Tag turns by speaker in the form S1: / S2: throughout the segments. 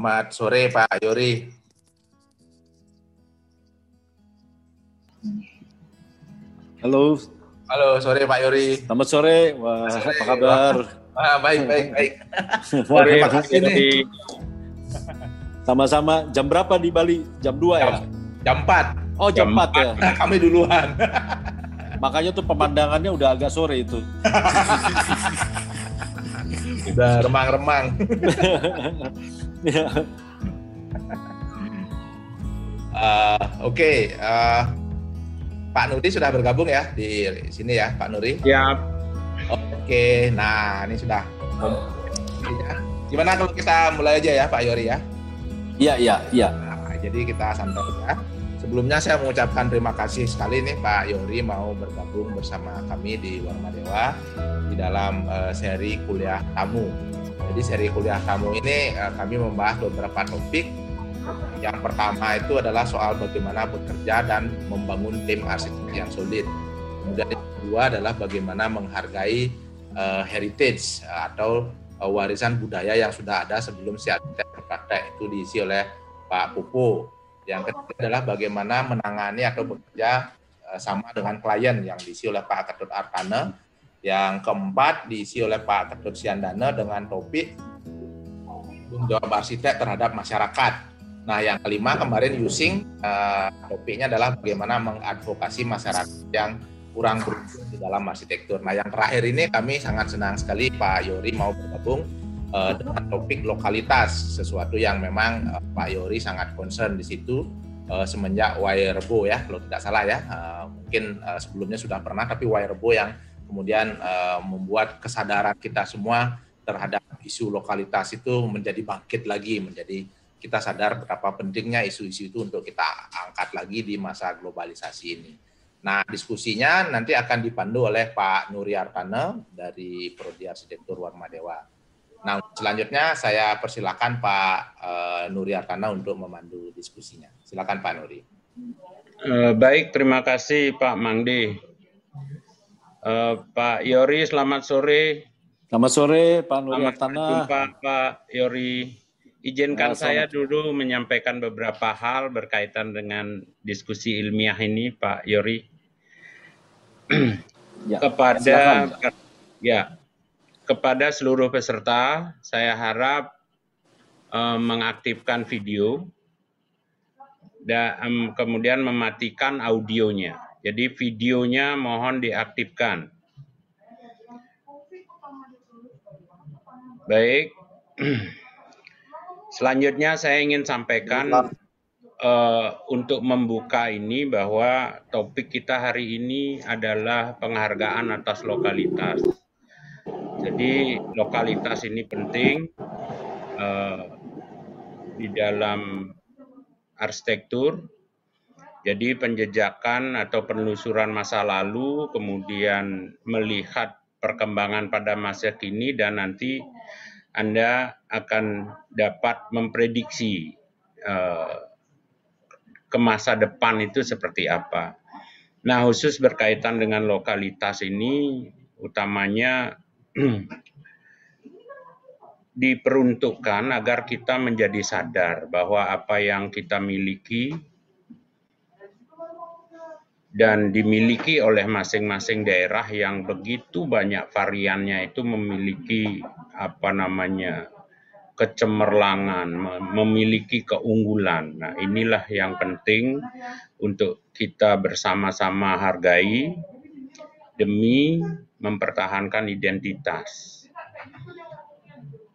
S1: Selamat sore Pak Yori.
S2: Halo.
S1: Halo, sore Pak Yori.
S2: Selamat sore. Wah, sore. apa kabar?
S1: Wah, baik, baik, baik.
S2: Wah, terima kasih nih. Sama-sama. Jam berapa di Bali? Jam 2 ya?
S1: Jam 4.
S2: Oh, jam, jam 4, 4 ya.
S1: Kami duluan.
S2: Makanya tuh pemandangannya udah agak sore itu.
S1: udah remang-remang. uh, Oke, okay. uh, Pak Nuri sudah bergabung ya di sini ya, Pak Nuri?
S3: Ya.
S1: Oke, nah ini sudah. Gimana kalau kita mulai aja ya, Pak Yori ya?
S2: Iya, iya, iya.
S1: Nah, jadi kita santai ya. Sebelumnya saya mengucapkan terima kasih sekali nih Pak Yori mau bergabung bersama kami di Warma Dewa di dalam uh, seri kuliah tamu. Jadi seri kuliah tamu ini uh, kami membahas beberapa topik. Yang pertama itu adalah soal bagaimana bekerja dan membangun tim arsitek yang solid. Kemudian yang kedua adalah bagaimana menghargai uh, heritage atau uh, warisan budaya yang sudah ada sebelum si arsitek berpraktek itu diisi oleh Pak Pupu. Yang ketiga adalah bagaimana menangani atau bekerja uh, sama dengan klien yang diisi oleh Pak Ketut Arkana. Yang keempat diisi oleh Pak Ketut Siandana dengan topik tanggung jawab arsitek terhadap masyarakat. Nah, yang kelima kemarin using uh, topiknya adalah bagaimana mengadvokasi masyarakat yang kurang beruntung di dalam arsitektur. Nah, yang terakhir ini kami sangat senang sekali Pak Yori mau bergabung uh, dengan topik lokalitas, sesuatu yang memang uh, Pak Yori sangat concern di situ uh, semenjak Wairebo ya, kalau tidak salah ya. Uh, mungkin uh, sebelumnya sudah pernah, tapi Wairebo yang kemudian uh, membuat kesadaran kita semua terhadap isu lokalitas itu menjadi bangkit lagi, menjadi kita sadar betapa pentingnya isu-isu itu untuk kita angkat lagi di masa globalisasi ini. Nah, diskusinya nanti akan dipandu oleh Pak Nuri Artana dari Prodi Arsitektur Warma Dewa. Nah, selanjutnya saya persilakan Pak uh, Nuri Artana untuk memandu diskusinya. Silakan Pak Nuri.
S3: Uh, baik, terima kasih Pak Mangdi. Uh, Pak Yori, selamat sore.
S2: Selamat sore, Pak Nuri
S3: Selamat
S2: Artana.
S3: jumpa, Pak Yori. Izinkan nah, saya dulu menyampaikan beberapa hal berkaitan dengan diskusi ilmiah ini, Pak Yori. ya, kepada silakan. ya kepada seluruh peserta, saya harap um, mengaktifkan video dan um, kemudian mematikan audionya. Jadi videonya mohon diaktifkan. Baik. Selanjutnya saya ingin sampaikan uh, untuk membuka ini bahwa topik kita hari ini adalah penghargaan atas lokalitas. Jadi lokalitas ini penting uh, di dalam arsitektur. Jadi penjejakan atau penelusuran masa lalu, kemudian melihat perkembangan pada masa kini dan nanti anda akan dapat memprediksi uh, ke masa depan itu seperti apa. Nah, khusus berkaitan dengan lokalitas ini, utamanya diperuntukkan agar kita menjadi sadar bahwa apa yang kita miliki dan dimiliki oleh masing-masing daerah yang begitu banyak variannya itu memiliki apa namanya kecemerlangan, memiliki keunggulan. Nah, inilah yang penting untuk kita bersama-sama hargai demi mempertahankan identitas.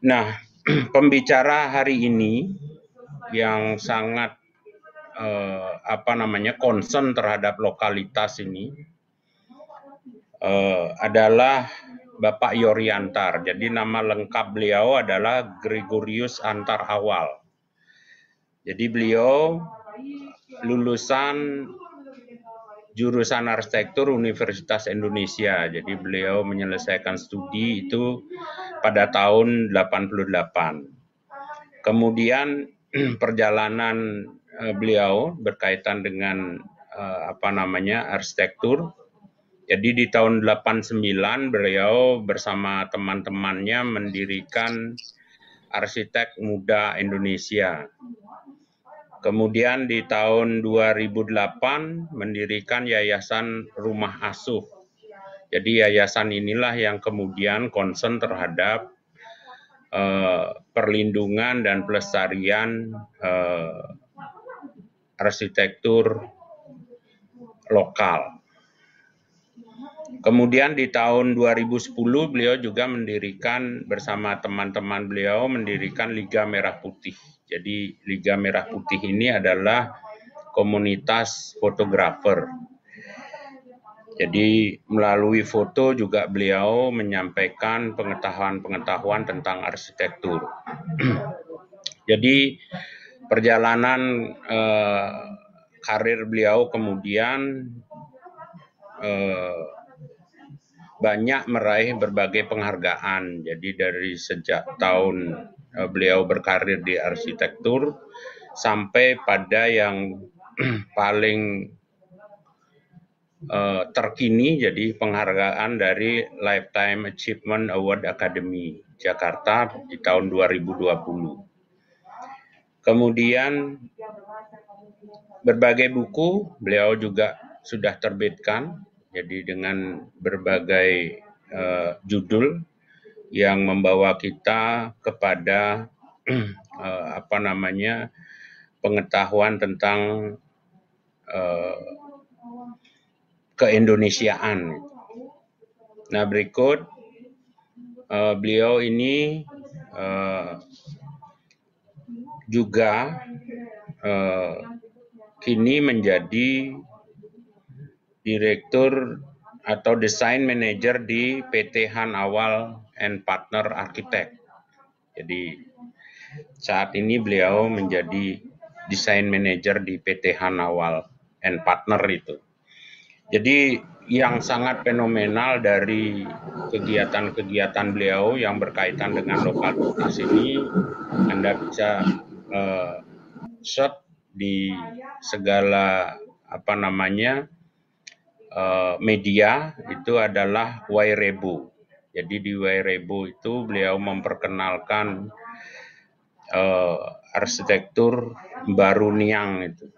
S3: Nah, pembicara hari ini yang sangat eh, apa namanya concern terhadap lokalitas ini eh, adalah Bapak Yoriantar. Jadi nama lengkap beliau adalah Gregorius Antar Awal. Jadi beliau lulusan jurusan arsitektur Universitas Indonesia. Jadi beliau menyelesaikan studi itu pada tahun 88. Kemudian perjalanan eh, beliau berkaitan dengan eh, apa namanya arsitektur jadi di tahun 89 beliau bersama teman-temannya mendirikan arsitek muda Indonesia. Kemudian di tahun 2008 mendirikan Yayasan Rumah Asuh. Jadi yayasan inilah yang kemudian concern terhadap uh, perlindungan dan pelestarian uh, arsitektur lokal. Kemudian di tahun 2010 beliau juga mendirikan bersama teman-teman beliau mendirikan Liga Merah Putih. Jadi Liga Merah Putih ini adalah komunitas fotografer. Jadi melalui foto juga beliau menyampaikan pengetahuan-pengetahuan tentang arsitektur. Jadi perjalanan eh, karir beliau kemudian eh, banyak meraih berbagai penghargaan. Jadi dari sejak tahun beliau berkarir di arsitektur sampai pada yang paling uh, terkini jadi penghargaan dari Lifetime Achievement Award Academy Jakarta di tahun 2020. Kemudian berbagai buku beliau juga sudah terbitkan, jadi dengan berbagai uh, judul yang membawa kita kepada uh, apa namanya pengetahuan tentang uh, keindonesiaan. Nah berikut uh, beliau ini juga kini menjadi direktur atau desain manager di PT Han Awal and Partner Architect. Jadi saat ini beliau menjadi desain manager di PT Han Awal and Partner itu. Jadi yang sangat fenomenal dari kegiatan-kegiatan beliau yang berkaitan dengan lokalitas ini Anda bisa uh, shot di segala apa namanya uh, media itu adalah Wairebo. Jadi di Wairebo itu beliau memperkenalkan uh, arsitektur baru Niang itu.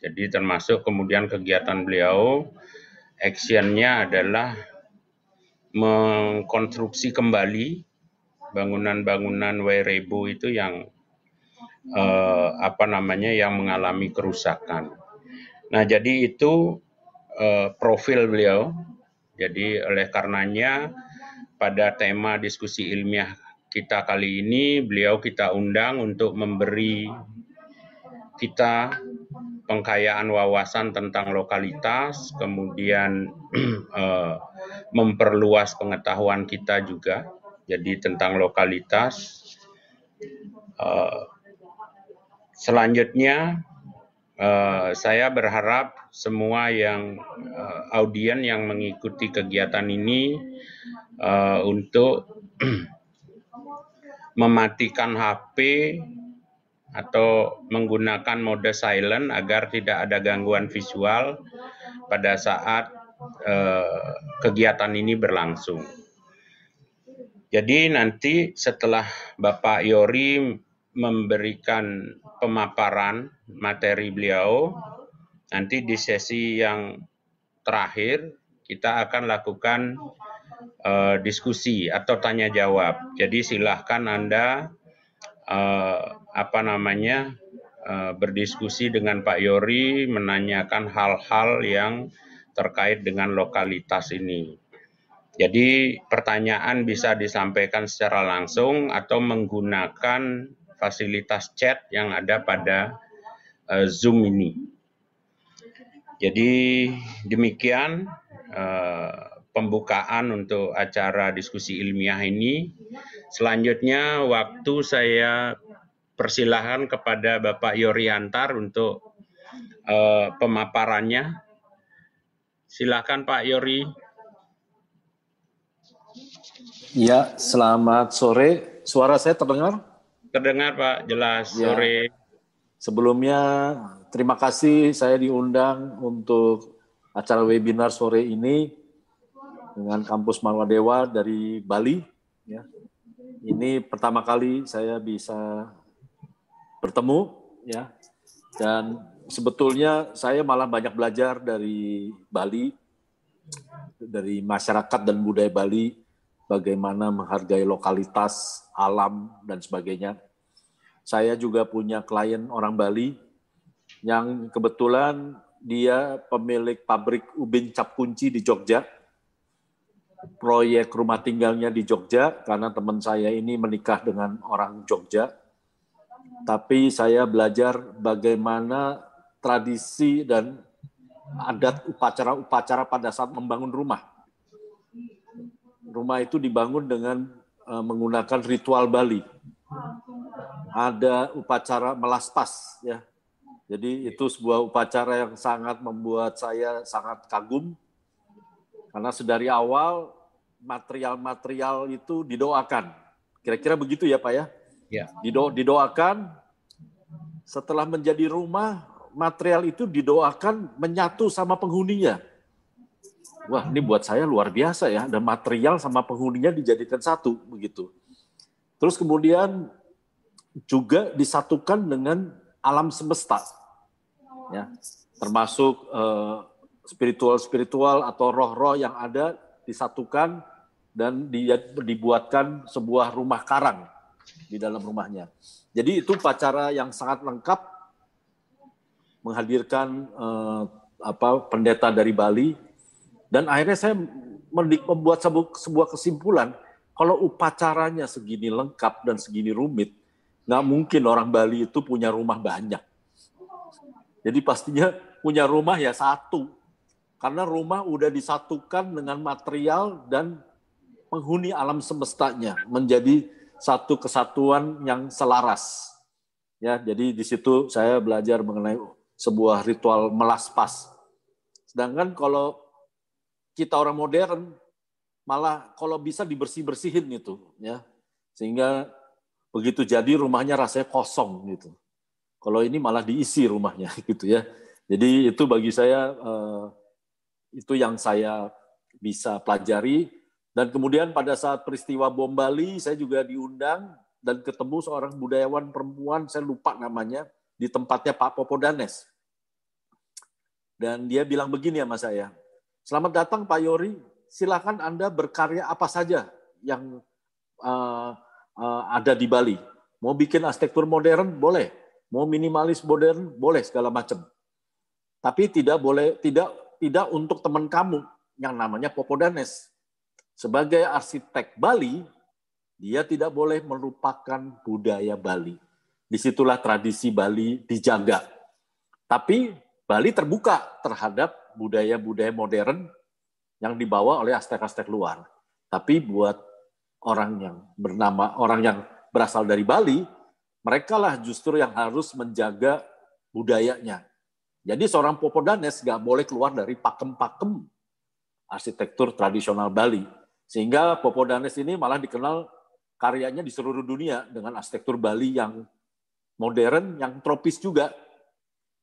S3: Jadi termasuk kemudian kegiatan beliau, actionnya adalah mengkonstruksi kembali bangunan-bangunan Wairebo itu yang eh, apa namanya yang mengalami kerusakan. Nah, jadi itu eh, profil beliau. Jadi oleh karenanya pada tema diskusi ilmiah kita kali ini beliau kita undang untuk memberi kita pengkayaan wawasan tentang lokalitas, kemudian eh, memperluas pengetahuan kita juga, jadi tentang lokalitas. Eh, Selanjutnya, uh, saya berharap semua yang uh, audien yang mengikuti kegiatan ini uh, untuk mematikan HP atau menggunakan mode silent agar tidak ada gangguan visual pada saat uh, kegiatan ini berlangsung. Jadi nanti setelah Bapak Yori memberikan pemaparan materi beliau. Nanti di sesi yang terakhir kita akan lakukan uh, diskusi atau tanya jawab. Jadi silahkan Anda uh, apa namanya uh, berdiskusi dengan Pak Yori menanyakan hal-hal yang terkait dengan lokalitas ini. Jadi pertanyaan bisa disampaikan secara langsung atau menggunakan fasilitas chat yang ada pada uh, Zoom ini. Jadi demikian uh, pembukaan untuk acara diskusi ilmiah ini. Selanjutnya waktu saya persilahkan kepada Bapak Yoriantar untuk uh, pemaparannya. Silakan Pak Yori.
S2: Ya, selamat sore. Suara saya terdengar?
S3: Terdengar Pak, jelas ya. sore.
S2: Sebelumnya terima kasih saya diundang untuk acara webinar sore ini dengan kampus Malwadewa dari Bali. Ya. Ini pertama kali saya bisa bertemu ya. Dan sebetulnya saya malah banyak belajar dari Bali dari masyarakat dan budaya Bali bagaimana menghargai lokalitas, alam dan sebagainya. Saya juga punya klien orang Bali yang kebetulan dia pemilik pabrik ubin cap kunci di Jogja proyek rumah tinggalnya di Jogja karena teman saya ini menikah dengan orang Jogja. Tapi saya belajar bagaimana tradisi dan adat upacara-upacara pada saat membangun rumah. Rumah itu dibangun dengan uh, menggunakan ritual Bali. Ada upacara melaspas ya. Jadi itu sebuah upacara yang sangat membuat saya sangat kagum karena sedari awal material-material itu didoakan. Kira-kira begitu ya Pak ya? Ya. Dido didoakan setelah menjadi rumah, material itu didoakan menyatu sama penghuninya. Wah, ini buat saya luar biasa ya. Dan material sama penghuninya dijadikan satu begitu. Terus kemudian juga disatukan dengan alam semesta. Ya, termasuk eh, spiritual-spiritual atau roh-roh yang ada disatukan dan dibuatkan sebuah rumah karang di dalam rumahnya. Jadi itu pacara yang sangat lengkap menghadirkan eh, apa pendeta dari Bali dan akhirnya saya membuat sebuah kesimpulan kalau upacaranya segini lengkap dan segini rumit nggak mungkin orang Bali itu punya rumah banyak. Jadi pastinya punya rumah ya satu karena rumah udah disatukan dengan material dan penghuni alam semestanya menjadi satu kesatuan yang selaras. Ya, jadi di situ saya belajar mengenai sebuah ritual melaspas. Sedangkan kalau kita orang modern malah kalau bisa dibersih-bersihin gitu ya. Sehingga begitu jadi rumahnya rasanya kosong gitu. Kalau ini malah diisi rumahnya gitu ya. Jadi itu bagi saya eh, itu yang saya bisa pelajari. Dan kemudian pada saat peristiwa bom Bali, saya juga diundang dan ketemu seorang budayawan perempuan, saya lupa namanya, di tempatnya Pak Popodanes. Dan dia bilang begini mas saya, selamat datang Pak Yori, silakan Anda berkarya apa saja yang uh, uh, ada di Bali. Mau bikin arsitektur modern, boleh. Mau minimalis modern, boleh segala macam. Tapi tidak boleh, tidak tidak untuk teman kamu yang namanya Popodanes. Sebagai arsitek Bali, dia tidak boleh melupakan budaya Bali. Di situlah tradisi Bali dijaga. Tapi Bali terbuka terhadap budaya-budaya modern yang dibawa oleh astek-astek luar. Tapi buat orang yang bernama orang yang berasal dari Bali, mereka lah justru yang harus menjaga budayanya. Jadi seorang Popodanes nggak boleh keluar dari pakem-pakem arsitektur tradisional Bali. Sehingga Popodanes ini malah dikenal karyanya di seluruh dunia dengan arsitektur Bali yang modern, yang tropis juga.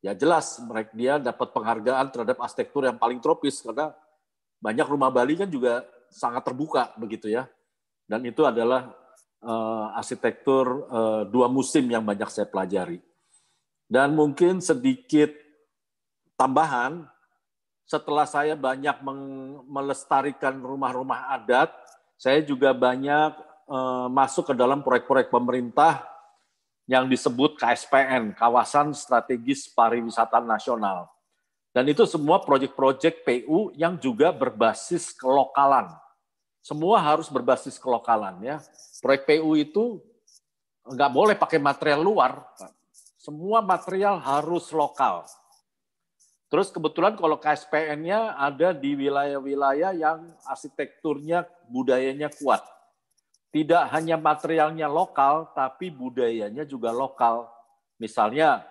S2: Ya jelas mereka dia dapat penghargaan terhadap arsitektur yang paling tropis karena banyak rumah Bali kan juga sangat terbuka begitu ya. Dan itu adalah uh, arsitektur uh, dua musim yang banyak saya pelajari. Dan mungkin sedikit tambahan, setelah saya banyak melestarikan rumah-rumah adat, saya juga banyak eh, masuk ke dalam proyek-proyek pemerintah yang disebut KSPN, Kawasan Strategis Pariwisata Nasional. Dan itu semua proyek-proyek PU yang juga berbasis kelokalan. Semua harus berbasis kelokalan ya. Proyek PU itu nggak boleh pakai material luar. Semua material harus lokal. Terus kebetulan kalau KSPN-nya ada di wilayah-wilayah yang arsitekturnya, budayanya kuat. Tidak hanya materialnya lokal, tapi budayanya juga lokal. Misalnya,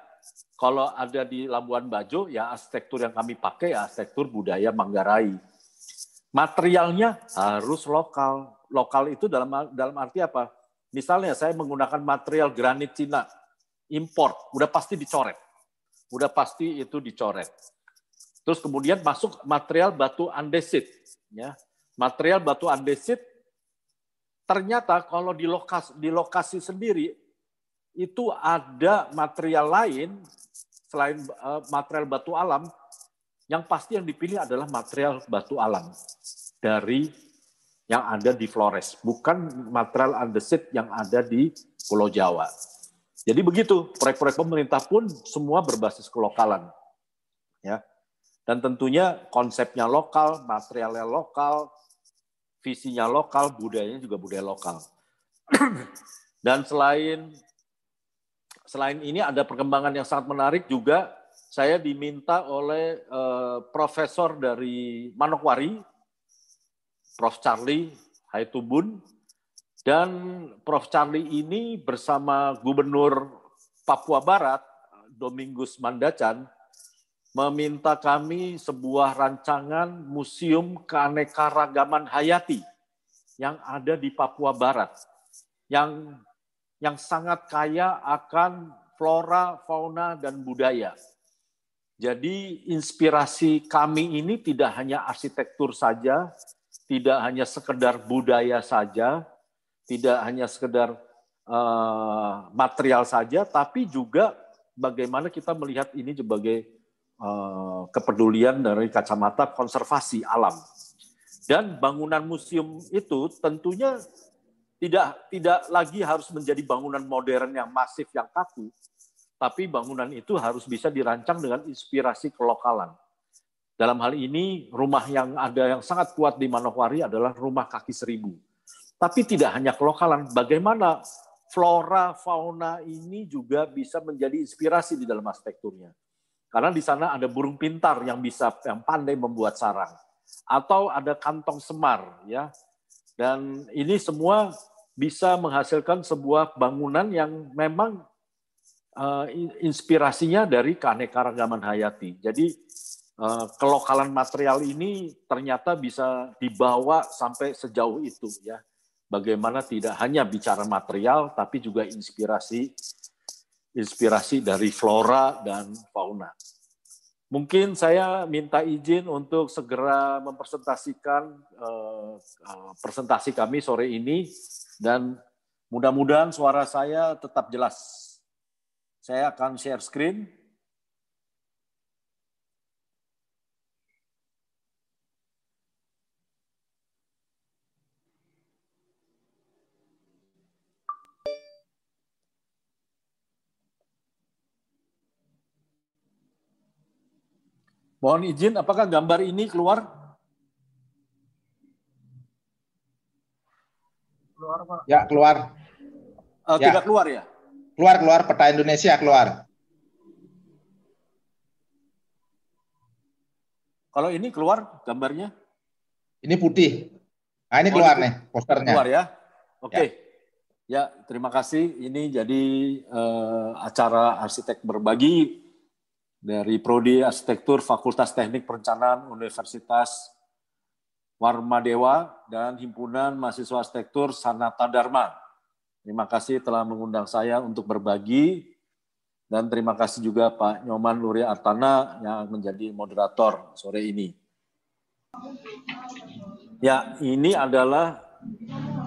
S2: kalau ada di Labuan Bajo, ya arsitektur yang kami pakai ya arsitektur budaya Manggarai. Materialnya harus lokal. Lokal itu dalam dalam arti apa? Misalnya saya menggunakan material granit Cina, import, udah pasti dicoret udah pasti itu dicoret. Terus kemudian masuk material batu andesit, ya. Material batu andesit ternyata kalau di lokasi, di lokasi sendiri itu ada material lain selain uh, material batu alam yang pasti yang dipilih adalah material batu alam dari yang ada di Flores, bukan material andesit yang ada di Pulau Jawa. Jadi begitu, proyek-proyek pemerintah pun semua berbasis kelokalan. Ya. Dan tentunya konsepnya lokal, materialnya lokal, visinya lokal, budayanya juga budaya lokal. Dan selain selain ini ada perkembangan yang sangat menarik juga saya diminta oleh uh, profesor dari Manokwari, Prof. Charlie Haitubun, dan Prof. Charlie ini bersama Gubernur Papua Barat, Domingus Mandacan, meminta kami sebuah rancangan museum keanekaragaman hayati yang ada di Papua Barat, yang yang sangat kaya akan flora, fauna, dan budaya. Jadi inspirasi kami ini tidak hanya arsitektur saja, tidak hanya sekedar budaya saja, tidak hanya sekedar uh, material saja, tapi juga bagaimana kita melihat ini sebagai uh, kepedulian dari kacamata konservasi alam. Dan bangunan museum itu tentunya tidak tidak lagi harus menjadi bangunan modern yang masif yang kaku, tapi bangunan itu harus bisa dirancang dengan inspirasi kelokalan. Dalam hal ini, rumah yang ada yang sangat kuat di Manokwari adalah rumah kaki seribu. Tapi tidak hanya kelokalan, bagaimana flora, fauna ini juga bisa menjadi inspirasi di dalam arsitekturnya. Karena di sana ada burung pintar yang bisa yang pandai membuat sarang atau ada kantong semar ya dan ini semua bisa menghasilkan sebuah bangunan yang memang uh, inspirasinya dari keanekaragaman hayati. Jadi uh, kelokalan material ini ternyata bisa dibawa sampai sejauh itu ya. Bagaimana tidak hanya bicara material tapi juga inspirasi inspirasi dari flora dan fauna. Mungkin saya minta izin untuk segera mempresentasikan uh, presentasi kami sore ini dan mudah-mudahan suara saya tetap jelas. Saya akan share screen. Mohon izin, apakah gambar ini keluar?
S1: Keluar, Pak. Ya, keluar.
S2: Uh, ya. Tidak keluar ya?
S1: Keluar, keluar. Peta Indonesia keluar.
S2: Kalau ini keluar gambarnya?
S1: Ini putih. Nah, ini oh, keluar nih posternya.
S2: Keluar ya? Oke. Okay. Ya. ya, terima kasih. Ini jadi uh, acara arsitek berbagi dari Prodi Arsitektur Fakultas Teknik Perencanaan Universitas Warmadewa dan Himpunan Mahasiswa Arsitektur Sanata Dharma. Terima kasih telah mengundang saya untuk berbagi dan terima kasih juga Pak Nyoman Luri Artana yang menjadi moderator sore ini. Ya, ini adalah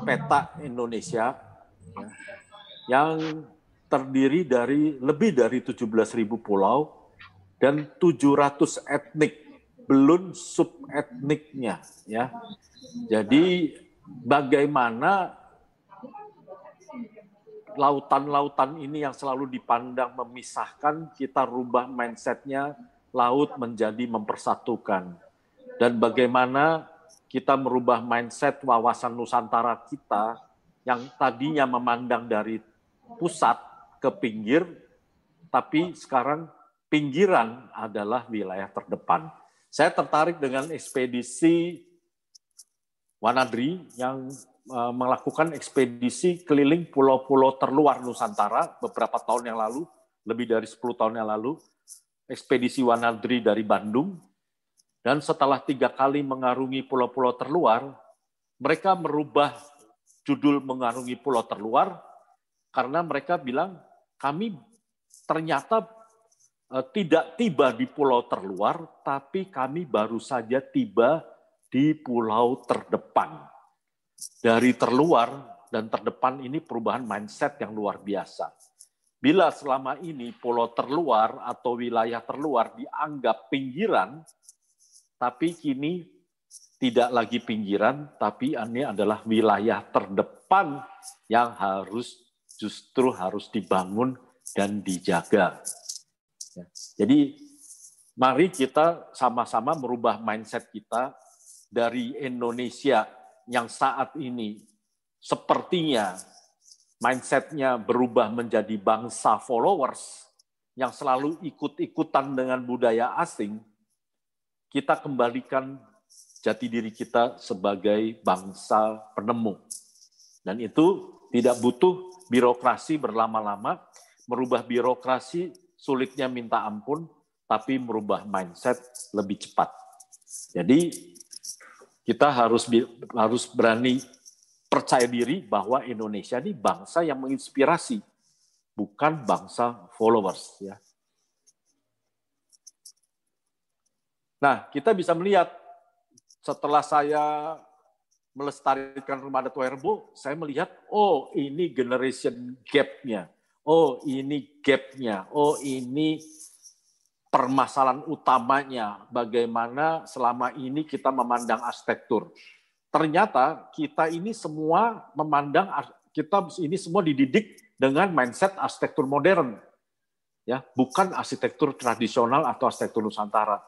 S2: peta Indonesia ya, yang terdiri dari lebih dari 17.000 pulau dan 700 etnik, belum sub etniknya ya. Jadi bagaimana lautan-lautan ini yang selalu dipandang memisahkan, kita rubah mindsetnya laut menjadi mempersatukan. Dan bagaimana kita merubah mindset wawasan Nusantara kita yang tadinya memandang dari pusat ke pinggir, tapi sekarang pinggiran adalah wilayah terdepan. Saya tertarik dengan ekspedisi Wanadri yang uh, melakukan ekspedisi keliling pulau-pulau terluar Nusantara beberapa tahun yang lalu, lebih dari 10 tahun yang lalu, ekspedisi Wanadri dari Bandung. Dan setelah tiga kali mengarungi pulau-pulau terluar, mereka merubah judul mengarungi pulau terluar karena mereka bilang kami ternyata Eh, tidak tiba di pulau terluar, tapi kami baru saja tiba di pulau terdepan. dari terluar dan terdepan ini perubahan mindset yang luar biasa. Bila selama ini pulau terluar atau wilayah terluar dianggap pinggiran, tapi kini tidak lagi pinggiran, tapi ini adalah wilayah terdepan yang harus justru harus dibangun dan dijaga. Jadi mari kita sama-sama merubah mindset kita dari Indonesia yang saat ini sepertinya mindsetnya berubah menjadi bangsa followers yang selalu ikut-ikutan dengan budaya asing, kita kembalikan jati diri kita sebagai bangsa penemu. Dan itu tidak butuh birokrasi berlama-lama, merubah birokrasi sulitnya minta ampun, tapi merubah mindset lebih cepat. Jadi kita harus harus berani percaya diri bahwa Indonesia ini bangsa yang menginspirasi, bukan bangsa followers. Ya. Nah, kita bisa melihat setelah saya melestarikan rumah Dato Herbo, saya melihat, oh ini generation gap-nya, oh ini gap-nya, oh ini permasalahan utamanya, bagaimana selama ini kita memandang arsitektur. Ternyata kita ini semua memandang kita ini semua dididik dengan mindset arsitektur modern. Ya bukan arsitektur tradisional atau arsitektur nusantara.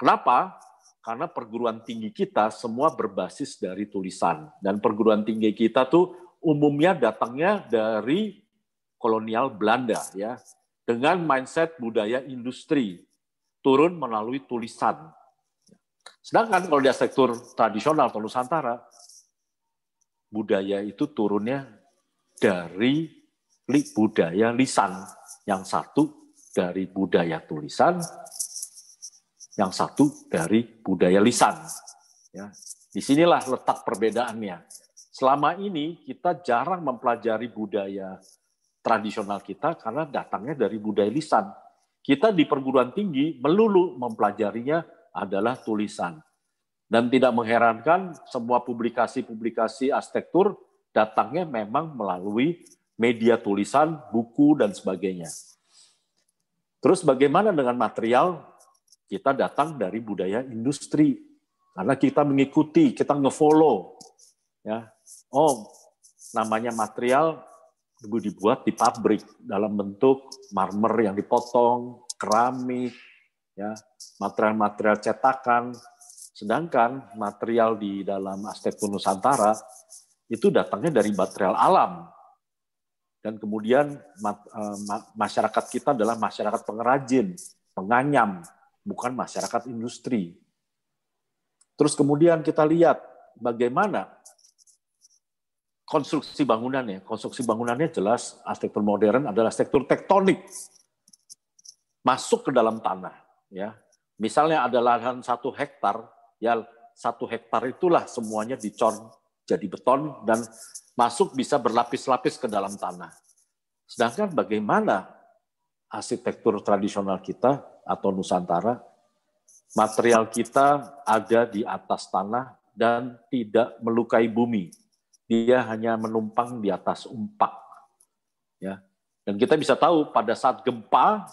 S2: Kenapa? Karena perguruan tinggi kita semua berbasis dari tulisan. Dan perguruan tinggi kita tuh umumnya datangnya dari kolonial Belanda ya dengan mindset budaya industri turun melalui tulisan Sedangkan kalau di arsitektur tradisional atau Nusantara, budaya itu turunnya dari budaya lisan. Yang satu dari budaya tulisan, yang satu dari budaya lisan. Ya. Di sinilah letak perbedaannya. Selama ini kita jarang mempelajari budaya tradisional kita karena datangnya dari budaya lisan. Kita di perguruan tinggi melulu mempelajarinya adalah tulisan. Dan tidak mengherankan semua publikasi-publikasi arsitektur datangnya memang melalui media tulisan, buku, dan sebagainya. Terus bagaimana dengan material? Kita datang dari budaya industri. Karena kita mengikuti, kita ngefollow. Ya. Oh, namanya material dibuat di pabrik dalam bentuk marmer yang dipotong, keramik, ya material-material cetakan, sedangkan material di dalam arsitektur Nusantara itu datangnya dari material alam. Dan kemudian eh, masyarakat kita adalah masyarakat pengrajin, penganyam, bukan masyarakat industri. Terus kemudian kita lihat bagaimana konstruksi bangunannya. Konstruksi bangunannya jelas arsitektur modern adalah arsitektur tektonik. Masuk ke dalam tanah ya misalnya ada lahan satu hektar ya satu hektar itulah semuanya dicor jadi beton dan masuk bisa berlapis-lapis ke dalam tanah sedangkan bagaimana arsitektur tradisional kita atau Nusantara material kita ada di atas tanah dan tidak melukai bumi dia hanya menumpang di atas umpak ya dan kita bisa tahu pada saat gempa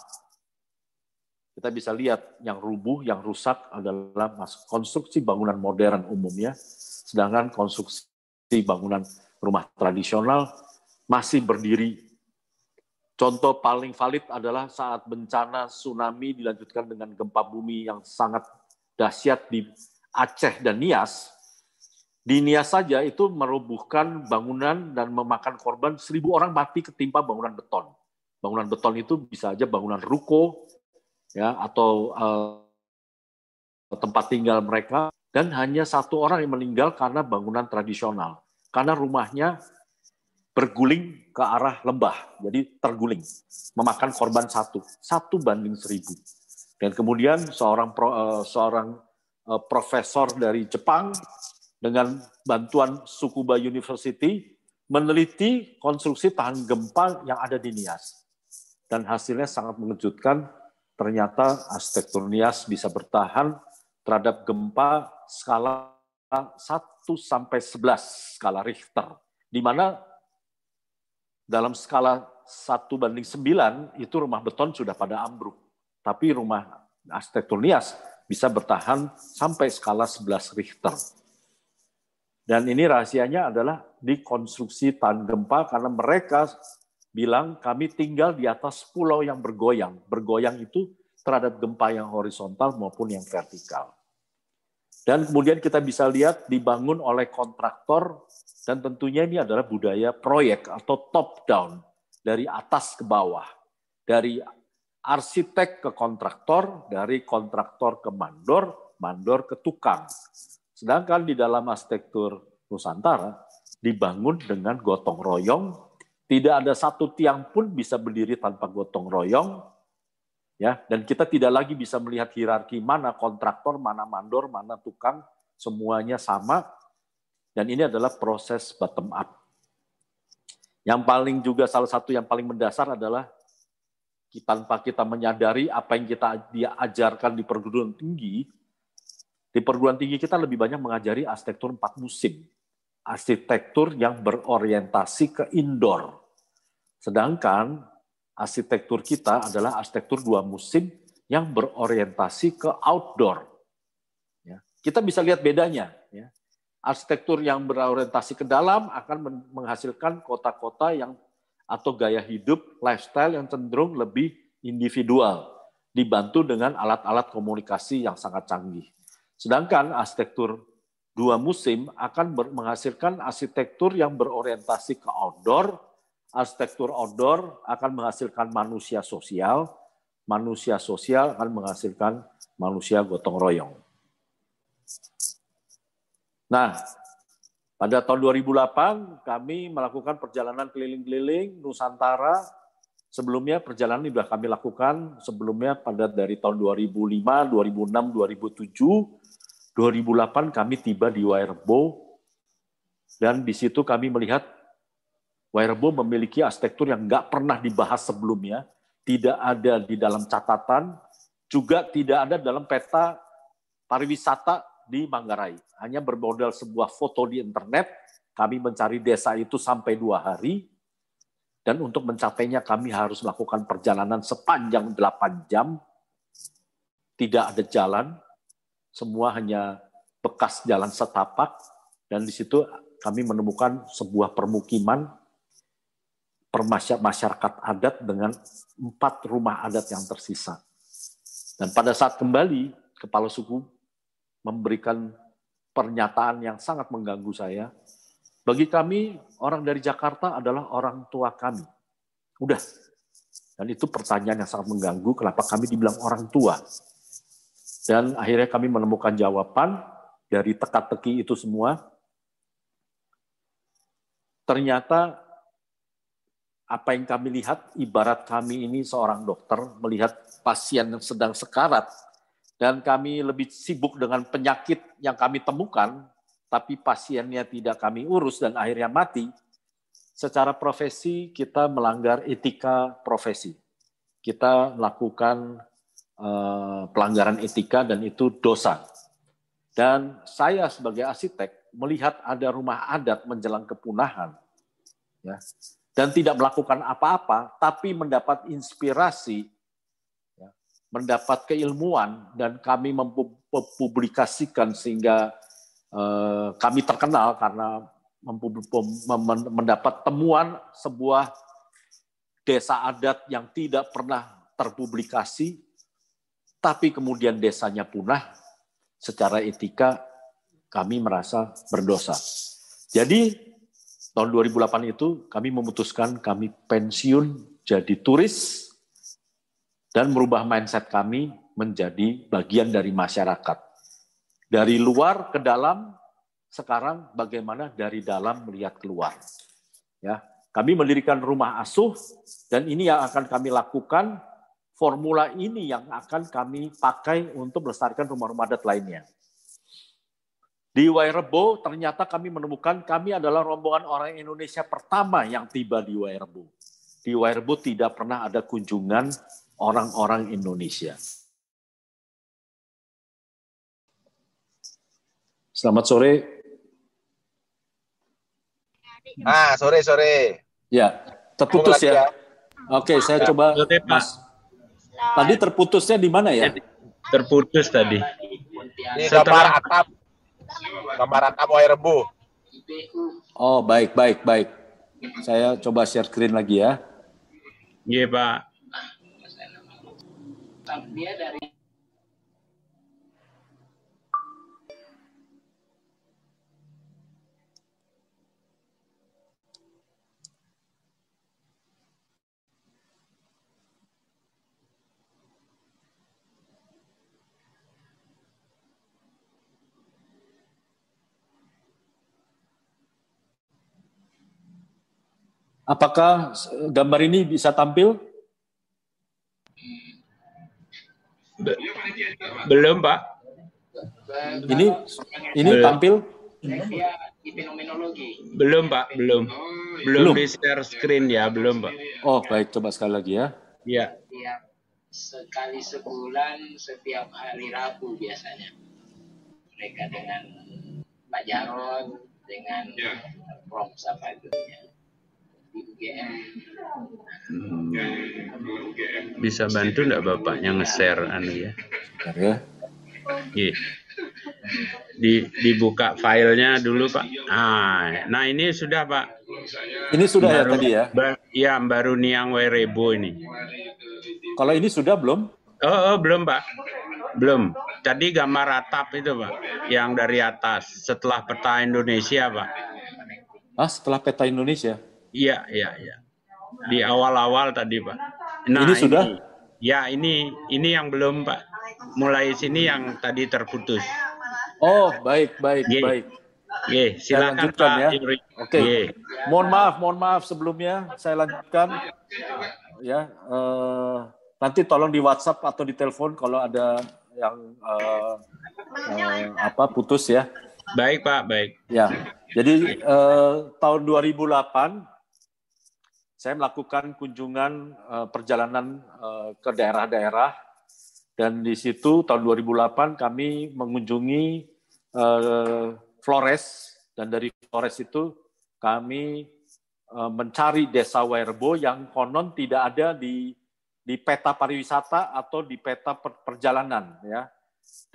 S2: kita bisa lihat yang rubuh, yang rusak adalah konstruksi bangunan modern umumnya, sedangkan konstruksi bangunan rumah tradisional masih berdiri. Contoh paling valid adalah saat bencana tsunami dilanjutkan dengan gempa bumi yang sangat dahsyat di Aceh dan Nias. Di Nias saja itu merubuhkan bangunan dan memakan korban seribu orang mati ketimpa bangunan beton. Bangunan beton itu bisa aja bangunan ruko, ya atau uh, tempat tinggal mereka. Dan hanya satu orang yang meninggal karena bangunan tradisional. Karena rumahnya berguling ke arah lembah jadi terguling memakan korban satu. Satu banding seribu. Dan kemudian seorang pro, uh, seorang uh, profesor dari Jepang dengan bantuan Sukuba University meneliti konstruksi tahan gempa yang ada di Nias dan hasilnya sangat mengejutkan ternyata arsitektur Nias bisa bertahan terhadap gempa skala 1 sampai 11 skala Richter, di mana dalam skala 1 banding 9 itu rumah beton sudah pada ambruk. Tapi rumah arsitektur Nias bisa bertahan sampai skala 11 Richter. Dan ini rahasianya adalah di konstruksi tahan gempa karena mereka bilang kami tinggal di atas pulau yang bergoyang. Bergoyang itu terhadap gempa yang horizontal maupun yang vertikal. Dan kemudian kita bisa lihat dibangun oleh kontraktor dan tentunya ini adalah budaya proyek atau top down dari atas ke bawah. Dari arsitek ke kontraktor, dari kontraktor ke mandor, mandor ke tukang. Sedangkan di dalam arsitektur Nusantara dibangun dengan gotong royong, tidak ada satu tiang pun bisa berdiri tanpa gotong royong, ya. Dan kita tidak lagi bisa melihat hierarki mana kontraktor mana mandor mana tukang. Semuanya sama. Dan ini adalah proses bottom up. Yang paling juga salah satu yang paling mendasar adalah tanpa kita menyadari apa yang kita diajarkan di perguruan tinggi di perguruan tinggi kita lebih banyak mengajari arsitektur empat musim arsitektur yang berorientasi ke indoor sedangkan arsitektur kita adalah arsitektur dua musim yang berorientasi ke outdoor. Ya. Kita bisa lihat bedanya. Ya. Arsitektur yang berorientasi ke dalam akan menghasilkan kota-kota yang atau gaya hidup, lifestyle yang cenderung lebih individual, dibantu dengan alat-alat komunikasi yang sangat canggih. Sedangkan arsitektur dua musim akan menghasilkan arsitektur yang berorientasi ke outdoor, arsitektur outdoor akan menghasilkan manusia sosial, manusia sosial akan menghasilkan manusia gotong royong. Nah, pada tahun 2008 kami melakukan perjalanan keliling-keliling Nusantara. Sebelumnya perjalanan ini sudah kami lakukan sebelumnya pada dari tahun 2005, 2006, 2007, 2008 kami tiba di Wairebo dan di situ kami melihat Wairebo memiliki arsitektur yang nggak pernah dibahas sebelumnya, tidak ada di dalam catatan, juga tidak ada dalam peta pariwisata di Manggarai. Hanya bermodal sebuah foto di internet, kami mencari desa itu sampai dua hari, dan untuk mencapainya kami harus melakukan perjalanan sepanjang 8 jam, tidak ada jalan, semua hanya bekas jalan setapak, dan di situ kami menemukan sebuah permukiman masyarakat adat dengan empat rumah adat yang tersisa. Dan pada saat kembali, kepala suku memberikan pernyataan yang sangat mengganggu saya. Bagi kami, orang dari Jakarta adalah orang tua kami. Udah. Dan itu pertanyaan yang sangat mengganggu, kenapa kami dibilang orang tua. Dan akhirnya kami menemukan jawaban dari teka-teki itu semua. Ternyata apa yang kami lihat, ibarat kami ini seorang dokter melihat pasien yang sedang sekarat, dan kami lebih sibuk dengan penyakit yang kami temukan, tapi pasiennya tidak kami urus dan akhirnya mati. Secara profesi kita melanggar etika profesi. Kita melakukan pelanggaran etika dan itu dosa. Dan saya sebagai arsitek melihat ada rumah adat menjelang kepunahan. Ya, dan tidak melakukan apa-apa, tapi mendapat inspirasi, ya, mendapat keilmuan, dan kami mempublikasikan sehingga eh, kami terkenal karena mendapat temuan sebuah desa adat yang tidak pernah terpublikasi, tapi kemudian desanya punah, secara etika kami merasa berdosa. Jadi tahun 2008 itu kami memutuskan kami pensiun jadi turis dan merubah mindset kami menjadi bagian dari masyarakat. Dari luar ke dalam, sekarang bagaimana dari dalam melihat keluar. Ya, kami mendirikan rumah asuh dan ini yang akan kami lakukan formula ini yang akan kami pakai untuk melestarikan rumah-rumah adat lainnya. Di Wairebo ternyata kami menemukan kami adalah rombongan orang Indonesia pertama yang tiba di Wairebo. Di Wairebo tidak pernah ada kunjungan orang-orang Indonesia. Selamat sore.
S1: Ah, sore sore.
S2: Ya, terputus ya. ya. Oke, saya coba Mas. Tadi terputusnya di mana ya?
S3: Terputus tadi.
S1: Di gambar atap. Gambar atap Wairebo.
S2: Oh, baik, baik, baik. Saya coba share screen lagi ya.
S3: Iya, Pak.
S2: Dia dari Apakah gambar ini bisa tampil?
S3: Belum, Pak.
S2: Ini ini belum. tampil?
S3: Belum, Pak, belum. Belum, belum. di share screen ya, belum, Pak.
S2: Oh, baik, coba sekali lagi ya.
S3: Iya.
S4: Sekali sebulan setiap hari Rabu biasanya. Mereka dengan Pak Jarod, dengan ya. Prof. Itu ya
S3: Hmm. Bisa bantu enggak bapaknya nge-share anu ya? Ya. Iya. Di dibuka filenya dulu pak. Ah, nah ini sudah pak.
S2: Ini sudah ya baru, ya tadi ya?
S3: Ba ya baru niang werebo ini.
S2: Kalau ini sudah belum?
S3: Oh, oh belum pak. Belum. Tadi gambar atap itu pak, yang dari atas setelah peta Indonesia pak.
S2: Ah, setelah peta Indonesia?
S3: Iya, iya, iya. Di awal-awal tadi, Pak.
S2: Nah, ini sudah?
S3: ya, ini ini yang belum, Pak. Mulai sini yang tadi terputus.
S2: Oh, baik, baik, Ye. baik.
S3: Ye, silakan Pak
S2: ya. Oke. Okay. Mohon maaf, mohon maaf sebelumnya saya lanjutkan. Ya, uh, nanti tolong di WhatsApp atau di telepon kalau ada yang uh, uh, apa putus ya.
S3: Baik Pak, baik.
S2: Ya, jadi uh, tahun 2008 saya melakukan kunjungan uh, perjalanan uh, ke daerah-daerah. Dan di situ tahun 2008 kami mengunjungi uh, Flores. Dan dari Flores itu kami uh, mencari desa Werbo yang konon tidak ada di di peta pariwisata atau di peta per, perjalanan ya.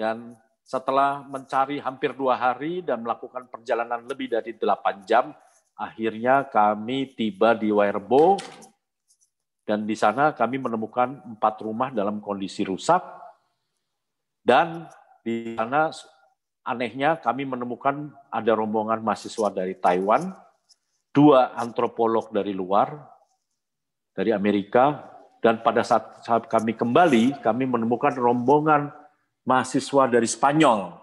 S2: Dan setelah mencari hampir dua hari dan melakukan perjalanan lebih dari delapan jam Akhirnya kami tiba di Werbo dan di sana kami menemukan empat rumah dalam kondisi rusak dan di sana anehnya kami menemukan ada rombongan mahasiswa dari Taiwan, dua antropolog dari luar, dari Amerika, dan pada saat, saat kami kembali, kami menemukan rombongan mahasiswa dari Spanyol.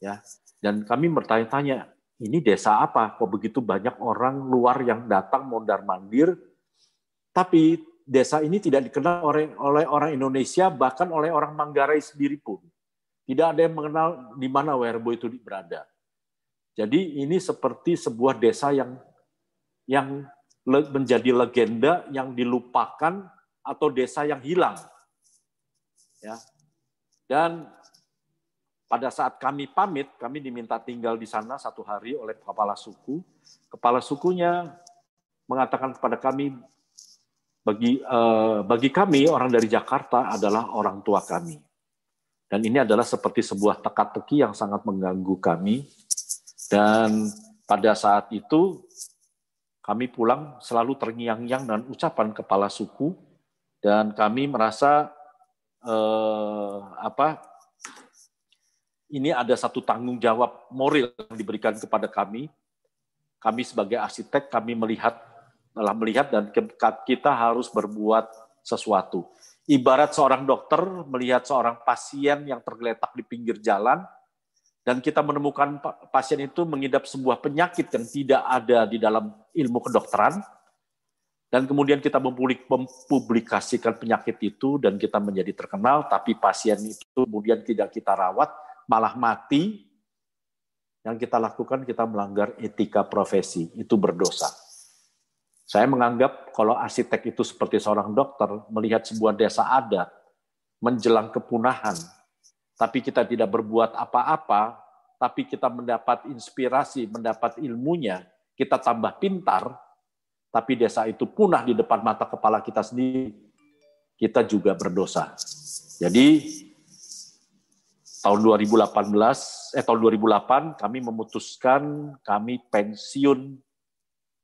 S2: Ya, dan kami bertanya-tanya, ini desa apa? Kok begitu banyak orang luar yang datang mondar mandir? Tapi desa ini tidak dikenal oleh, oleh orang Indonesia, bahkan oleh orang Manggarai sendiri pun. Tidak ada yang mengenal di mana Werbo itu berada. Jadi ini seperti sebuah desa yang yang menjadi legenda yang dilupakan atau desa yang hilang. Ya. Dan pada saat kami pamit, kami diminta tinggal di sana satu hari oleh kepala suku. Kepala sukunya mengatakan kepada kami, bagi uh, bagi kami orang dari Jakarta adalah orang tua kami. Dan ini adalah seperti sebuah teka-teki yang sangat mengganggu kami. Dan pada saat itu kami pulang selalu terngiang-ngiang dengan ucapan kepala suku dan kami merasa eh, apa ini ada satu tanggung jawab moral yang diberikan kepada kami. Kami sebagai arsitek, kami melihat telah melihat dan kita harus berbuat sesuatu. Ibarat seorang dokter melihat seorang pasien yang tergeletak di pinggir jalan, dan kita menemukan pasien itu mengidap sebuah penyakit yang tidak ada di dalam ilmu kedokteran, dan kemudian kita mempublikasikan penyakit itu dan kita menjadi terkenal, tapi pasien itu kemudian tidak kita rawat, malah mati, yang kita lakukan kita melanggar etika profesi, itu berdosa. Saya menganggap kalau arsitek itu seperti seorang dokter, melihat sebuah desa adat menjelang kepunahan, tapi kita tidak berbuat apa-apa, tapi kita mendapat inspirasi, mendapat ilmunya, kita tambah pintar, tapi desa itu punah di depan mata kepala kita sendiri, kita juga berdosa. Jadi tahun 2018 eh tahun 2008 kami memutuskan kami pensiun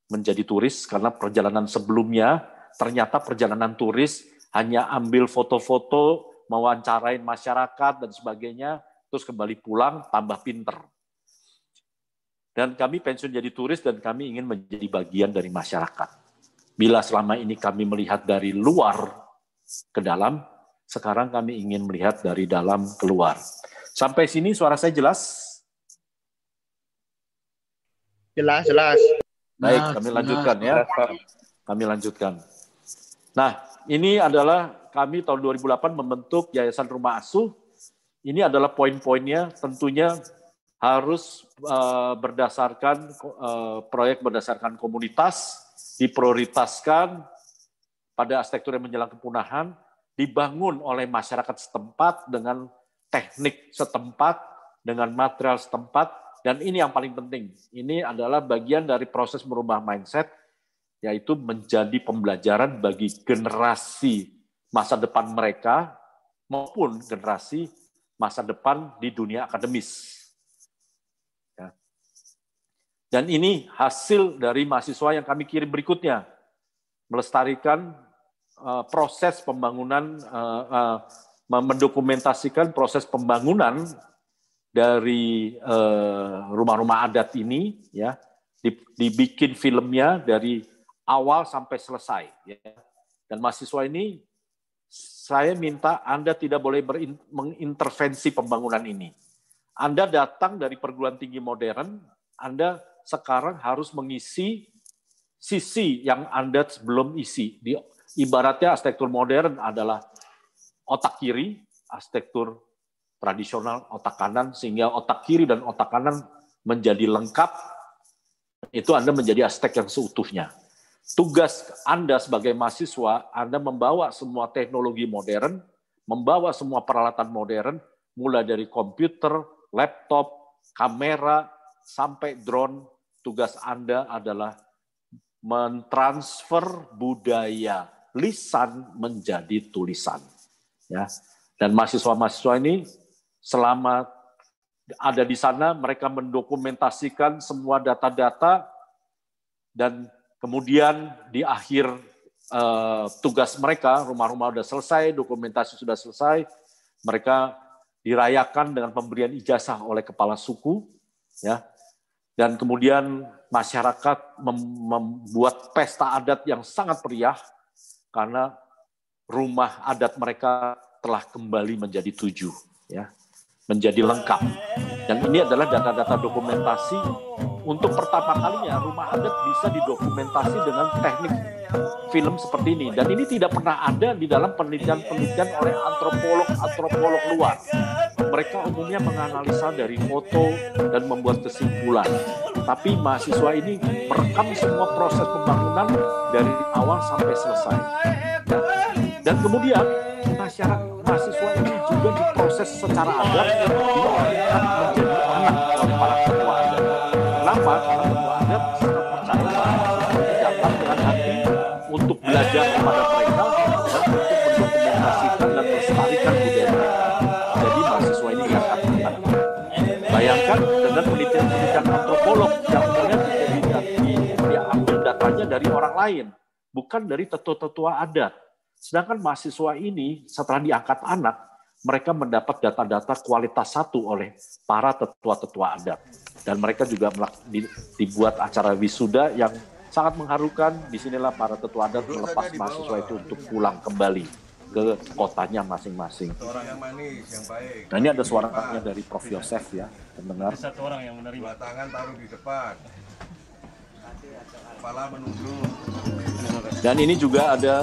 S2: menjadi turis karena perjalanan sebelumnya ternyata perjalanan turis hanya ambil foto-foto, mewawancarain masyarakat dan sebagainya, terus kembali pulang tambah pinter. Dan kami pensiun jadi turis dan kami ingin menjadi bagian dari masyarakat. Bila selama ini kami melihat dari luar ke dalam, sekarang kami ingin melihat dari dalam keluar. Sampai sini suara saya jelas?
S5: Jelas, jelas.
S2: Baik, kami lanjutkan ya. Kami lanjutkan. Nah, ini adalah kami tahun 2008 membentuk Yayasan Rumah Asuh. Ini adalah poin-poinnya tentunya harus uh, berdasarkan uh, proyek berdasarkan komunitas, diprioritaskan pada arsitektur yang menjelang kepunahan, dibangun oleh masyarakat setempat dengan teknik setempat, dengan material setempat, dan ini yang paling penting. Ini adalah bagian dari proses merubah mindset, yaitu menjadi pembelajaran bagi generasi masa depan mereka maupun generasi masa depan di dunia akademis. Ya. Dan ini hasil dari mahasiswa yang kami kirim berikutnya, melestarikan uh, proses pembangunan, uh, uh, mendokumentasikan proses pembangunan dari rumah-rumah adat ini, ya, dibikin filmnya dari awal sampai selesai. Ya. Dan mahasiswa ini saya minta Anda tidak boleh mengintervensi pembangunan ini. Anda datang dari perguruan tinggi modern, Anda sekarang harus mengisi sisi yang Anda belum isi. Di ibaratnya arsitektur modern adalah otak kiri, arsitektur tradisional otak kanan, sehingga otak kiri dan otak kanan menjadi lengkap, itu Anda menjadi arsitek yang seutuhnya. Tugas Anda sebagai mahasiswa, Anda membawa semua teknologi modern, membawa semua peralatan modern, mulai dari komputer, laptop, kamera, sampai drone, tugas Anda adalah mentransfer budaya lisan menjadi tulisan. Ya. Dan mahasiswa-mahasiswa ini selama ada di sana mereka mendokumentasikan semua data-data dan kemudian di akhir uh, tugas mereka rumah-rumah sudah selesai, dokumentasi sudah selesai, mereka dirayakan dengan pemberian ijazah oleh kepala suku ya. Dan kemudian masyarakat membuat pesta adat yang sangat meriah karena rumah adat mereka telah kembali menjadi tujuh, ya, menjadi lengkap. Dan ini adalah data-data dokumentasi untuk pertama kalinya rumah adat bisa didokumentasi dengan teknik film seperti ini. Dan ini tidak pernah ada di dalam penelitian-penelitian oleh antropolog-antropolog luar. Mereka umumnya menganalisa dari foto dan membuat kesimpulan. Tapi mahasiswa ini merekam semua proses pembangunan dari awal sampai selesai. Dan kemudian masyarakat mahasiswa ini juga diproses secara adat diangkat menjadi anak oleh para ketua adat. Kenapa? Karena ketua adat sangat percaya dengan hati untuk belajar kepada mereka yang kemudian dia ambil datanya dari orang lain, bukan dari tetua-tetua adat Sedangkan mahasiswa ini setelah diangkat anak, mereka mendapat data-data kualitas satu oleh para tetua-tetua adat. Dan mereka juga dibuat acara wisuda yang sangat mengharukan. Di sinilah para tetua adat melepas mahasiswa itu untuk pulang kembali ke kotanya masing-masing. Nah ini ada suaranya dari Prof. Yosef ya, pendengar.
S6: Satu orang yang menerima. tangan taruh di depan.
S2: Kepala menunduk. Dan ini juga ada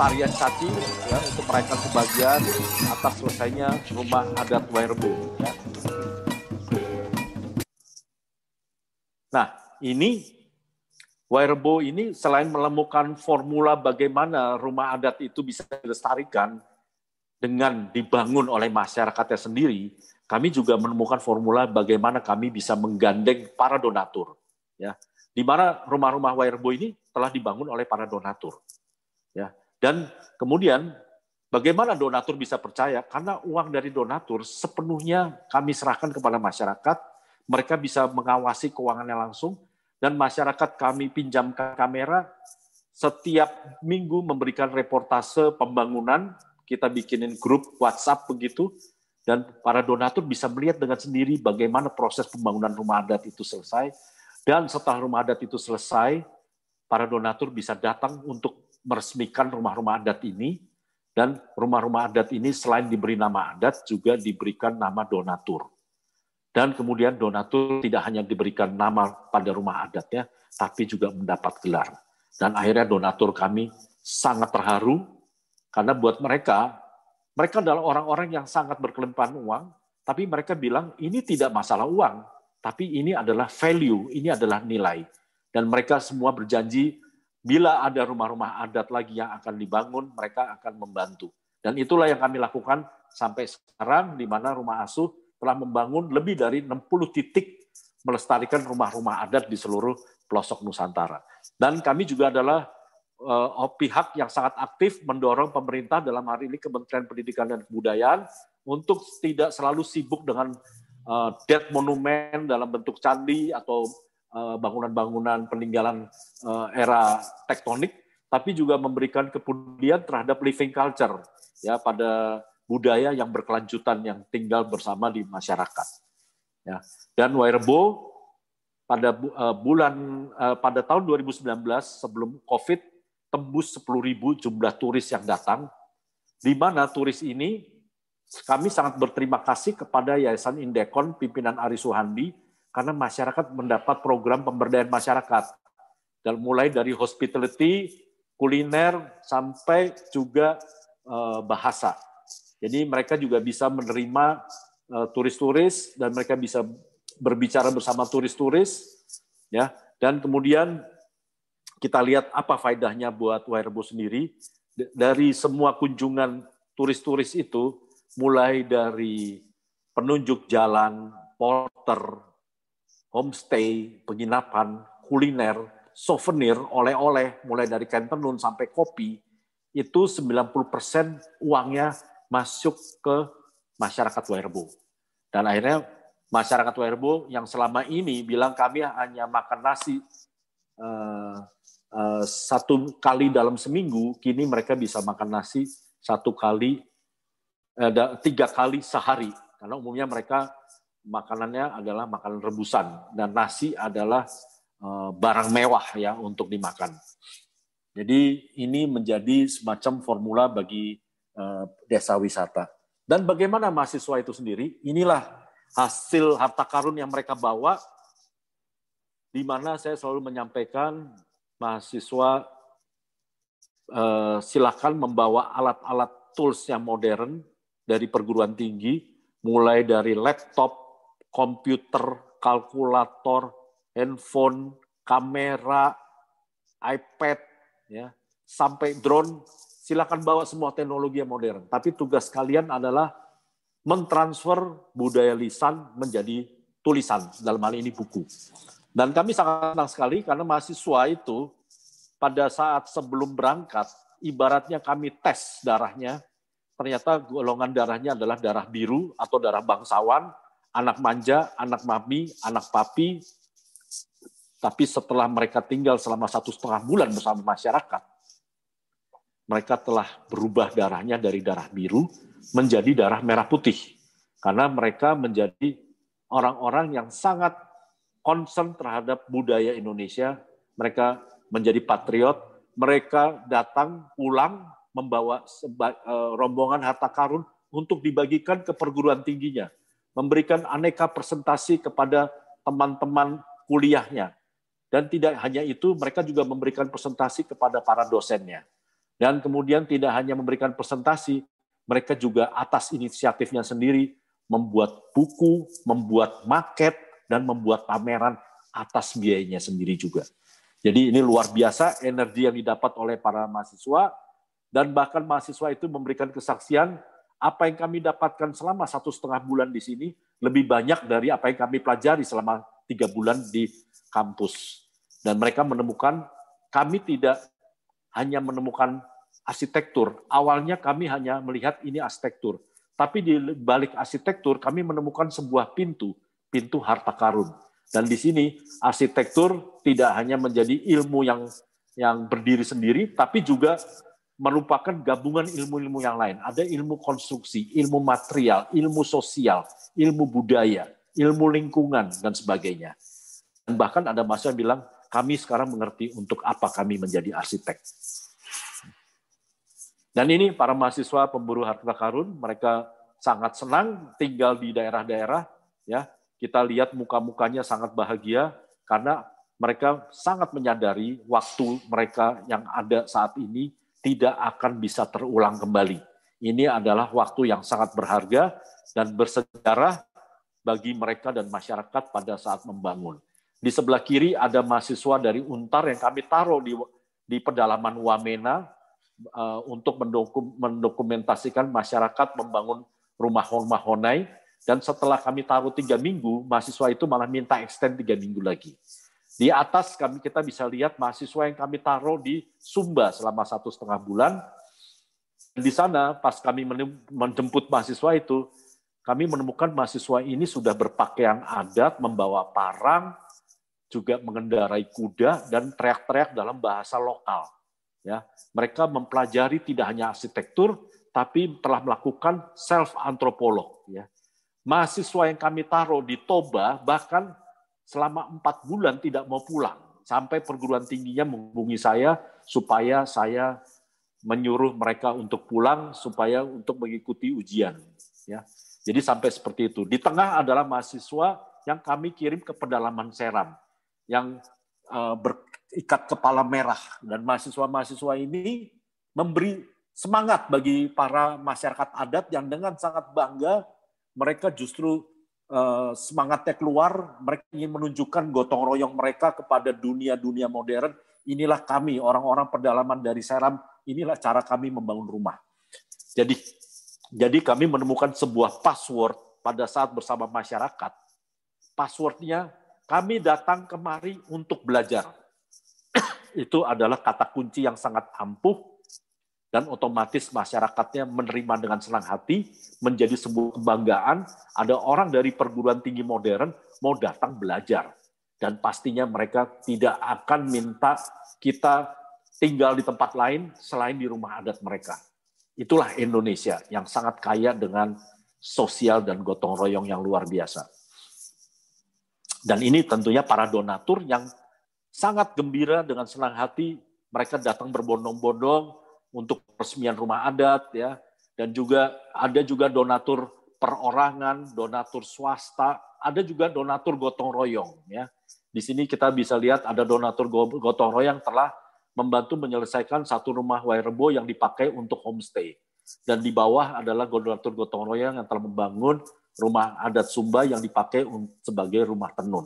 S2: tarian caci ya, untuk merayakan kebahagiaan atas selesainya rumah adat Wairebo. Ya. Nah, ini Wairebo ini selain menemukan formula bagaimana rumah adat itu bisa dilestarikan dengan dibangun oleh masyarakatnya sendiri, kami juga menemukan formula bagaimana kami bisa menggandeng para donatur. Ya, di mana rumah-rumah Wirebo ini telah dibangun oleh para donatur. Ya, dan kemudian bagaimana donatur bisa percaya? Karena uang dari donatur sepenuhnya kami serahkan kepada masyarakat. Mereka bisa mengawasi keuangannya langsung dan masyarakat kami pinjamkan kamera setiap minggu memberikan reportase pembangunan. Kita bikinin grup WhatsApp begitu dan para donatur bisa melihat dengan sendiri bagaimana proses pembangunan rumah adat itu selesai. Dan setelah rumah adat itu selesai, para donatur bisa datang untuk meresmikan rumah-rumah adat ini. Dan rumah-rumah adat ini selain diberi nama adat, juga diberikan nama donatur. Dan kemudian donatur tidak hanya diberikan nama pada rumah adatnya, tapi juga mendapat gelar. Dan akhirnya donatur kami sangat terharu, karena buat mereka mereka adalah orang-orang yang sangat berkelimpahan uang, tapi mereka bilang ini tidak masalah uang, tapi ini adalah value, ini adalah nilai. Dan mereka semua berjanji bila ada rumah-rumah adat lagi yang akan dibangun, mereka akan membantu. Dan itulah yang kami lakukan sampai sekarang, di mana rumah asuh telah membangun lebih dari 60 titik melestarikan rumah-rumah adat di seluruh pelosok Nusantara. Dan kami juga adalah uh, pihak yang sangat aktif mendorong pemerintah dalam hari ini Kementerian Pendidikan dan Kebudayaan untuk tidak selalu sibuk dengan uh, dead monumen dalam bentuk candi atau eh, bangunan-bangunan uh, peninggalan uh, era tektonik, tapi juga memberikan kepedulian terhadap living culture ya pada budaya yang berkelanjutan yang tinggal bersama di masyarakat. Ya. Dan Wairebo pada bulan pada tahun 2019 sebelum Covid tembus 10.000 jumlah turis yang datang, di mana turis ini kami sangat berterima kasih kepada Yayasan Indekon pimpinan Ari Suhandi karena masyarakat mendapat program pemberdayaan masyarakat. Dan mulai dari hospitality, kuliner, sampai juga eh, bahasa. Jadi mereka juga bisa menerima eh, turis-turis dan mereka bisa berbicara bersama turis-turis ya dan kemudian kita lihat apa faedahnya buat Wirebo sendiri. Dari semua kunjungan turis-turis itu, mulai dari penunjuk jalan, porter, homestay, penginapan, kuliner, souvenir, oleh-oleh, mulai dari kain tenun sampai kopi, itu 90% uangnya masuk ke masyarakat Wirebo. Dan akhirnya masyarakat Wirebo yang selama ini bilang kami hanya makan nasi eh, Eh, satu kali dalam seminggu, kini mereka bisa makan nasi satu kali, eh, tiga kali sehari. Karena umumnya mereka makanannya adalah makanan rebusan dan nasi adalah barang mewah ya untuk dimakan. Jadi ini menjadi semacam formula bagi desa wisata. Dan bagaimana mahasiswa itu sendiri? Inilah hasil harta karun yang mereka bawa, di mana saya selalu menyampaikan mahasiswa eh, silakan membawa alat-alat tools yang modern dari perguruan tinggi, mulai dari laptop, komputer, kalkulator, handphone, kamera, iPad, ya, sampai drone, silakan bawa semua teknologi yang modern. Tapi tugas kalian adalah mentransfer budaya lisan menjadi tulisan, dalam hal ini buku. Dan kami sangat senang sekali karena mahasiswa itu pada saat sebelum berangkat, ibaratnya kami tes darahnya, ternyata golongan darahnya adalah darah biru atau darah bangsawan, anak manja, anak mami, anak papi. Tapi setelah mereka tinggal selama satu setengah bulan bersama masyarakat, mereka telah berubah darahnya dari darah biru menjadi darah merah putih. Karena mereka menjadi orang-orang yang sangat concern terhadap budaya Indonesia, mereka menjadi patriot, mereka datang pulang membawa eh, rombongan harta karun untuk dibagikan ke perguruan tingginya, memberikan aneka presentasi kepada teman-teman kuliahnya. Dan tidak hanya itu, mereka juga memberikan presentasi kepada para dosennya. Dan kemudian tidak hanya memberikan presentasi, mereka juga atas inisiatifnya sendiri membuat buku, membuat maket, dan membuat pameran atas biayanya sendiri juga. Jadi ini luar biasa energi yang didapat oleh para mahasiswa dan bahkan mahasiswa itu memberikan kesaksian apa yang kami dapatkan selama satu setengah bulan di sini lebih banyak dari apa yang kami pelajari selama tiga bulan di kampus. Dan mereka menemukan kami tidak hanya menemukan arsitektur. Awalnya kami hanya melihat ini arsitektur. Tapi di balik arsitektur kami menemukan sebuah pintu, pintu harta karun. Dan di sini arsitektur tidak hanya menjadi ilmu yang yang berdiri sendiri, tapi juga merupakan gabungan ilmu-ilmu yang lain. Ada ilmu konstruksi, ilmu material, ilmu sosial, ilmu budaya, ilmu lingkungan, dan sebagainya. Dan bahkan ada masa yang bilang, kami sekarang mengerti untuk apa kami menjadi arsitek. Dan ini para mahasiswa pemburu harta karun, mereka sangat senang tinggal di daerah-daerah. Ya, kita lihat muka-mukanya sangat bahagia karena mereka sangat menyadari waktu mereka yang ada saat ini tidak akan bisa terulang kembali. Ini adalah waktu yang sangat berharga dan bersejarah bagi mereka dan masyarakat pada saat membangun. Di sebelah kiri ada mahasiswa dari Untar yang kami taruh di di pedalaman Wamena uh, untuk mendokum, mendokumentasikan masyarakat membangun rumah-rumah Honai. Dan setelah kami taruh tiga minggu, mahasiswa itu malah minta extend tiga minggu lagi. Di atas kami kita bisa lihat mahasiswa yang kami taruh di Sumba selama satu setengah bulan. Di sana pas kami menjemput mahasiswa itu, kami menemukan mahasiswa ini sudah berpakaian adat, membawa parang, juga mengendarai kuda dan teriak-teriak dalam bahasa lokal. Ya, mereka mempelajari tidak hanya arsitektur, tapi telah melakukan self antropolog. Ya, mahasiswa yang kami taruh di Toba bahkan selama empat bulan tidak mau pulang sampai perguruan tingginya menghubungi saya supaya saya menyuruh mereka untuk pulang supaya untuk mengikuti ujian. Ya, jadi sampai seperti itu. Di tengah adalah mahasiswa yang kami kirim ke pedalaman Seram yang uh, berikat kepala merah. Dan mahasiswa-mahasiswa ini memberi semangat bagi para masyarakat adat yang dengan sangat bangga mereka justru uh, semangatnya keluar. Mereka ingin menunjukkan gotong royong mereka kepada dunia-dunia modern. Inilah kami orang-orang pedalaman dari Seram. Inilah cara kami membangun rumah. Jadi jadi kami menemukan sebuah password pada saat bersama masyarakat. Passwordnya kami datang kemari untuk belajar. Itu adalah kata kunci yang sangat ampuh dan otomatis masyarakatnya menerima dengan senang hati, menjadi sebuah kebanggaan. Ada orang dari perguruan tinggi modern mau datang belajar. Dan pastinya mereka tidak akan minta kita tinggal di tempat lain selain di rumah adat mereka. Itulah Indonesia yang sangat kaya dengan sosial dan gotong royong yang luar biasa. Dan ini tentunya para donatur yang sangat gembira dengan senang hati mereka datang berbondong-bondong untuk peresmian rumah adat ya dan juga ada juga donatur perorangan, donatur swasta, ada juga donatur gotong royong ya. Di sini kita bisa lihat ada donatur gotong royong telah membantu menyelesaikan satu rumah Wairebo yang dipakai untuk homestay. Dan di bawah adalah donatur gotong royong yang telah membangun rumah adat Sumba yang dipakai sebagai rumah tenun.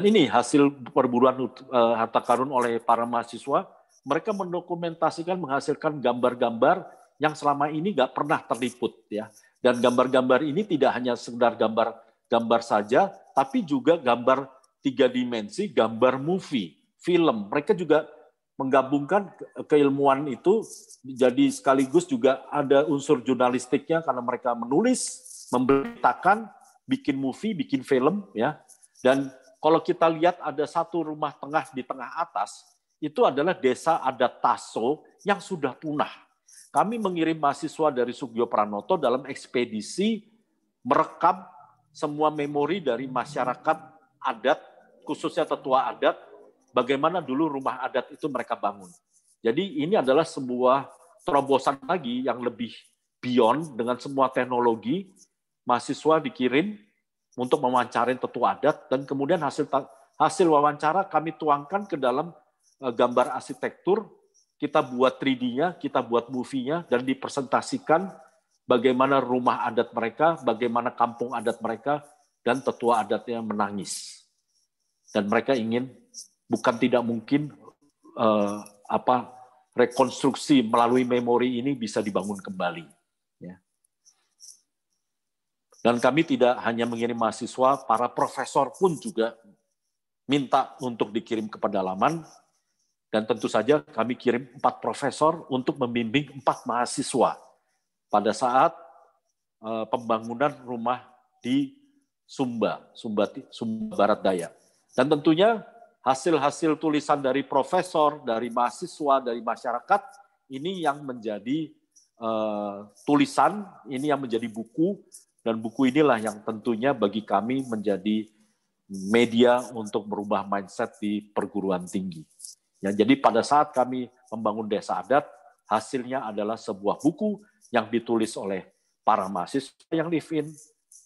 S2: Ini hasil perburuan uh, harta karun oleh para mahasiswa. Mereka mendokumentasikan, menghasilkan gambar-gambar yang selama ini nggak pernah terliput ya. Dan gambar-gambar ini tidak hanya sekedar gambar gambar saja, tapi juga gambar tiga dimensi, gambar movie, film. Mereka juga menggabungkan keilmuan itu jadi sekaligus juga ada unsur jurnalistiknya karena mereka menulis, memberitakan, bikin movie, bikin film ya. Dan kalau kita lihat ada satu rumah tengah di tengah atas, itu adalah desa adat Taso yang sudah punah. Kami mengirim mahasiswa dari Sugio Pranoto dalam ekspedisi merekam semua memori dari masyarakat adat, khususnya tetua adat, bagaimana dulu rumah adat itu mereka bangun. Jadi ini adalah sebuah terobosan lagi yang lebih beyond dengan semua teknologi. Mahasiswa dikirim untuk mewawancarai tetua adat dan kemudian hasil hasil wawancara kami tuangkan ke dalam e, gambar arsitektur. Kita buat 3D-nya, kita buat movie-nya dan dipresentasikan bagaimana rumah adat mereka, bagaimana kampung adat mereka dan tetua adatnya menangis. Dan mereka ingin bukan tidak mungkin uh, apa rekonstruksi melalui memori ini bisa dibangun kembali. Dan kami tidak hanya mengirim mahasiswa, para profesor pun juga minta untuk dikirim ke pedalaman, dan tentu saja kami kirim empat profesor untuk membimbing empat mahasiswa pada saat uh, pembangunan rumah di Sumba, Sumba, Sumba Barat Daya. Dan tentunya hasil-hasil tulisan dari profesor, dari mahasiswa, dari masyarakat, ini yang menjadi uh, tulisan, ini yang menjadi buku, dan buku inilah yang tentunya bagi kami menjadi media untuk merubah mindset di perguruan tinggi. Ya, jadi pada saat kami membangun desa adat, hasilnya adalah sebuah buku yang ditulis oleh para mahasiswa yang live in,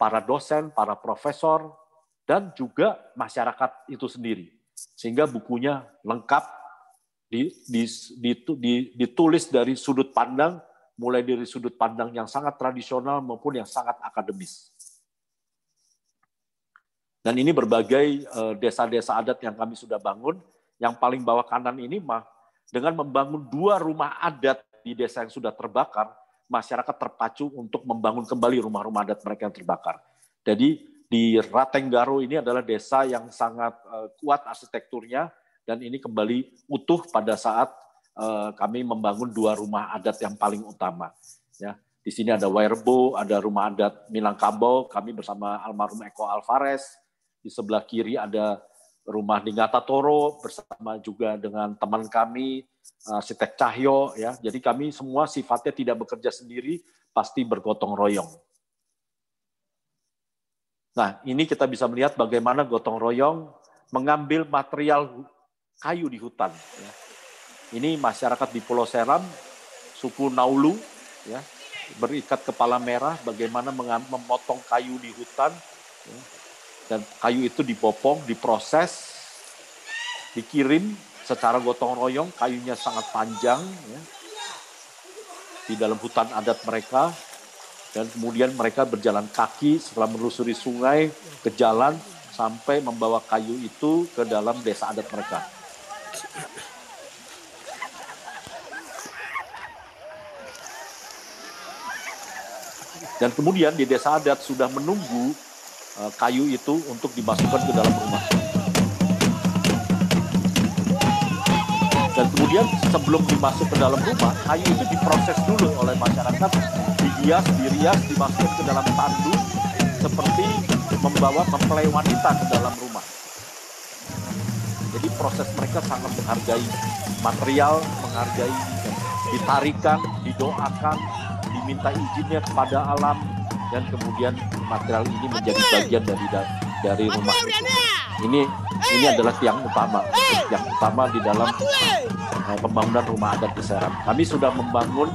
S2: para dosen, para profesor, dan juga masyarakat itu sendiri. Sehingga bukunya lengkap, ditulis dari sudut pandang, mulai dari sudut pandang yang sangat tradisional maupun yang sangat akademis. Dan ini berbagai eh, desa-desa adat yang kami sudah bangun, yang paling bawah kanan ini mah dengan membangun dua rumah adat di desa yang sudah terbakar, masyarakat terpacu untuk membangun kembali rumah-rumah adat mereka yang terbakar. Jadi di Ratenggaro ini adalah desa yang sangat uh, kuat arsitekturnya dan ini kembali utuh pada saat kami membangun dua rumah adat yang paling utama. Ya, di sini ada Wairbo, ada rumah adat Minangkabau, kami bersama almarhum Eko Alvarez. Di sebelah kiri ada rumah di Toro bersama juga dengan teman kami arsitek Cahyo ya. Jadi kami semua sifatnya tidak bekerja sendiri, pasti bergotong royong. Nah, ini kita bisa melihat bagaimana gotong royong mengambil material kayu di hutan. Ya. Ini masyarakat di Pulau Seram, suku Naulu, ya, berikat kepala merah, bagaimana memotong kayu di hutan. Ya dan kayu itu dipopong, diproses, dikirim secara gotong royong, kayunya sangat panjang ya, di dalam hutan adat mereka, dan kemudian mereka berjalan kaki setelah menelusuri sungai ke jalan sampai membawa kayu itu ke dalam desa adat mereka. Dan kemudian di desa adat sudah menunggu Eh, kayu itu untuk dimasukkan ke dalam rumah. Dan kemudian sebelum dimasuk ke dalam rumah, kayu itu diproses dulu oleh masyarakat, dihias, dirias, dimasukkan ke dalam tandu, seperti membawa mempelai wanita ke dalam rumah. Jadi proses mereka sangat menghargai material, menghargai ditarikan, didoakan, diminta izinnya kepada alam, dan kemudian material ini menjadi bagian dari dari rumah itu. Ini ini adalah tiang utama, tiang utama di dalam pembangunan rumah adat di Seram. Kami sudah membangun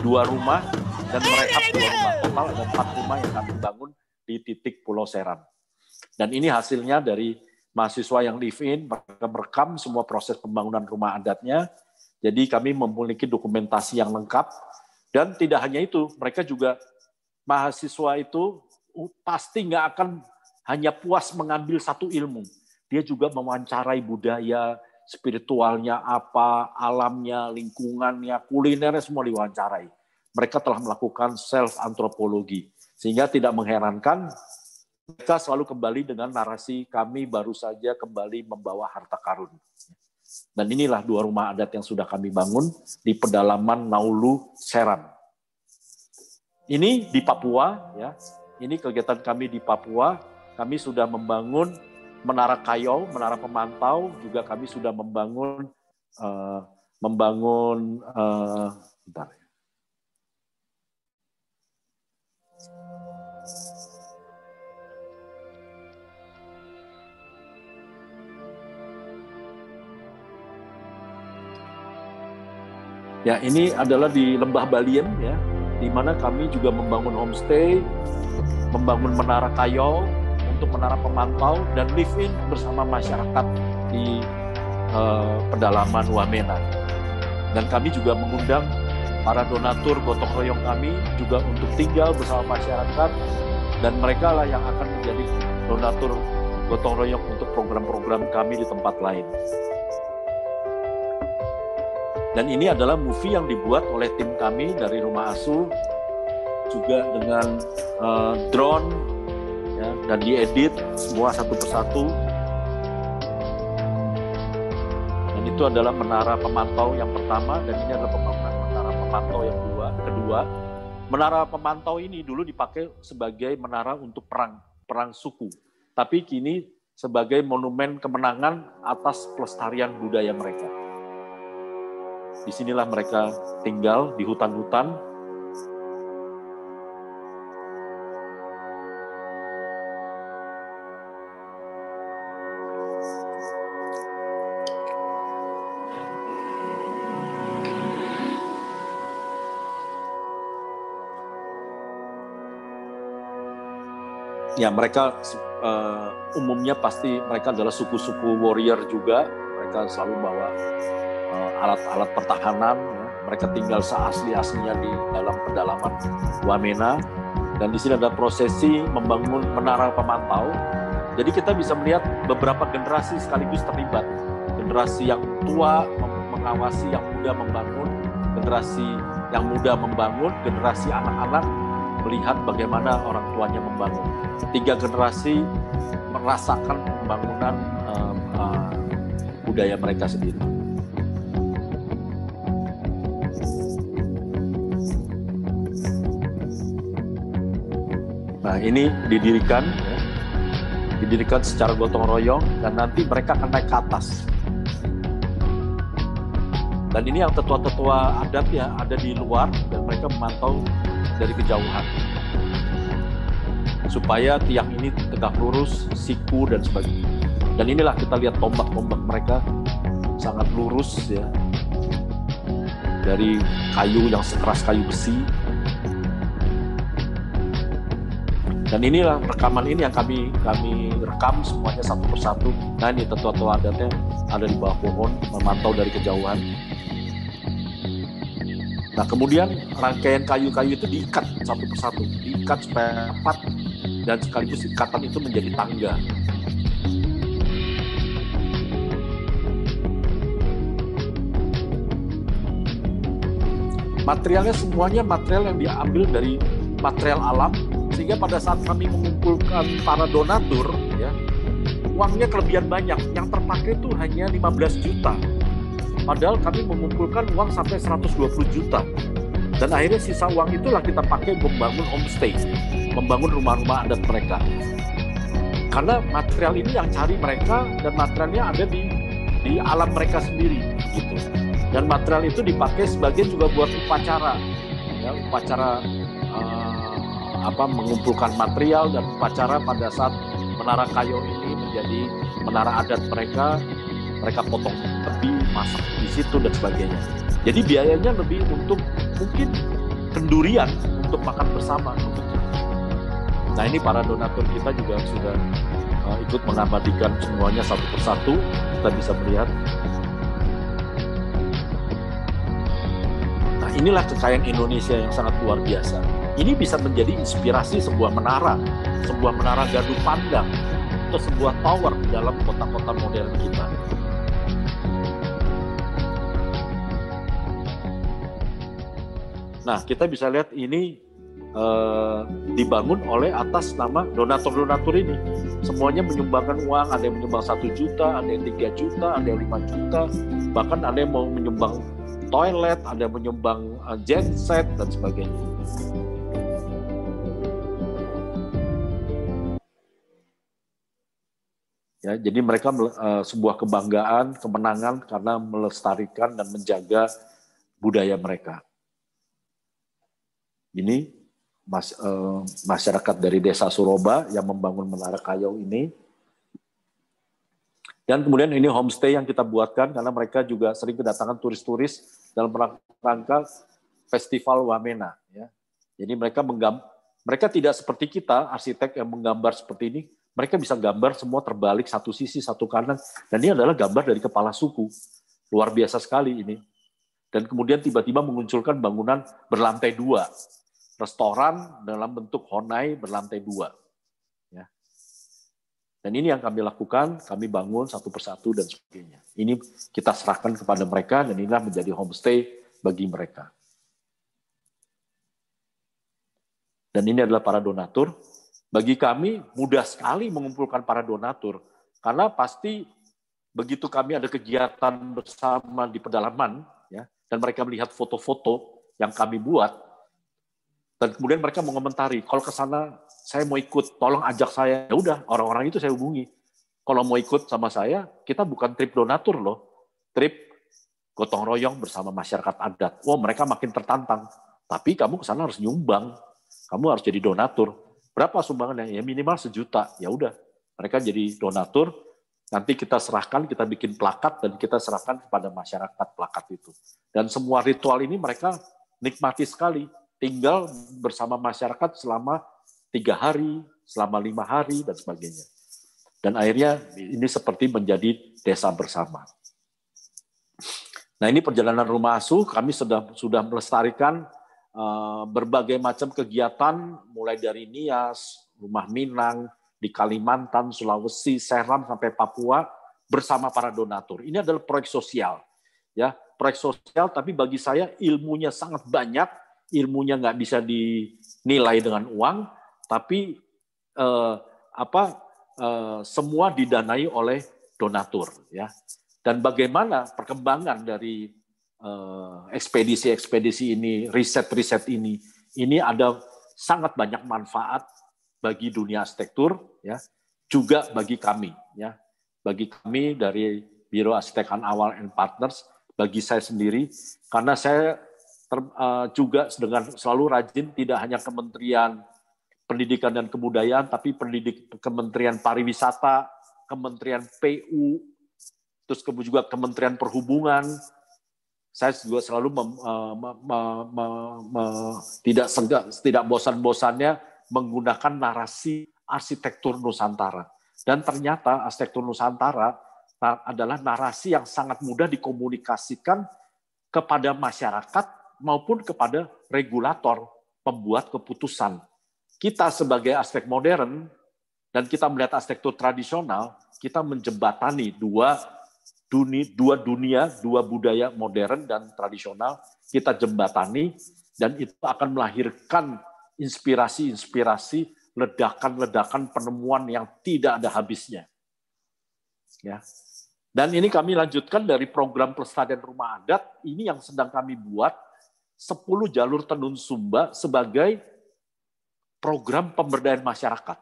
S2: dua rumah dan merehab dua rumah. Total ada empat rumah yang kami bangun di titik Pulau Seram. Dan ini hasilnya dari mahasiswa yang live in, mereka merekam semua proses pembangunan rumah adatnya. Jadi kami memiliki dokumentasi yang lengkap. Dan tidak hanya itu, mereka juga mahasiswa itu pasti nggak akan hanya puas mengambil satu ilmu. Dia juga mewawancarai budaya, spiritualnya apa, alamnya, lingkungannya, kulinernya semua diwawancarai. Mereka telah melakukan self antropologi sehingga tidak mengherankan mereka selalu kembali dengan narasi kami baru saja kembali membawa harta karun. Dan inilah dua rumah adat yang sudah kami bangun di pedalaman Naulu, Seram. Ini di Papua ya. Ini kegiatan kami di Papua. Kami sudah membangun menara kayau, menara pemantau, juga kami sudah membangun uh, membangun uh, bentar. Ini adalah di Lembah Baliem ya di mana kami juga membangun homestay, membangun menara kayu untuk menara pemantau dan live in bersama masyarakat di uh, pedalaman Wamena. Dan kami juga mengundang para donatur gotong royong kami juga untuk tinggal bersama masyarakat dan mereka lah yang akan menjadi donatur gotong royong untuk program-program kami di tempat lain. Dan ini adalah movie yang dibuat oleh tim kami dari Rumah Asuh juga dengan uh, drone ya, dan diedit semua satu persatu. Dan itu adalah menara pemantau yang pertama dan ini adalah menara pemantau yang kedua. Kedua, menara pemantau ini dulu dipakai sebagai menara untuk perang perang suku, tapi kini sebagai monumen kemenangan atas pelestarian budaya mereka. Di sinilah mereka tinggal di hutan-hutan. Ya mereka uh, umumnya pasti mereka adalah suku-suku warrior juga. Mereka selalu bawa alat-alat pertahanan ya. mereka tinggal seasli aslinya di dalam pedalaman Wamena dan di sini ada prosesi membangun menara pemantau jadi kita bisa melihat beberapa generasi sekaligus terlibat generasi yang tua mengawasi yang muda membangun generasi yang muda membangun generasi anak-anak melihat bagaimana orang tuanya membangun. Tiga generasi merasakan pembangunan uh, uh, budaya mereka sendiri. Nah ini didirikan, didirikan secara gotong royong dan nanti mereka akan naik ke atas. Dan ini yang tetua-tetua adat ya ada di luar dan mereka memantau dari kejauhan supaya tiang ini tegak lurus, siku dan sebagainya. Dan inilah kita lihat tombak-tombak mereka sangat lurus ya dari kayu yang sekeras kayu besi. Dan inilah rekaman ini yang kami kami rekam semuanya satu persatu. Nah ini tetua-tetua adatnya ada di bawah pohon memantau dari kejauhan. Nah kemudian rangkaian kayu-kayu itu diikat satu persatu, diikat supaya rapat dan sekaligus ikatan itu menjadi tangga. Materialnya semuanya material yang diambil dari material alam, sehingga pada saat kami mengumpulkan para donatur, ya, uangnya kelebihan banyak. Yang terpakai itu hanya 15 juta Padahal kami mengumpulkan uang sampai 120 juta. Dan akhirnya sisa uang itulah kita pakai membangun homestay, membangun rumah-rumah adat mereka. Karena material ini yang cari mereka dan materialnya ada di di alam mereka sendiri gitu. Dan material itu dipakai sebagian juga buat upacara. Ya, upacara apa mengumpulkan material dan upacara pada saat menara kayu ini menjadi menara adat mereka mereka potong tepi, masak di situ dan sebagainya. Jadi biayanya lebih untuk mungkin kendurian untuk makan bersama. Nah ini para donatur kita juga sudah uh, ikut mengabadikan semuanya satu persatu. Kita bisa melihat. Nah inilah kekayaan Indonesia yang sangat luar biasa. Ini bisa menjadi inspirasi sebuah menara, sebuah menara gardu pandang, atau sebuah tower di dalam kota-kota modern kita. Nah, kita bisa lihat ini eh, dibangun oleh atas nama donatur-donatur ini. Semuanya menyumbangkan uang, ada yang menyumbang satu juta, ada yang tiga juta, ada yang lima juta, bahkan ada yang mau menyumbang toilet, ada yang menyumbang uh, genset dan sebagainya. Ya, jadi mereka uh, sebuah kebanggaan, kemenangan karena melestarikan dan menjaga budaya mereka. Ini mas, uh, masyarakat dari desa Suroba yang membangun menara kayu ini. Dan kemudian ini homestay yang kita buatkan karena mereka juga sering kedatangan turis-turis dalam rangka festival Wamena. Ya. Jadi mereka menggam, mereka tidak seperti kita arsitek yang menggambar seperti ini. Mereka bisa gambar semua terbalik satu sisi satu kanan. Dan ini adalah gambar dari kepala suku. Luar biasa sekali ini. Dan kemudian tiba-tiba mengunculkan bangunan berlantai dua restoran dalam bentuk honai berlantai dua. Ya. Dan ini yang kami lakukan, kami bangun satu persatu dan sebagainya. Ini kita serahkan kepada mereka dan inilah menjadi homestay bagi mereka. Dan ini adalah para donatur. Bagi kami mudah sekali mengumpulkan para donatur karena pasti begitu kami ada kegiatan bersama di pedalaman ya dan mereka melihat foto-foto yang kami buat dan kemudian mereka mengomentari kalau ke sana saya mau ikut, tolong ajak saya. Ya udah, orang-orang itu saya hubungi. Kalau mau ikut sama saya, kita bukan trip donatur loh. Trip gotong royong bersama masyarakat adat. Oh, mereka makin tertantang. Tapi kamu ke sana harus nyumbang. Kamu harus jadi donatur. Berapa sumbangannya? Ya minimal sejuta. Ya udah, mereka jadi donatur. Nanti kita serahkan, kita bikin plakat dan kita serahkan kepada masyarakat plakat itu. Dan semua ritual ini mereka nikmati sekali. Tinggal bersama masyarakat selama tiga hari, selama lima hari, dan sebagainya. Dan akhirnya ini seperti menjadi desa bersama. Nah ini perjalanan rumah asuh, kami sudah sudah melestarikan uh, berbagai macam kegiatan, mulai dari Nias, Rumah Minang, di Kalimantan, Sulawesi, Seram, sampai Papua, bersama para donatur. Ini adalah proyek sosial. ya Proyek sosial, tapi bagi saya ilmunya sangat banyak, ilmunya nggak bisa dinilai dengan uang, tapi eh, apa eh, semua didanai oleh donatur ya. Dan bagaimana perkembangan dari eh, ekspedisi-ekspedisi ini, riset-riset ini, ini ada sangat banyak manfaat bagi dunia arsitektur ya, juga bagi kami ya. Bagi kami dari Biro Arsitekkan Awal and Partners, bagi saya sendiri karena saya ter, uh, juga dengan selalu rajin tidak hanya Kementerian Pendidikan dan Kebudayaan, tapi pendidik Kementerian Pariwisata, Kementerian PU, terus juga Kementerian Perhubungan. Saya juga selalu mem, uh, tidak segak, tidak bosan-bosannya menggunakan narasi arsitektur Nusantara. Dan ternyata arsitektur Nusantara adalah narasi yang sangat mudah dikomunikasikan kepada masyarakat maupun kepada regulator pembuat keputusan kita sebagai aspek modern dan kita melihat arsitektur tradisional, kita menjembatani dua dunia, dua dunia, dua budaya modern dan tradisional, kita jembatani dan itu akan melahirkan inspirasi-inspirasi, ledakan-ledakan penemuan yang tidak ada habisnya. Ya. Dan ini kami lanjutkan dari program pelestarian rumah adat, ini yang sedang kami buat 10 jalur tenun Sumba sebagai program pemberdayaan masyarakat.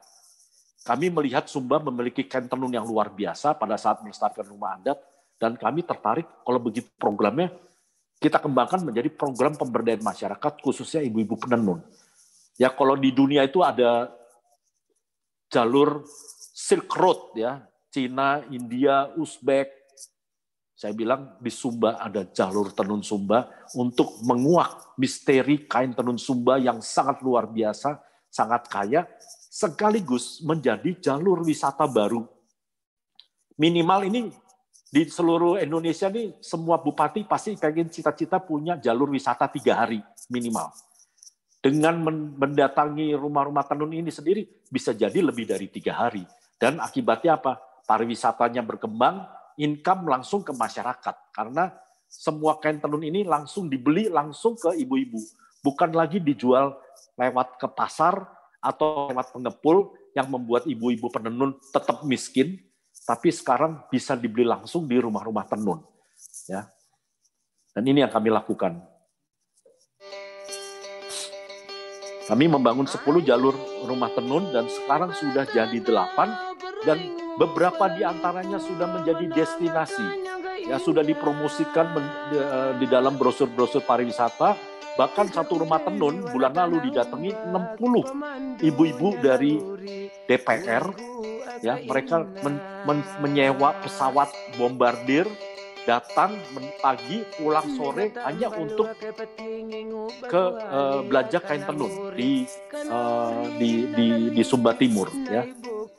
S2: Kami melihat Sumba memiliki kain tenun yang luar biasa pada saat melestarikan rumah adat, dan kami tertarik kalau begitu programnya kita kembangkan menjadi program pemberdayaan masyarakat khususnya ibu-ibu penenun. Ya kalau di dunia itu ada jalur Silk Road ya, Cina, India, Uzbek. Saya bilang di Sumba ada jalur tenun Sumba untuk menguak misteri kain tenun Sumba yang sangat luar biasa sangat kaya, sekaligus menjadi jalur wisata baru. Minimal ini di seluruh Indonesia nih semua bupati pasti pengen cita-cita punya jalur wisata tiga hari minimal. Dengan mendatangi rumah-rumah tenun ini sendiri bisa jadi lebih dari tiga hari. Dan akibatnya apa? Pariwisatanya berkembang, income langsung ke masyarakat. Karena semua kain tenun ini langsung dibeli langsung ke ibu-ibu. Bukan lagi dijual lewat ke pasar atau lewat pengepul yang membuat ibu-ibu penenun tetap miskin, tapi sekarang bisa dibeli langsung di rumah-rumah tenun. Ya. Dan ini yang kami lakukan. Kami membangun 10 jalur rumah tenun dan sekarang sudah jadi 8 dan beberapa di antaranya sudah menjadi destinasi. Ya sudah dipromosikan di dalam brosur-brosur pariwisata Bahkan satu rumah tenun bulan lalu didatangi 60 ibu-ibu dari DPR ya mereka men, men, menyewa pesawat bombardir datang pagi pulang sore hanya untuk ke uh, belanja kain tenun di uh, di di di Sumba Timur ya.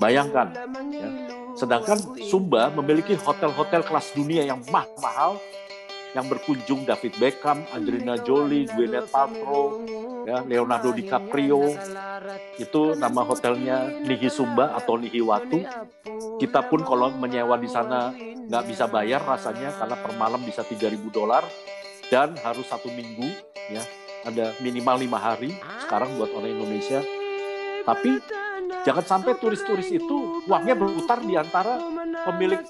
S2: Bayangkan ya. Sedangkan Sumba memiliki hotel-hotel kelas dunia yang mah mahal yang berkunjung David Beckham, Angelina Jolie, Gwyneth Paltrow, ya, Leonardo DiCaprio. Itu nama hotelnya Nihi Sumba atau Nihi Watu. Kita pun kalau menyewa di sana nggak bisa bayar rasanya karena per malam bisa 3.000 dolar dan harus satu minggu ya ada minimal lima hari sekarang buat orang Indonesia tapi jangan sampai turis-turis itu uangnya berputar di antara pemilik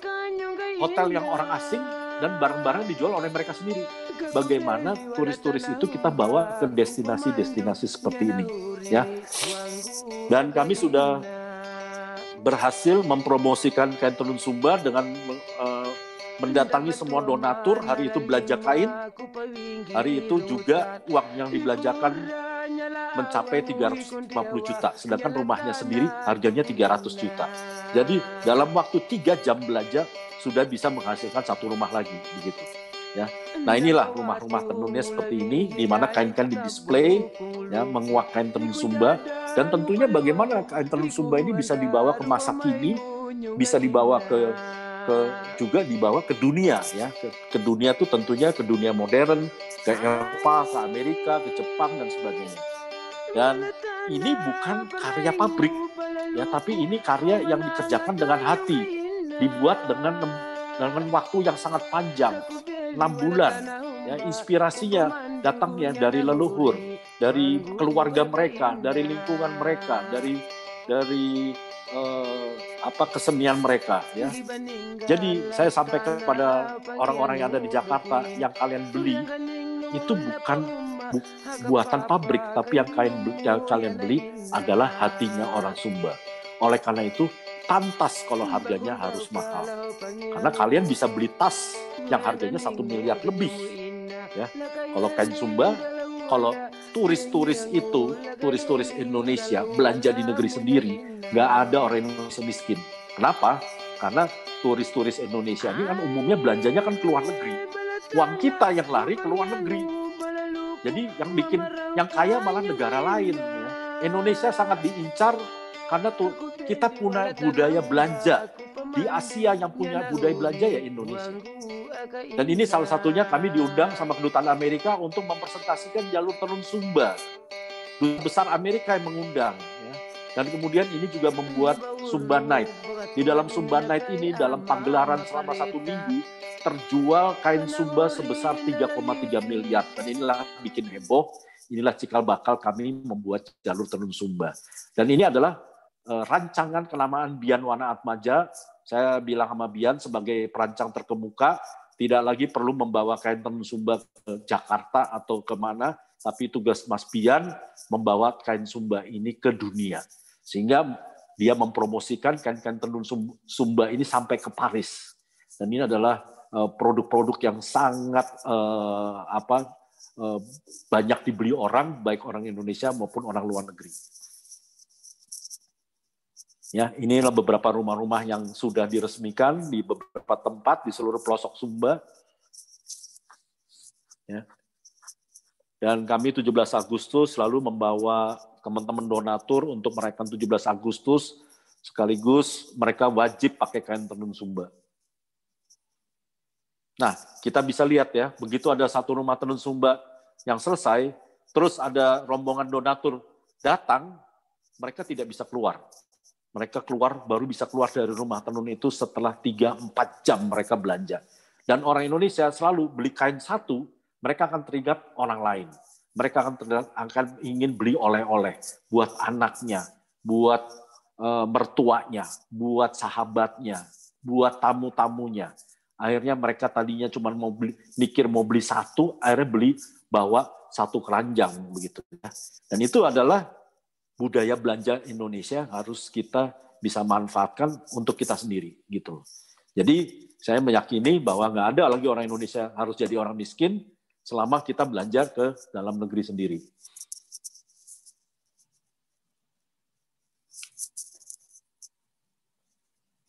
S2: hotel yang orang asing dan barang-barang dijual oleh mereka sendiri. Bagaimana turis-turis itu kita bawa ke destinasi-destinasi seperti ini, ya. Dan kami sudah berhasil mempromosikan kain tenun Sumba dengan uh, mendatangi semua donatur hari itu belanja kain hari itu juga uang yang dibelanjakan mencapai 350 juta sedangkan rumahnya sendiri harganya 300 juta jadi dalam waktu tiga jam belanja sudah bisa menghasilkan satu rumah lagi begitu ya. Nah inilah rumah-rumah tenunnya seperti ini di mana kain-kain di display ya menguak kain tenun sumba. Dan tentunya bagaimana kain tenun sumba ini bisa dibawa ke masa kini bisa dibawa ke ke juga dibawa ke dunia ya. Ke, ke dunia itu tentunya ke dunia modern ke Eropa ke Amerika ke Jepang dan sebagainya. Dan ini bukan karya pabrik ya tapi ini karya yang dikerjakan dengan hati dibuat dengan dengan waktu yang sangat panjang, enam bulan. Ya, inspirasinya datangnya dari leluhur, dari keluarga mereka, dari lingkungan mereka, dari dari eh, apa kesenian mereka ya. Jadi saya sampaikan kepada orang-orang yang ada di Jakarta yang kalian beli itu bukan bu, buatan pabrik tapi yang kalian yang kalian beli adalah hatinya orang Sumba. Oleh karena itu pantas kalau harganya harus mahal. Karena kalian bisa beli tas yang harganya satu miliar lebih. Ya, kalau kain Sumba, kalau turis-turis itu, turis-turis Indonesia belanja di negeri sendiri, nggak ada orang Indonesia miskin. Kenapa? Karena turis-turis Indonesia ini kan umumnya belanjanya kan keluar negeri. Uang kita yang lari keluar negeri. Jadi yang bikin yang kaya malah negara lain. Ya. Indonesia sangat diincar karena tuh kita punya budaya belanja di Asia yang punya budaya belanja ya Indonesia. Dan ini salah satunya kami diundang sama kedutaan Amerika untuk mempresentasikan jalur tenun Sumba. Duta besar Amerika yang mengundang. Ya. Dan kemudian ini juga membuat Sumba Night. Di dalam Sumba Night ini, dalam pagelaran selama satu minggu, terjual kain Sumba sebesar 3,3 miliar. Dan inilah bikin heboh, inilah cikal bakal kami membuat jalur tenun Sumba. Dan ini adalah rancangan kenamaan Bian Wana Atmaja. Saya bilang sama Bian sebagai perancang terkemuka, tidak lagi perlu membawa kain tenun Sumba ke Jakarta atau ke mana, tapi tugas Mas Bian membawa kain Sumba ini ke dunia. Sehingga dia mempromosikan kain-kain tenun Sumba ini sampai ke Paris. Dan ini adalah eh, produk-produk yang sangat uh, apa banyak dibeli orang, baik orang Indonesia maupun orang luar negeri. Ya, inilah beberapa rumah-rumah yang sudah diresmikan di beberapa tempat di seluruh pelosok Sumba. Ya. Dan kami 17 Agustus selalu membawa teman-teman donatur untuk merayakan 17 Agustus sekaligus mereka wajib pakai kain tenun Sumba. Nah, kita bisa lihat ya, begitu ada satu rumah tenun Sumba yang selesai, terus ada rombongan donatur datang, mereka tidak bisa keluar mereka keluar baru bisa keluar dari rumah tenun itu setelah 3-4 jam mereka belanja. Dan orang Indonesia selalu beli kain satu, mereka akan teringat orang lain. Mereka akan teringat, akan ingin beli oleh-oleh buat anaknya, buat e, mertuanya, buat sahabatnya, buat tamu-tamunya. Akhirnya mereka tadinya cuma mau beli, mikir mau beli satu, akhirnya beli bawa satu keranjang begitu. Ya. Dan itu adalah budaya belanja Indonesia harus kita bisa manfaatkan untuk kita sendiri gitu. Jadi saya meyakini bahwa nggak ada lagi orang Indonesia harus jadi orang miskin selama kita belanja ke dalam negeri sendiri.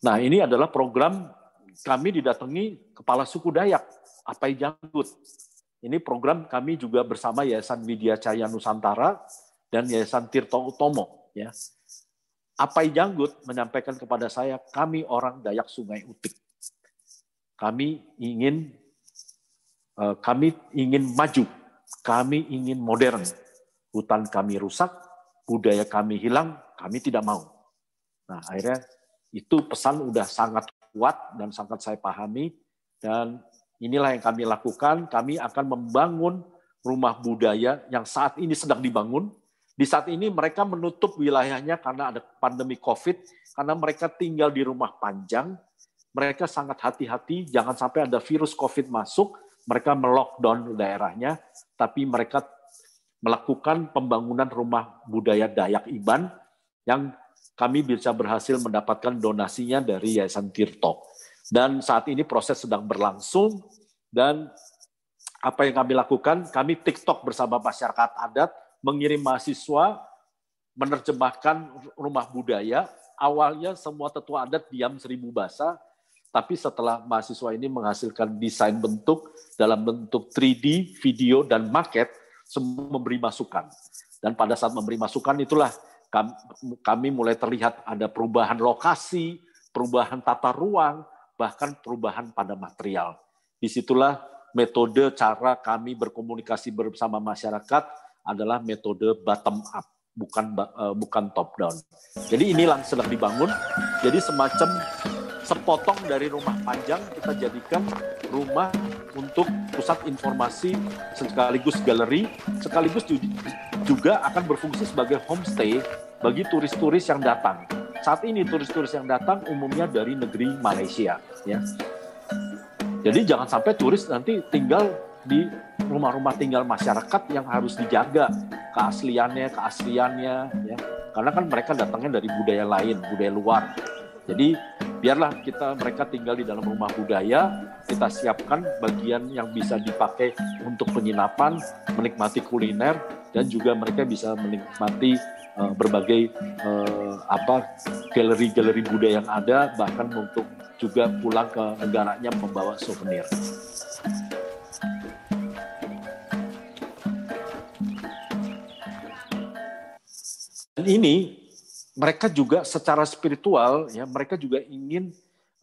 S2: Nah ini adalah program kami didatangi kepala suku Dayak, Apai Janggut. Ini program kami juga bersama Yayasan Widya Cahaya Nusantara dan Yayasan Tirto Utomo. Ya. Apai Janggut menyampaikan kepada saya, kami orang Dayak Sungai Utik. Kami ingin eh, kami ingin maju, kami ingin modern. Hutan kami rusak, budaya kami hilang, kami tidak mau. Nah, akhirnya itu pesan udah sangat kuat dan sangat saya pahami dan inilah yang kami lakukan. Kami akan membangun rumah budaya yang saat ini sedang dibangun. Di saat ini mereka menutup wilayahnya karena ada pandemi COVID, karena mereka tinggal di rumah panjang, mereka sangat hati-hati jangan sampai ada virus COVID masuk, mereka melockdown daerahnya, tapi mereka melakukan pembangunan rumah budaya Dayak Iban yang kami bisa berhasil mendapatkan donasinya dari Yayasan Tirto. Dan saat ini proses sedang berlangsung dan apa yang kami lakukan, kami TikTok bersama masyarakat adat, mengirim mahasiswa menerjemahkan rumah budaya. Awalnya semua tetua adat diam seribu bahasa, tapi setelah mahasiswa ini menghasilkan desain bentuk dalam bentuk 3D, video, dan market, semua memberi masukan. Dan pada saat memberi masukan itulah kami mulai terlihat ada perubahan lokasi, perubahan tata ruang, bahkan perubahan pada material. Di situlah metode cara kami berkomunikasi bersama masyarakat adalah metode bottom up, bukan eh, bukan top down. Jadi inilah sedang dibangun. Jadi semacam sepotong dari rumah panjang kita jadikan rumah untuk pusat informasi sekaligus galeri, sekaligus juga akan berfungsi sebagai homestay bagi turis-turis yang datang. Saat ini turis-turis yang datang umumnya dari negeri Malaysia, ya. Jadi jangan sampai turis nanti tinggal di rumah-rumah tinggal masyarakat yang harus dijaga keasliannya, keasliannya, ya. Karena kan mereka datangnya dari budaya lain, budaya luar. Jadi biarlah kita mereka tinggal di dalam rumah budaya, kita siapkan bagian yang bisa dipakai untuk penginapan, menikmati kuliner dan juga mereka bisa menikmati uh, berbagai uh, apa galeri-galeri budaya yang ada bahkan untuk juga pulang ke negaranya membawa souvenir. Dan ini mereka juga secara spiritual ya mereka juga ingin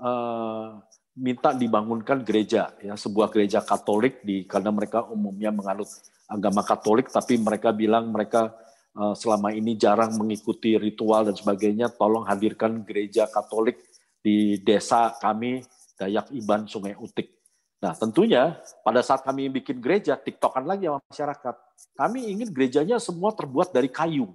S2: uh, minta dibangunkan gereja ya sebuah gereja Katolik di karena mereka umumnya menganut agama Katolik tapi mereka bilang mereka uh, selama ini jarang mengikuti ritual dan sebagainya tolong hadirkan gereja Katolik di desa kami Dayak Iban Sungai Utik. Nah tentunya pada saat kami bikin gereja tiktokan lagi sama masyarakat kami ingin gerejanya semua terbuat dari kayu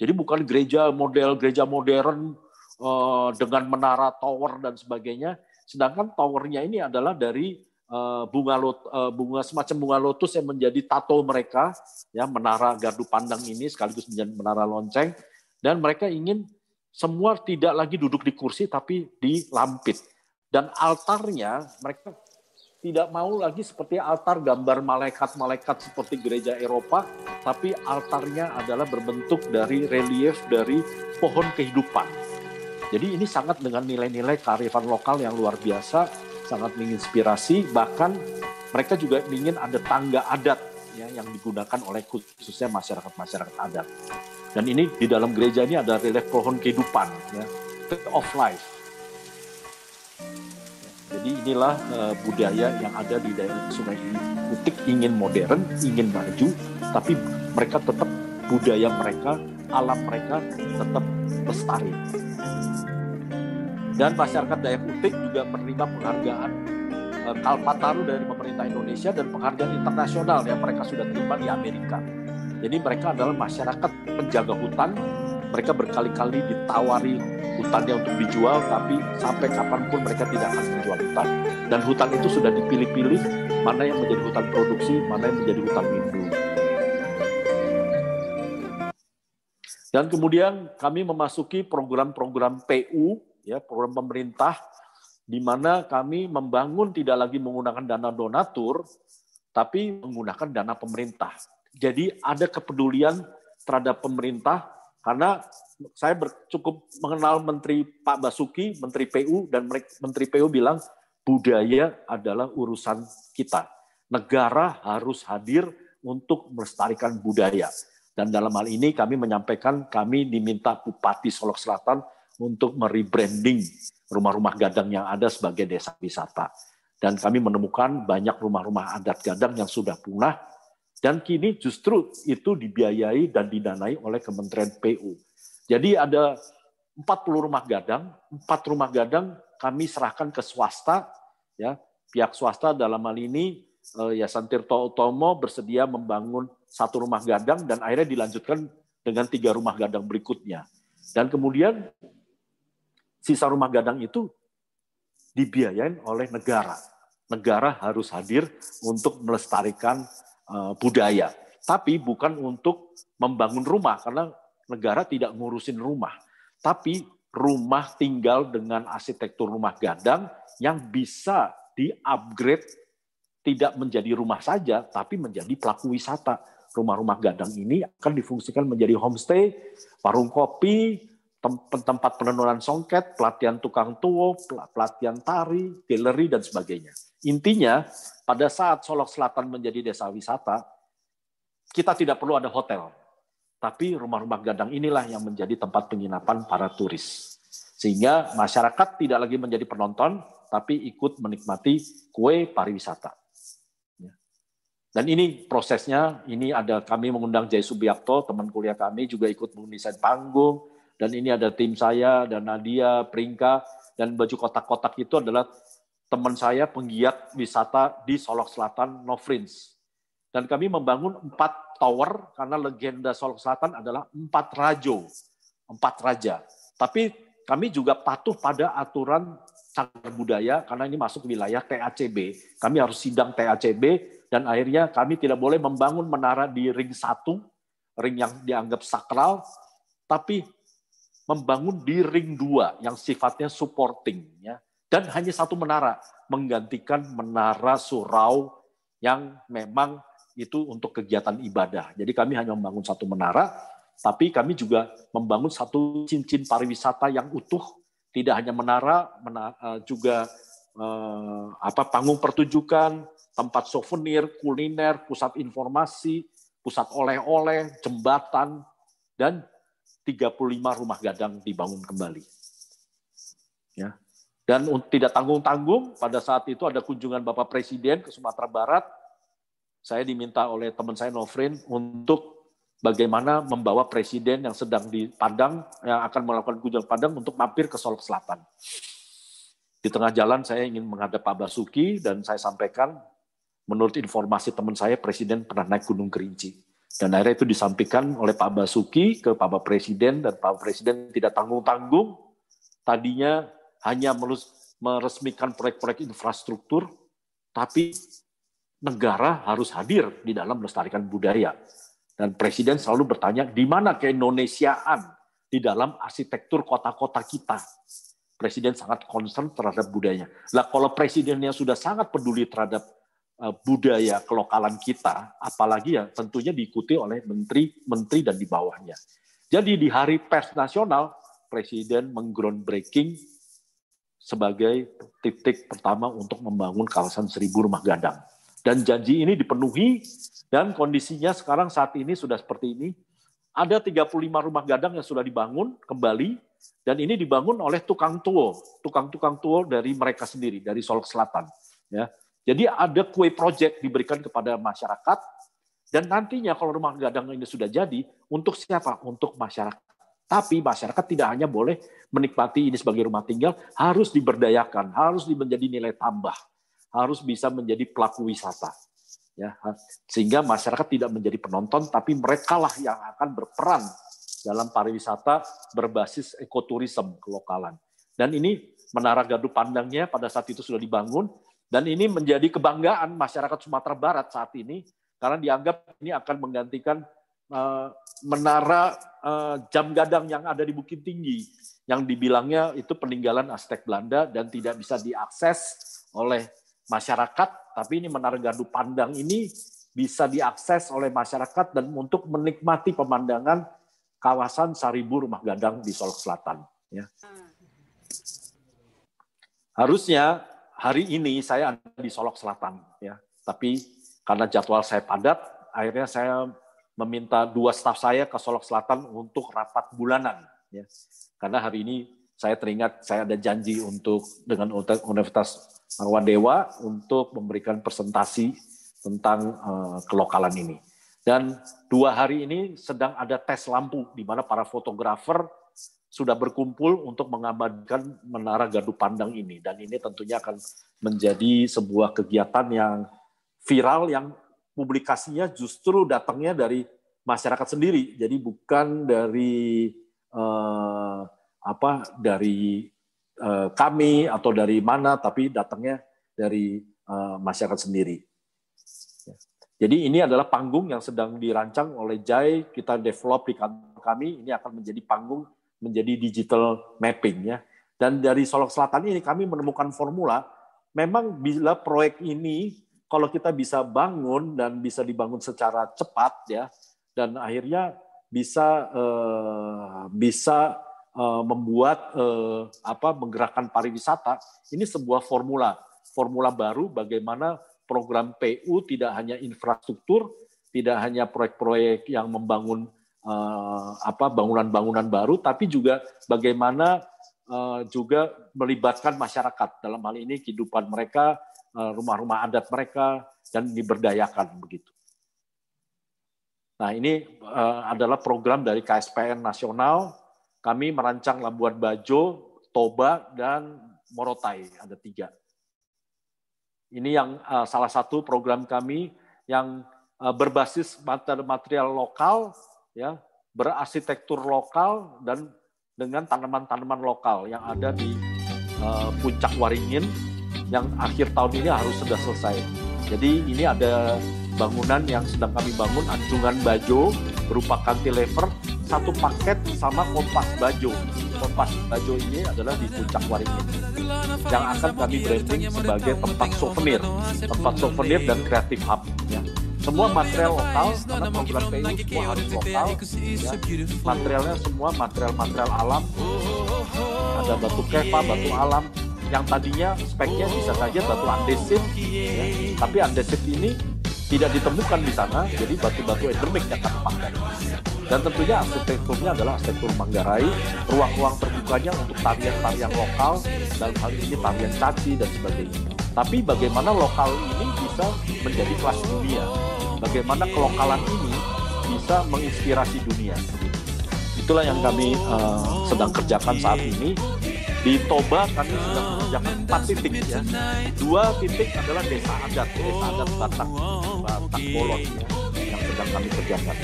S2: jadi bukan gereja model gereja modern uh, dengan menara tower dan sebagainya. Sedangkan towernya ini adalah dari uh, bunga lot, uh, bunga semacam bunga lotus yang menjadi tato mereka, ya menara gardu pandang ini sekaligus menjadi menara lonceng. Dan mereka ingin semua tidak lagi duduk di kursi tapi di lampit. Dan altarnya mereka tidak mau lagi seperti altar gambar malaikat-malaikat seperti gereja Eropa, tapi altarnya adalah berbentuk dari relief dari pohon kehidupan. Jadi ini sangat dengan nilai-nilai kearifan lokal yang luar biasa, sangat menginspirasi, bahkan mereka juga ingin ada tangga adat ya, yang digunakan oleh khususnya masyarakat-masyarakat adat. Dan ini di dalam gereja ini ada relief pohon kehidupan, ya, of life jadi inilah uh, budaya yang ada di daerah Sungai Utik ingin modern, ingin maju, tapi mereka tetap budaya mereka, alam mereka tetap lestari. Dan masyarakat Dayak Utik juga menerima penghargaan uh, Kalpataru dari pemerintah Indonesia dan penghargaan internasional yang mereka sudah terima di Amerika. Jadi mereka adalah masyarakat penjaga hutan, mereka berkali-kali ditawari hutannya untuk dijual, tapi sampai kapan pun mereka tidak akan menjual hutan. Dan hutan itu sudah dipilih-pilih mana yang menjadi hutan produksi, mana yang menjadi hutan lindung. Dan kemudian kami memasuki program-program PU, ya program pemerintah, di mana kami membangun tidak lagi menggunakan dana donatur, tapi menggunakan dana pemerintah. Jadi ada kepedulian terhadap pemerintah karena saya cukup mengenal Menteri Pak Basuki, Menteri PU, dan Menteri PU bilang budaya adalah urusan kita. Negara harus hadir untuk melestarikan budaya. Dan dalam hal ini kami menyampaikan kami diminta Bupati Solok Selatan untuk merebranding rumah-rumah gadang yang ada sebagai desa wisata. Dan kami menemukan banyak rumah-rumah adat gadang yang sudah punah dan kini justru itu dibiayai dan didanai oleh Kementerian PU. Jadi ada 40 rumah gadang, 4 rumah gadang kami serahkan ke swasta, ya pihak swasta dalam hal ini eh, Yayasan Tirto Utomo bersedia membangun satu rumah gadang dan akhirnya dilanjutkan dengan tiga rumah gadang berikutnya. Dan kemudian sisa rumah gadang itu dibiayain oleh negara. Negara harus hadir untuk melestarikan uh, budaya. Tapi bukan untuk membangun rumah, karena negara tidak ngurusin rumah. Tapi rumah tinggal dengan arsitektur rumah gadang yang bisa di-upgrade tidak menjadi rumah saja, tapi menjadi pelaku wisata. Rumah-rumah gadang ini akan difungsikan menjadi homestay, warung kopi, tempat penenonan songket, pelatihan tukang tuwo, pelatihan tari, galeri, dan sebagainya. Intinya, pada saat Solok Selatan menjadi desa wisata, kita tidak perlu ada hotel. Tapi rumah-rumah gadang inilah yang menjadi tempat penginapan para turis. Sehingga masyarakat tidak lagi menjadi penonton, tapi ikut menikmati kue pariwisata. Ya. Dan ini prosesnya, ini ada kami mengundang Jai Subiakto, teman kuliah kami juga ikut mendesain panggung, dan ini ada tim saya dan Nadia, Pringka, dan baju kotak-kotak itu adalah teman saya penggiat wisata di Solok Selatan, Nofrins. Dan kami membangun empat tower karena legenda Solok Selatan adalah empat rajo, empat raja. Tapi kami juga patuh pada aturan cagar budaya karena ini masuk wilayah TACB. Kami harus sidang TACB dan akhirnya kami tidak boleh membangun menara di ring satu, ring yang dianggap sakral, tapi membangun di ring dua yang sifatnya supporting ya dan hanya satu menara menggantikan menara surau yang memang itu untuk kegiatan ibadah. Jadi kami hanya membangun satu menara, tapi kami juga membangun satu cincin pariwisata yang utuh, tidak hanya menara, menara eh, juga eh, apa panggung pertunjukan, tempat souvenir, kuliner, pusat informasi, pusat oleh-oleh, jembatan, dan 35 rumah gadang dibangun kembali. Ya. Dan tidak tanggung-tanggung, pada saat itu ada kunjungan Bapak Presiden ke Sumatera Barat, saya diminta oleh teman saya Novrin untuk bagaimana membawa Presiden yang sedang di Padang, yang akan melakukan kunjungan Padang untuk mampir ke Solok Selatan. Di tengah jalan saya ingin menghadap Pak Basuki dan saya sampaikan, menurut informasi teman saya, Presiden pernah naik Gunung Kerinci dan akhirnya itu disampaikan oleh Pak Basuki ke Pak Presiden dan Pak Presiden tidak tanggung-tanggung. Tadinya hanya meresmikan proyek-proyek infrastruktur, tapi negara harus hadir di dalam melestarikan budaya. Dan Presiden selalu bertanya, di mana keindonesiaan di dalam arsitektur kota-kota kita? Presiden sangat concern terhadap budayanya. Lah kalau presidennya sudah sangat peduli terhadap budaya kelokalan kita, apalagi ya tentunya diikuti oleh menteri-menteri dan di bawahnya. Jadi di Hari Pers Nasional, Presiden menggroundbreaking sebagai titik pertama untuk membangun kawasan seribu rumah gadang. Dan janji ini dipenuhi dan kondisinya sekarang saat ini sudah seperti ini. Ada 35 rumah gadang yang sudah dibangun kembali dan ini dibangun oleh tukang tuo, tukang-tukang tuo dari mereka sendiri dari Solok Selatan. Ya, jadi ada kue project diberikan kepada masyarakat dan nantinya kalau rumah gadang ini sudah jadi untuk siapa? Untuk masyarakat. Tapi masyarakat tidak hanya boleh menikmati ini sebagai rumah tinggal, harus diberdayakan, harus menjadi nilai tambah, harus bisa menjadi pelaku wisata. Ya, sehingga masyarakat tidak menjadi penonton, tapi mereka lah yang akan berperan dalam pariwisata berbasis ekoturism kelokalan. Dan ini menara gadu pandangnya pada saat itu sudah dibangun, dan ini menjadi kebanggaan masyarakat Sumatera Barat saat ini karena dianggap ini akan menggantikan uh, menara uh, jam gadang yang ada di Bukit Tinggi yang dibilangnya itu peninggalan Aztec Belanda dan tidak bisa diakses oleh masyarakat, tapi ini menara gardu pandang ini bisa diakses oleh masyarakat dan untuk menikmati pemandangan kawasan Saribu Rumah Gadang di Solok Selatan. Ya. Harusnya hari ini saya ada di Solok Selatan ya tapi karena jadwal saya padat akhirnya saya meminta dua staf saya ke Solok Selatan untuk rapat bulanan ya karena hari ini saya teringat saya ada janji untuk dengan Universitas Marwadewa untuk memberikan presentasi tentang uh, kelokalan ini. Dan dua hari ini sedang ada tes lampu di mana para fotografer sudah berkumpul untuk mengabadikan menara gardu pandang ini. Dan ini tentunya akan menjadi sebuah kegiatan yang viral yang publikasinya justru datangnya dari masyarakat sendiri. Jadi bukan dari eh, apa dari eh, kami atau dari mana tapi datangnya dari eh, masyarakat sendiri. Jadi ini adalah panggung yang sedang dirancang oleh Jai, kita develop di kantor kami, ini akan menjadi panggung, menjadi digital mapping ya. Dan dari Solok Selatan ini kami menemukan formula, memang bila proyek ini kalau kita bisa bangun dan bisa dibangun secara cepat ya, dan akhirnya bisa eh, bisa eh, membuat eh, apa menggerakkan pariwisata, ini sebuah formula, formula baru bagaimana program PU tidak hanya infrastruktur, tidak hanya proyek-proyek yang membangun uh, apa bangunan-bangunan baru, tapi juga bagaimana uh, juga melibatkan masyarakat dalam hal ini kehidupan mereka, uh, rumah-rumah adat mereka dan diberdayakan begitu. Nah ini adalah program dari KSPN nasional. Kami merancang Labuan Bajo, Toba dan Morotai ada tiga. Ini yang salah satu program kami yang berbasis material lokal, ya, berarsitektur lokal dan dengan tanaman-tanaman lokal yang ada di uh, puncak Waringin yang akhir tahun ini harus sudah selesai. Jadi ini ada bangunan yang sedang kami bangun, Anjungan Bajo berupa cantilever, satu paket sama kompas Bajo. Kompas Bajo ini adalah di puncak Waringin yang akan kami branding sebagai tempat souvenir, tempat souvenir dan kreatif hub. Semua material lokal, karena program PU semua harus lokal. Ya. Materialnya semua material-material alam. Ada batu keva, batu alam, yang tadinya speknya bisa saja batu andesit, ya. tapi andesit ini tidak ditemukan di sana, jadi batu-batu endemik yang kami pakai. Dan tentunya arsitekturnya adalah arsitektur Manggarai, ruang-ruang terbukanya untuk tarian-tarian lokal, dalam hal ini tarian caci dan sebagainya. Tapi bagaimana lokal ini bisa menjadi kelas dunia? Bagaimana kelokalan ini bisa menginspirasi dunia? Itulah yang kami uh, sedang kerjakan saat ini. Di Toba kami sedang mengerjakan empat titik ya. Dua titik adalah desa adat, desa adat Batak, Batak Bolon ya, yang sedang kami kerjakan.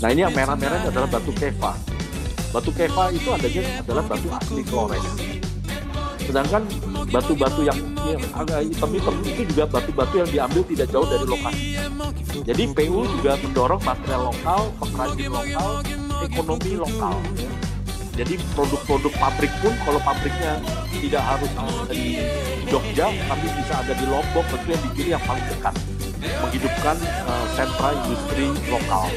S2: Nah ini yang merah-merah adalah batu keva. Batu keva itu adanya adalah batu asli Flores. Sedangkan batu-batu yang, yang agak hitam-hitam itu juga batu-batu yang diambil tidak jauh dari lokasi. Jadi PU juga mendorong material lokal, pengrajin lokal, ekonomi lokal. Ya. Jadi produk-produk pabrik pun kalau pabriknya tidak harus ada di Jogja, tapi bisa ada di Lombok, tentu yang dipilih yang paling dekat, menghidupkan uh, sentra industri lokal.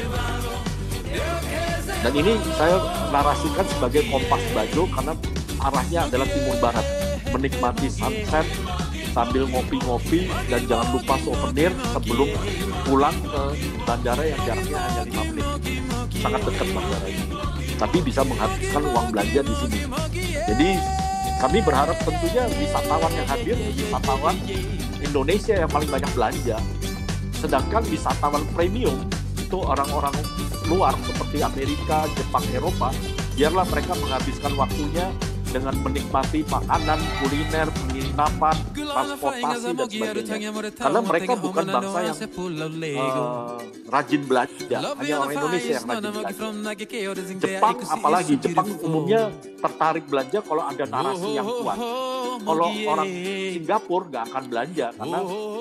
S2: Dan ini saya narasikan sebagai kompas bajo karena arahnya adalah timur barat. Menikmati sunset sambil ngopi-ngopi dan jangan lupa souvenir sebelum pulang ke bandara yang jaraknya hanya 5 menit. Sangat dekat bandara ini. Tapi bisa menghabiskan uang belanja di sini. Jadi kami berharap tentunya wisatawan yang hadir, wisatawan Indonesia yang paling banyak belanja. Sedangkan wisatawan premium itu orang-orang luar seperti Amerika, Jepang, Eropa, biarlah mereka menghabiskan waktunya dengan menikmati makanan, kuliner, penginapan, transportasi dan sebagainya. Karena mereka bukan bangsa yang uh, rajin belanja, hanya orang Indonesia yang rajin belanja. Jepang apalagi, Jepang umumnya tertarik belanja kalau ada narasi yang kuat. Kalau orang Singapura nggak akan belanja karena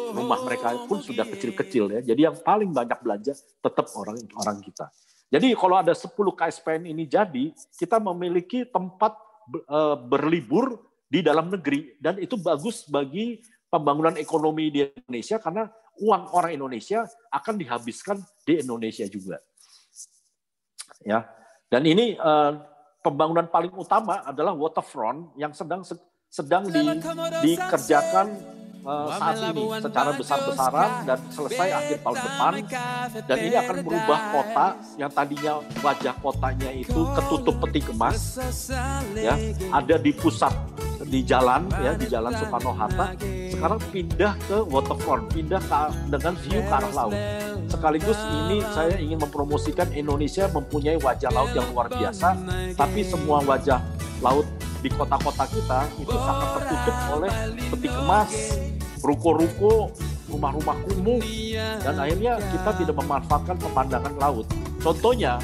S2: rumah mereka pun sudah kecil-kecil ya. Jadi yang paling banyak belanja tetap orang orang kita. Jadi kalau ada 10 KSPN ini jadi, kita memiliki tempat berlibur di dalam negeri dan itu bagus bagi pembangunan ekonomi di Indonesia karena uang orang Indonesia akan dihabiskan di Indonesia juga. Ya. Dan ini uh, pembangunan paling utama adalah waterfront yang sedang sedang di, dikerjakan uh, saat ini secara besar-besaran dan selesai akhir tahun depan. dan ini akan merubah kota yang tadinya wajah kotanya itu ketutup peti kemas ya. Ada di pusat di jalan ya di jalan Soekarno Hatta. sekarang pindah ke waterfront pindah ke, dengan view ke arah laut. Sekaligus ini saya ingin mempromosikan Indonesia mempunyai wajah laut yang luar biasa. Tapi semua wajah laut di kota-kota kita itu sangat tertutup oleh peti kemas, ruko-ruko, rumah-rumah kumuh, dan akhirnya kita tidak memanfaatkan pemandangan laut. Contohnya,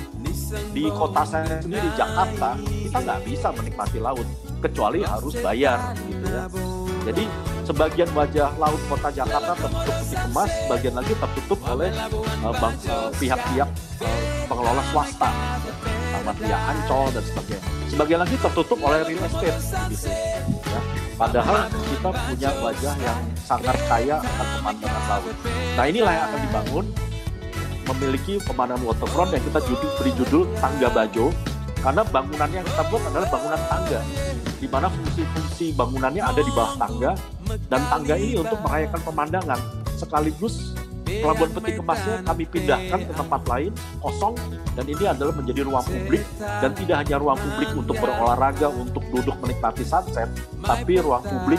S2: di kota saya sendiri, Jakarta, kita nggak bisa menikmati laut, kecuali harus bayar. Gitu ya. Jadi, sebagian wajah laut kota Jakarta tertutup peti kemas, bagian lagi tertutup oleh pihak-pihak uh, pengelola swasta. Taman Ria Ancol dan sebagainya. Sebagian lagi tertutup oleh real estate gitu. Ya. Padahal kita punya wajah yang sangat kaya akan pemandangan laut. Nah inilah yang akan dibangun memiliki pemandangan waterfront yang kita judul, beri judul Tangga Bajo karena bangunan yang kita buat adalah bangunan tangga di mana fungsi-fungsi bangunannya ada di bawah tangga dan tangga ini untuk merayakan pemandangan sekaligus Pelabuhan Peti Kemasnya kami pindahkan ke tempat lain kosong dan ini adalah menjadi ruang publik dan tidak hanya ruang publik untuk berolahraga untuk duduk menikmati sunset tapi ruang publik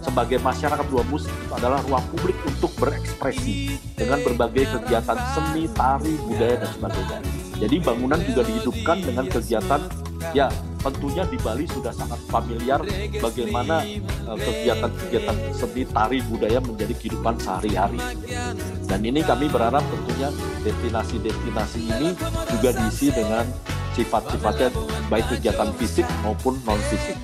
S2: sebagai masyarakat dua musim itu adalah ruang publik untuk berekspresi dengan berbagai kegiatan seni, tari, budaya dan sebagainya. Jadi bangunan juga dihidupkan dengan kegiatan ya tentunya di Bali sudah sangat familiar bagaimana eh, kegiatan-kegiatan seni tari budaya menjadi kehidupan sehari-hari. Dan ini kami berharap tentunya destinasi-destinasi ini juga diisi dengan sifat-sifatnya baik kegiatan fisik maupun non fisik.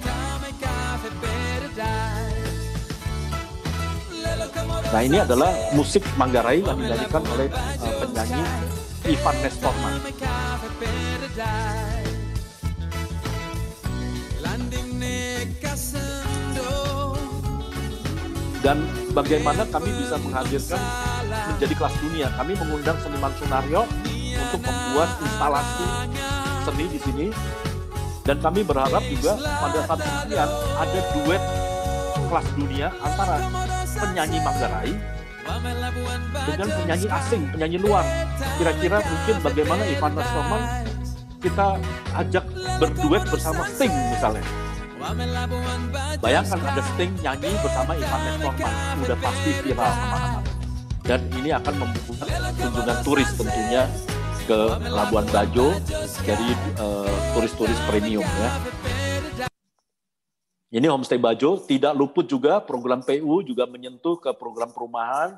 S2: Nah ini adalah musik Manggarai yang dinyanyikan oleh uh, penyanyi Ivan Nestorman. Dan bagaimana kami bisa menghadirkan menjadi kelas dunia. Kami mengundang seniman Sunario untuk membuat instalasi seni di sini dan kami berharap juga pada saat kemudian ada duet kelas dunia antara penyanyi Manggarai dengan penyanyi asing, penyanyi luar. Kira-kira mungkin bagaimana Ivan Nasroman kita ajak berduet bersama Sting misalnya Bayangkan ada Sting nyanyi bersama Ivan Nestorman, udah pasti viral ke mana-mana. Dan ini akan membuat kunjungan turis tentunya ke Labuan Bajo dari turis eh, turis-turis premium ya. Ini Homestay Bajo tidak luput juga program PU juga menyentuh ke program perumahan.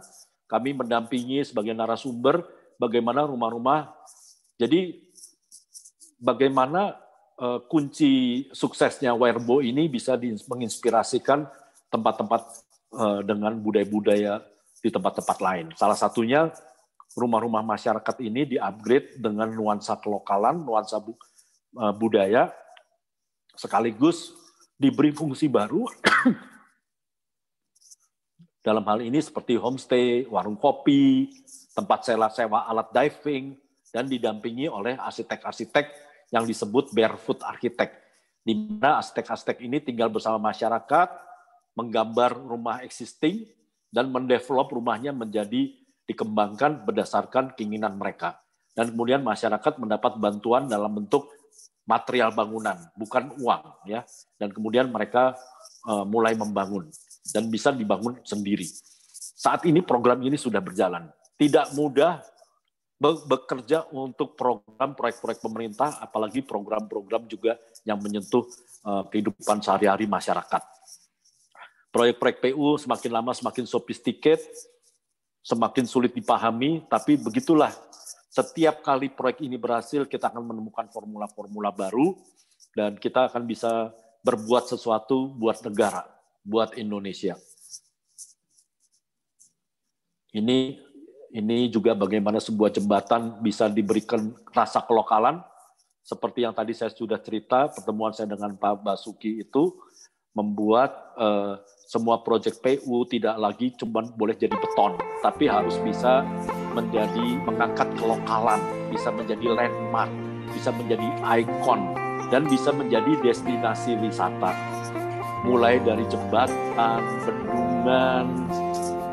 S2: Kami mendampingi sebagai narasumber bagaimana rumah-rumah. Jadi bagaimana uh, kunci suksesnya Werbo ini bisa menginspirasikan tempat-tempat uh, dengan budaya-budaya di tempat-tempat lain. Salah satunya rumah-rumah masyarakat ini di-upgrade dengan nuansa kelokalan, nuansa bu, uh, budaya, sekaligus diberi fungsi baru dalam hal ini seperti homestay, warung kopi, tempat sewa-sewa alat diving, dan didampingi oleh arsitek-arsitek yang disebut barefoot architect, di mana arsitek-arsitek ini tinggal bersama masyarakat, menggambar rumah existing, dan mendevelop rumahnya menjadi dikembangkan berdasarkan keinginan mereka. Dan kemudian masyarakat mendapat bantuan dalam bentuk material bangunan, bukan uang, ya. Dan kemudian mereka uh, mulai membangun dan bisa dibangun sendiri. Saat ini program ini sudah berjalan. Tidak mudah bekerja untuk program proyek-proyek pemerintah, apalagi program-program juga yang menyentuh uh, kehidupan sehari-hari masyarakat. Proyek-proyek PU semakin lama semakin sophisticated, semakin sulit dipahami, tapi begitulah setiap kali proyek ini berhasil, kita akan menemukan formula-formula baru, dan kita akan bisa berbuat sesuatu buat negara, buat Indonesia. Ini ini juga bagaimana sebuah jembatan bisa diberikan rasa kelokalan. Seperti yang tadi saya sudah cerita pertemuan saya dengan Pak Basuki itu membuat uh, semua proyek PU tidak lagi cuma boleh jadi beton tapi harus bisa menjadi mengangkat kelokalan bisa menjadi landmark bisa menjadi ikon dan bisa menjadi destinasi wisata. Mulai dari jembatan, bendungan,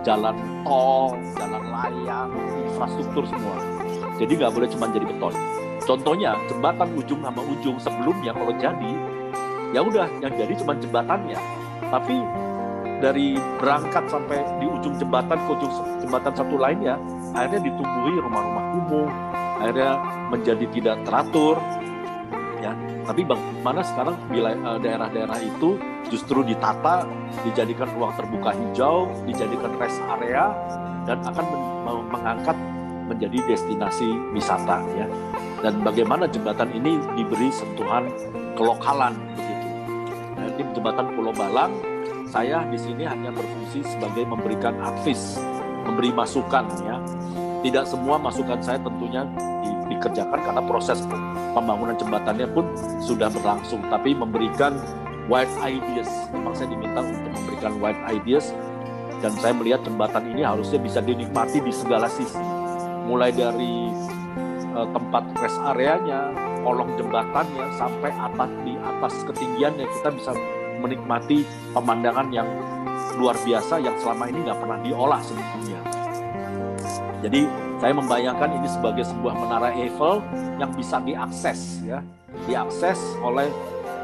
S2: jalan tol, jalan layang, infrastruktur semua. Jadi nggak boleh cuma jadi beton. Contohnya jembatan ujung sama ujung sebelumnya kalau jadi ya udah yang jadi cuma jembatannya. Tapi dari berangkat sampai di ujung jembatan ke ujung jembatan satu lainnya akhirnya ditumbuhi rumah-rumah kumuh, akhirnya menjadi tidak teratur. Ya, tapi bagaimana sekarang eh, daerah-daerah itu justru ditata, dijadikan ruang terbuka hijau, dijadikan rest area, dan akan mengangkat menjadi destinasi wisata ya dan bagaimana jembatan ini diberi sentuhan kelokalan begitu. Nah, di jembatan Pulau Balang saya di sini hanya berfungsi sebagai memberikan advis, memberi masukan ya. Tidak semua masukan saya tentunya di, dikerjakan karena proses pembangunan jembatannya pun sudah berlangsung, tapi memberikan wide ideas. Memang saya diminta untuk memberikan wide ideas dan saya melihat jembatan ini harusnya bisa dinikmati di segala sisi mulai dari uh, tempat rest areanya, kolong jembatannya sampai atas di atas ketinggiannya kita bisa menikmati pemandangan yang luar biasa yang selama ini nggak pernah diolah sebelumnya. Jadi saya membayangkan ini sebagai sebuah menara Eiffel yang bisa diakses ya, diakses oleh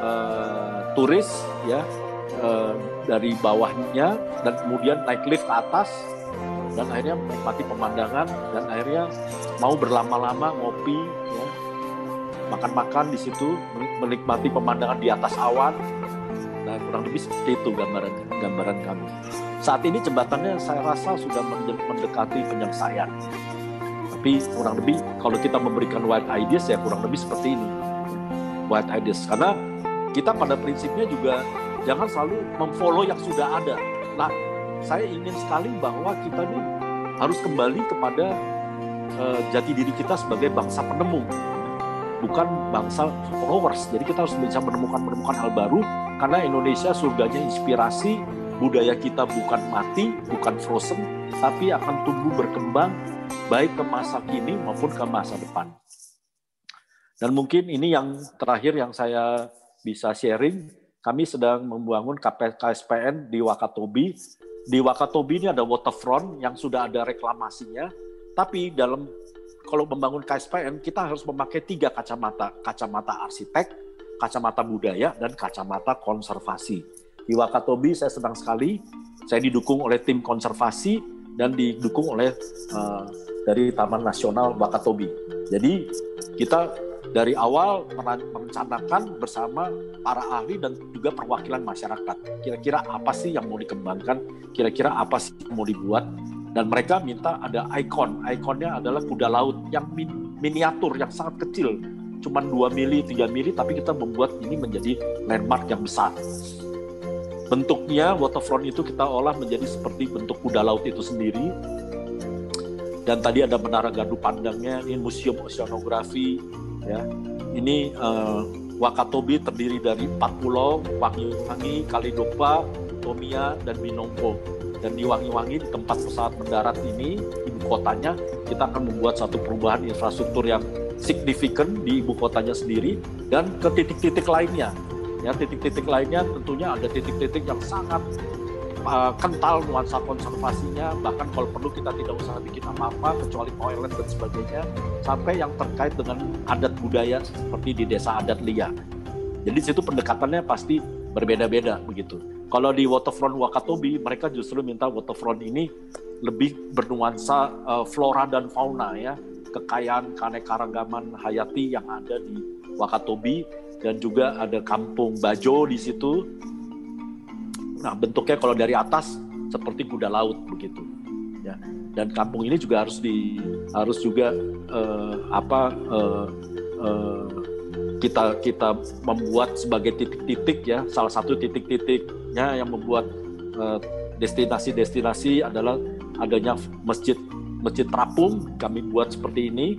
S2: uh, turis ya uh, dari bawahnya dan kemudian naik lift ke atas dan akhirnya menikmati pemandangan dan akhirnya mau berlama-lama ngopi ya. Makan-makan di situ menikmati pemandangan di atas awan nah kurang lebih seperti itu gambaran gambaran kami saat ini jembatannya saya rasa sudah mendekati penyelesaian tapi kurang lebih kalau kita memberikan white ideas ya kurang lebih seperti ini. White ideas. Karena kita pada prinsipnya juga jangan selalu memfollow yang sudah ada. Nah saya ingin sekali bahwa kita ini harus kembali kepada uh, jati diri kita sebagai bangsa penemu, bukan bangsa followers. Jadi kita harus bisa menemukan menemukan hal baru karena Indonesia surganya inspirasi, budaya kita bukan mati, bukan frozen, tapi akan tumbuh berkembang baik ke masa kini maupun ke masa depan. Dan mungkin ini yang terakhir yang saya bisa sharing, kami sedang membangun KSPN di Wakatobi di Wakatobi ini ada waterfront yang sudah ada reklamasinya, tapi dalam kalau membangun KSPN kita harus memakai tiga kacamata, kacamata arsitek, kacamata budaya, dan kacamata konservasi. Di Wakatobi saya senang sekali, saya didukung oleh tim konservasi dan didukung oleh uh, dari Taman Nasional Wakatobi. Jadi kita dari awal merencanakan bersama para ahli dan juga perwakilan masyarakat. Kira-kira apa sih yang mau dikembangkan? Kira-kira apa sih yang mau dibuat? Dan mereka minta ada ikon. Ikonnya adalah kuda laut yang min miniatur, yang sangat kecil. Cuman 2 mili, 3 mili, tapi kita membuat ini menjadi landmark yang besar. Bentuknya waterfront itu kita olah menjadi seperti bentuk kuda laut itu sendiri. Dan tadi ada menara gardu pandangnya, ini museum oceanografi, ya ini uh, Wakatobi terdiri dari empat pulau Wangi-Wangi, Kalidopa, Tomia, dan Binombo. Dan di Wangi-Wangi di tempat pesawat mendarat ini ibu kotanya kita akan membuat satu perubahan infrastruktur yang signifikan di ibu kotanya sendiri dan ke titik-titik lainnya. Ya, titik-titik lainnya tentunya ada titik-titik yang sangat uh, kental nuansa konservasinya. Bahkan kalau perlu kita tidak usah bikin apa-apa kecuali toilet dan sebagainya sampai yang terkait dengan adat budaya seperti di desa adat Lia. Jadi situ pendekatannya pasti berbeda-beda begitu kalau di waterfront Wakatobi mereka justru minta waterfront ini lebih bernuansa uh, flora dan fauna ya kekayaan keanekaragaman hayati yang ada di Wakatobi dan juga ada kampung Bajo di situ Nah, bentuknya kalau dari atas seperti kuda laut begitu. Ya. Dan kampung ini juga harus di harus juga uh, apa uh, uh, kita kita membuat sebagai titik-titik ya. Salah satu titik-titiknya yang membuat destinasi-destinasi uh, adalah adanya masjid masjid terapung. Kami buat seperti ini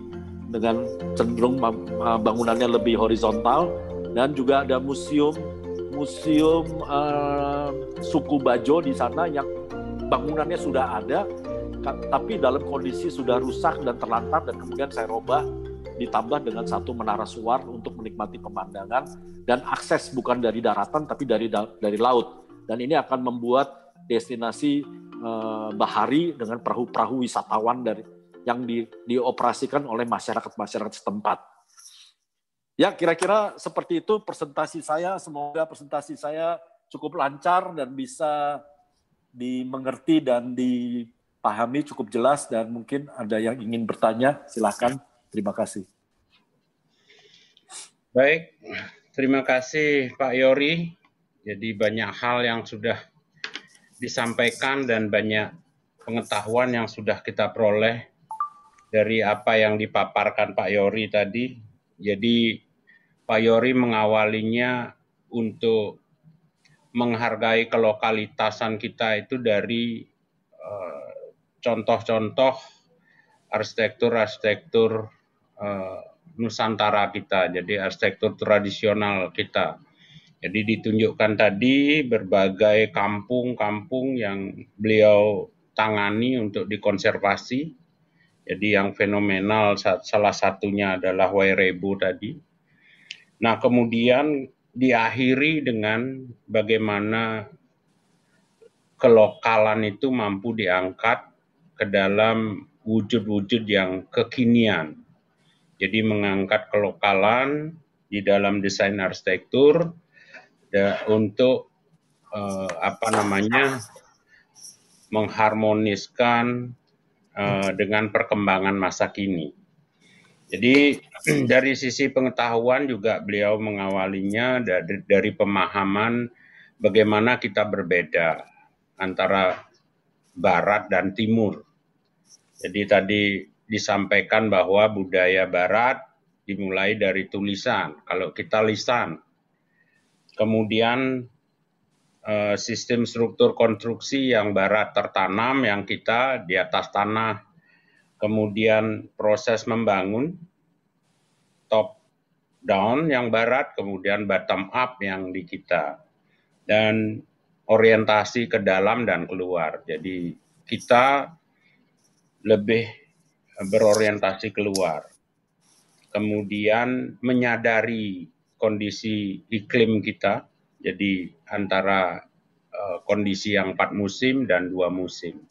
S2: dengan cenderung bangunannya lebih horizontal. Dan juga ada museum museum uh, suku Bajo di sana yang bangunannya sudah ada tapi dalam kondisi sudah rusak dan terlantar dan kemudian saya robah ditambah dengan satu menara suar untuk menikmati pemandangan dan akses bukan dari daratan tapi dari dari laut dan ini akan membuat destinasi uh, bahari dengan perahu-perahu wisatawan dari yang di, dioperasikan oleh masyarakat-masyarakat setempat. Ya, kira-kira seperti itu presentasi saya. Semoga presentasi saya cukup lancar dan bisa dimengerti dan dipahami cukup jelas dan mungkin ada yang ingin bertanya, silakan. Terima kasih.
S3: Baik, terima kasih Pak Yori. Jadi banyak hal yang sudah disampaikan dan banyak pengetahuan yang sudah kita peroleh dari apa yang dipaparkan Pak Yori tadi. Jadi Pak Yori mengawalinya untuk menghargai kelokalitasan kita itu dari eh, contoh-contoh uh, arsitektur-arsitektur uh, Nusantara kita, jadi arsitektur tradisional kita. Jadi ditunjukkan tadi berbagai kampung-kampung yang beliau tangani untuk dikonservasi jadi yang fenomenal salah satunya adalah Wairebo tadi. Nah kemudian diakhiri dengan bagaimana kelokalan itu mampu diangkat ke dalam wujud-wujud yang kekinian. Jadi mengangkat kelokalan di dalam desain arsitektur untuk eh, apa namanya mengharmoniskan uh, dengan perkembangan masa kini. Jadi dari sisi pengetahuan juga beliau mengawalinya dari, dari pemahaman bagaimana kita berbeda antara barat dan timur. Jadi tadi disampaikan bahwa budaya barat dimulai dari tulisan. Kalau kita lisan, kemudian Eh, sistem struktur konstruksi yang barat tertanam, yang kita di atas tanah, kemudian proses membangun top down yang barat, kemudian bottom up yang di kita, dan orientasi ke dalam dan keluar. Jadi kita lebih berorientasi keluar, kemudian menyadari kondisi iklim kita, jadi antara uh, kondisi yang empat musim dan dua musim.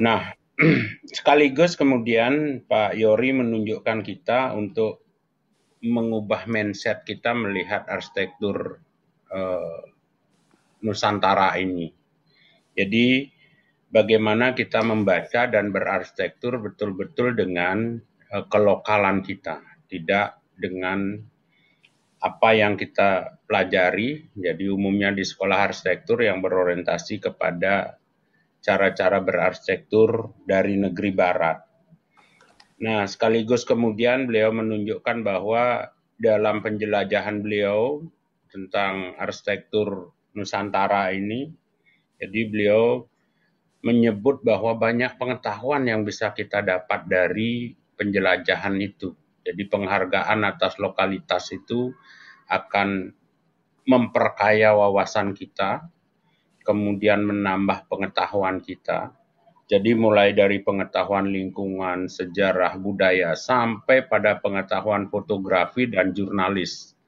S3: Nah, sekaligus kemudian Pak Yori menunjukkan kita untuk mengubah mindset kita melihat arsitektur uh, Nusantara ini. Jadi bagaimana kita membaca dan berarsitektur betul-betul dengan uh, kelokalan kita, tidak dengan apa yang kita pelajari, jadi umumnya di sekolah arsitektur yang berorientasi kepada cara-cara berarsitektur dari negeri barat. Nah, sekaligus kemudian beliau menunjukkan bahwa dalam penjelajahan beliau tentang arsitektur Nusantara ini, jadi beliau menyebut bahwa banyak pengetahuan yang bisa kita dapat dari penjelajahan itu. Jadi penghargaan atas lokalitas itu akan memperkaya wawasan kita, kemudian menambah pengetahuan kita. Jadi mulai dari pengetahuan lingkungan, sejarah, budaya, sampai pada pengetahuan fotografi dan jurnalis.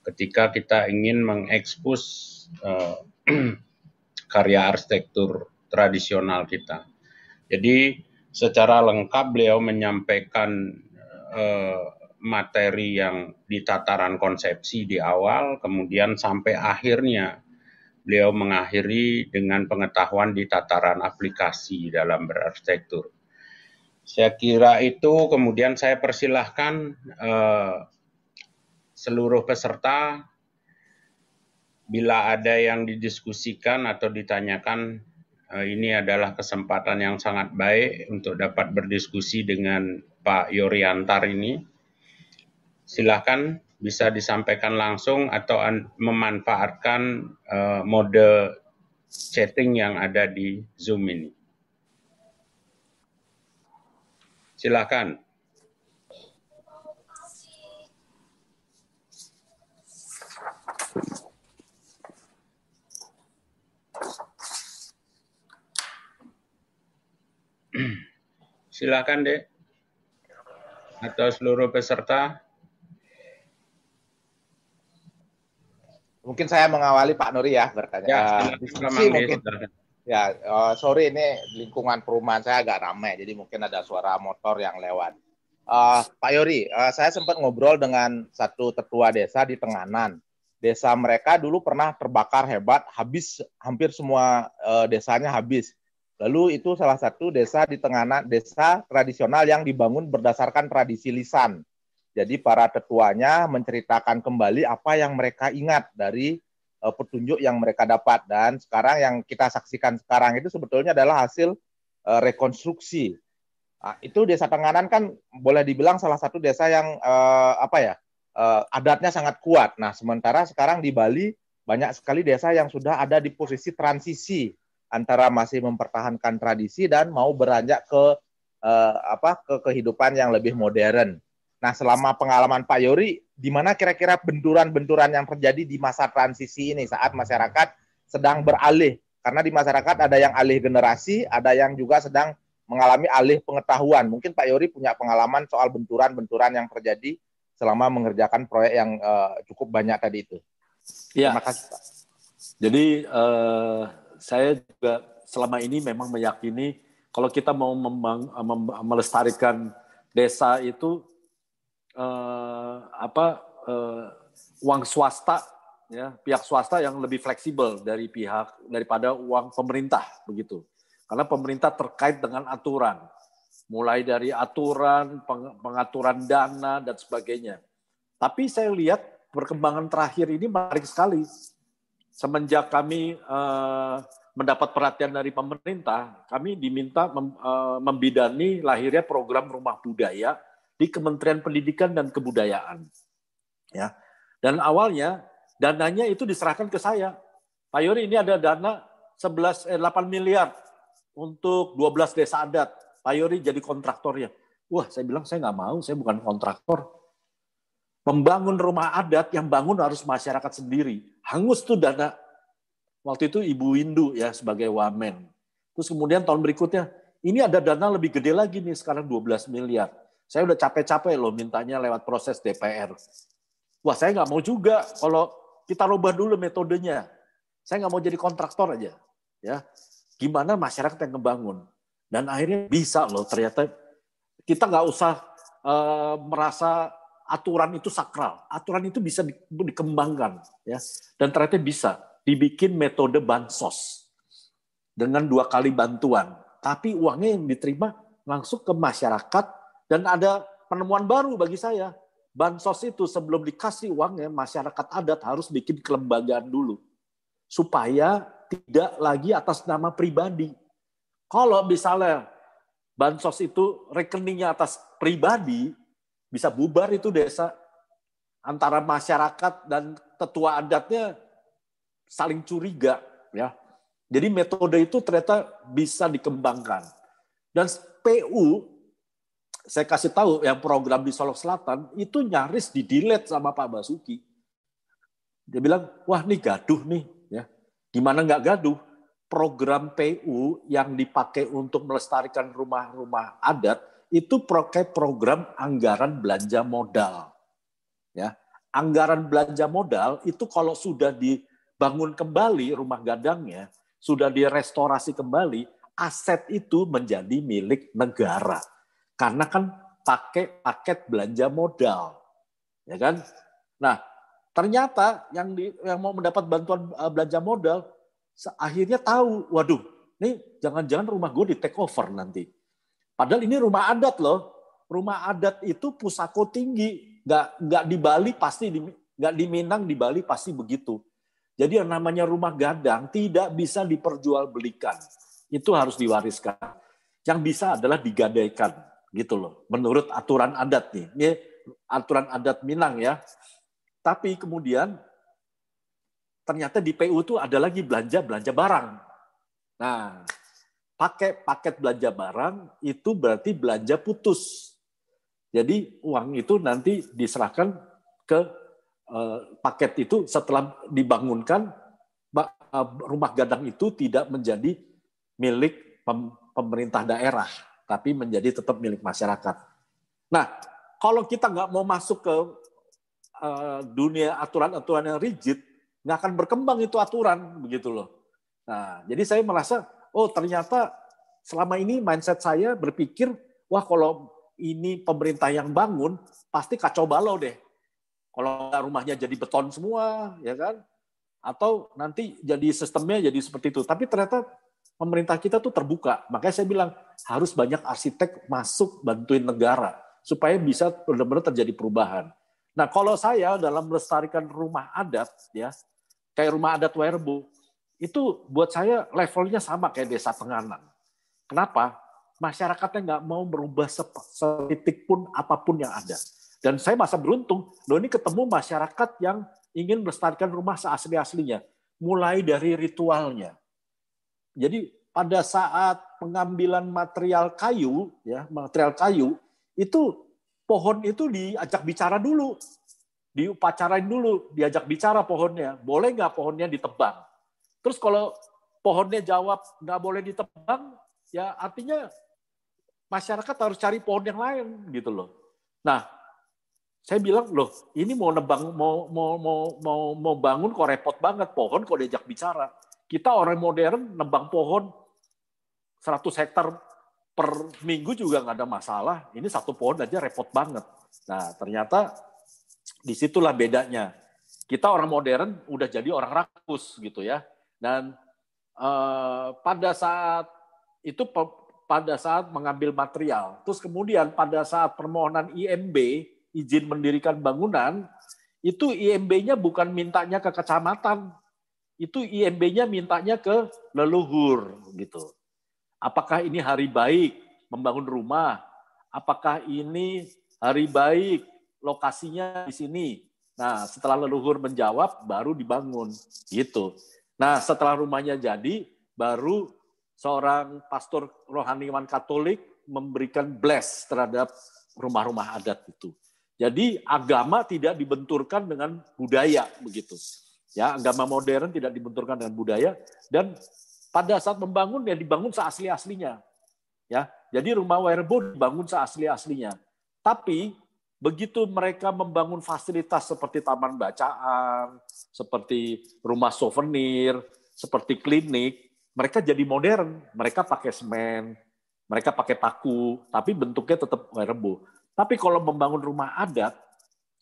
S3: Ketika kita ingin mengekspos uh, karya arsitektur tradisional kita. Jadi secara lengkap beliau menyampaikan uh, materi yang di tataran konsepsi di awal, kemudian sampai akhirnya beliau mengakhiri dengan pengetahuan di tataran aplikasi dalam berarsitektur. Saya kira itu kemudian saya persilahkan eh, seluruh peserta bila ada yang didiskusikan atau ditanyakan eh, ini adalah kesempatan yang sangat baik untuk dapat berdiskusi dengan Pak Yoriantar ini silahkan bisa disampaikan langsung atau memanfaatkan uh, mode chatting yang ada di Zoom ini. Silakan. Silakan, Dek. atau seluruh peserta?
S1: Mungkin saya mengawali Pak Nuri ya bertanya.
S3: Ya,
S1: Uh, diskusi mungkin. Ya, uh, sorry ini lingkungan perumahan saya agak ramai, jadi mungkin ada suara motor yang lewat. Uh, Pak Yori, uh, saya sempat ngobrol dengan satu tetua desa di Tenganan. Desa mereka dulu pernah terbakar hebat, habis hampir semua uh, desanya habis. Lalu itu salah satu desa di Tenganan, desa tradisional yang dibangun berdasarkan tradisi lisan. Jadi para tetuanya menceritakan kembali apa yang mereka ingat dari uh, petunjuk yang mereka dapat dan sekarang yang kita saksikan sekarang itu sebetulnya adalah hasil uh, rekonstruksi. Nah, itu desa Tenganan kan boleh dibilang salah satu desa yang uh, apa ya uh, adatnya sangat kuat. Nah sementara sekarang di Bali banyak sekali desa yang sudah ada di posisi transisi antara masih mempertahankan tradisi dan mau beranjak ke uh, apa ke kehidupan yang lebih modern. Nah, selama pengalaman Pak Yori, di mana kira-kira benturan-benturan yang terjadi di masa transisi ini saat masyarakat sedang beralih? Karena di masyarakat ada yang alih generasi, ada yang juga sedang mengalami alih pengetahuan. Mungkin Pak Yori punya pengalaman soal benturan-benturan yang terjadi selama mengerjakan proyek yang uh, cukup banyak tadi itu.
S2: Ya. Terima kasih Pak. Jadi uh, saya juga selama ini memang meyakini kalau kita mau memang, mem melestarikan desa itu uh, apa uh, uang swasta ya pihak swasta yang lebih fleksibel dari pihak daripada uang pemerintah begitu. Karena pemerintah terkait dengan aturan. Mulai dari aturan pengaturan dana dan sebagainya. Tapi saya lihat perkembangan terakhir ini menarik sekali semenjak kami uh, mendapat perhatian dari pemerintah kami diminta mem, uh, membidani lahirnya program rumah budaya di Kementerian Pendidikan dan Kebudayaan. Ya. Dan awalnya dananya itu diserahkan ke saya. Pak Yori ini ada dana 11 eh, 8 miliar untuk 12 desa adat. Pak Yori jadi kontraktornya. Wah, saya bilang saya nggak mau, saya bukan kontraktor. Membangun rumah adat yang bangun harus masyarakat sendiri. Hangus tuh dana. Waktu itu Ibu Windu ya sebagai wamen. Terus kemudian tahun berikutnya, ini ada dana lebih gede lagi nih sekarang 12 miliar saya udah capek-capek loh mintanya lewat proses DPR. Wah saya nggak mau juga kalau kita rubah dulu metodenya. Saya nggak mau jadi kontraktor aja. Ya, gimana masyarakat yang ngebangun dan akhirnya bisa loh ternyata kita nggak usah uh, merasa aturan itu sakral. Aturan itu bisa dikembangkan ya dan ternyata bisa dibikin metode bansos dengan dua kali bantuan. Tapi uangnya yang diterima langsung ke masyarakat dan ada penemuan baru bagi saya. Bansos itu sebelum dikasih uangnya, masyarakat adat harus bikin kelembagaan dulu. Supaya tidak lagi atas nama pribadi. Kalau misalnya bansos itu rekeningnya atas pribadi, bisa bubar itu desa. Antara masyarakat dan tetua adatnya saling curiga. ya. Jadi metode itu ternyata bisa dikembangkan. Dan PU saya kasih tahu yang program di Solok Selatan itu nyaris di delete sama Pak Basuki. Dia bilang, wah ini gaduh nih. ya Gimana nggak gaduh? Program PU yang dipakai untuk melestarikan rumah-rumah adat itu pakai program anggaran belanja modal. Ya, anggaran belanja modal itu kalau sudah dibangun kembali rumah gadangnya, sudah direstorasi kembali, aset itu menjadi milik negara karena kan pakai paket belanja modal. Ya kan? Nah, ternyata yang di, yang mau mendapat bantuan uh, belanja modal akhirnya tahu, waduh, ini jangan-jangan rumah gue di take over nanti. Padahal ini rumah adat loh. Rumah adat itu pusako tinggi, nggak nggak di Bali pasti di nggak di Minang di Bali pasti begitu. Jadi yang namanya rumah gadang tidak bisa diperjualbelikan. Itu harus diwariskan. Yang bisa adalah digadaikan gitu loh. Menurut aturan adat nih. Ini aturan adat Minang ya. Tapi kemudian ternyata di PU itu ada lagi belanja belanja barang. Nah, pakai paket belanja barang itu berarti belanja putus. Jadi uang itu nanti diserahkan ke eh, paket itu setelah dibangunkan eh, rumah gadang itu tidak menjadi milik pemerintah daerah tapi menjadi tetap milik masyarakat. Nah, kalau kita nggak mau masuk ke uh, dunia aturan-aturan yang rigid, nggak akan berkembang itu aturan begitu loh. Nah, jadi saya merasa, oh ternyata selama ini mindset saya berpikir, wah kalau ini pemerintah yang bangun, pasti kacau balau deh. Kalau rumahnya jadi beton semua, ya kan? Atau nanti jadi sistemnya jadi seperti itu. Tapi ternyata pemerintah kita tuh terbuka. Makanya saya bilang harus banyak arsitek masuk bantuin negara supaya bisa benar-benar terjadi perubahan. Nah, kalau saya dalam melestarikan rumah adat ya, kayak rumah adat Werbo, itu buat saya levelnya sama kayak desa Tenganan. Kenapa? Masyarakatnya nggak mau berubah setitik pun apa pun yang ada. Dan saya masa beruntung, loh ini ketemu masyarakat yang ingin melestarikan rumah seasli-aslinya. Mulai dari ritualnya. Jadi pada saat pengambilan material kayu, ya material kayu, itu pohon itu diajak bicara dulu. Diupacarain dulu, diajak bicara pohonnya. Boleh nggak pohonnya ditebang? Terus kalau pohonnya jawab nggak boleh ditebang, ya artinya masyarakat harus cari pohon yang lain gitu loh. Nah, saya bilang loh, ini mau nebang mau mau mau mau mau bangun kok repot banget pohon kok diajak bicara. Kita orang modern nebang pohon 100 hektar per minggu juga nggak ada masalah. Ini satu pohon aja repot banget. Nah, ternyata di situlah bedanya. Kita orang modern udah jadi orang rakus gitu ya. Dan uh, pada saat itu pada saat mengambil material, terus kemudian pada saat permohonan IMB izin mendirikan bangunan, itu IMB-nya bukan mintanya ke kecamatan, itu IMB-nya mintanya ke leluhur gitu. Apakah ini hari baik membangun rumah? Apakah ini hari baik lokasinya di sini? Nah, setelah leluhur menjawab baru dibangun gitu. Nah, setelah rumahnya jadi, baru seorang pastor rohaniwan Katolik memberikan bless terhadap rumah-rumah adat itu. Jadi agama tidak dibenturkan dengan budaya begitu. Ya, agama modern tidak dibenturkan dengan budaya dan pada saat membangun ya dibangun seasli-aslinya. Ya, jadi rumah Werbo dibangun seasli-aslinya. Tapi Begitu mereka membangun fasilitas seperti taman bacaan, seperti rumah souvenir, seperti klinik, mereka jadi modern. Mereka pakai semen, mereka pakai paku, tapi bentuknya tetap werebo. Tapi kalau membangun rumah adat,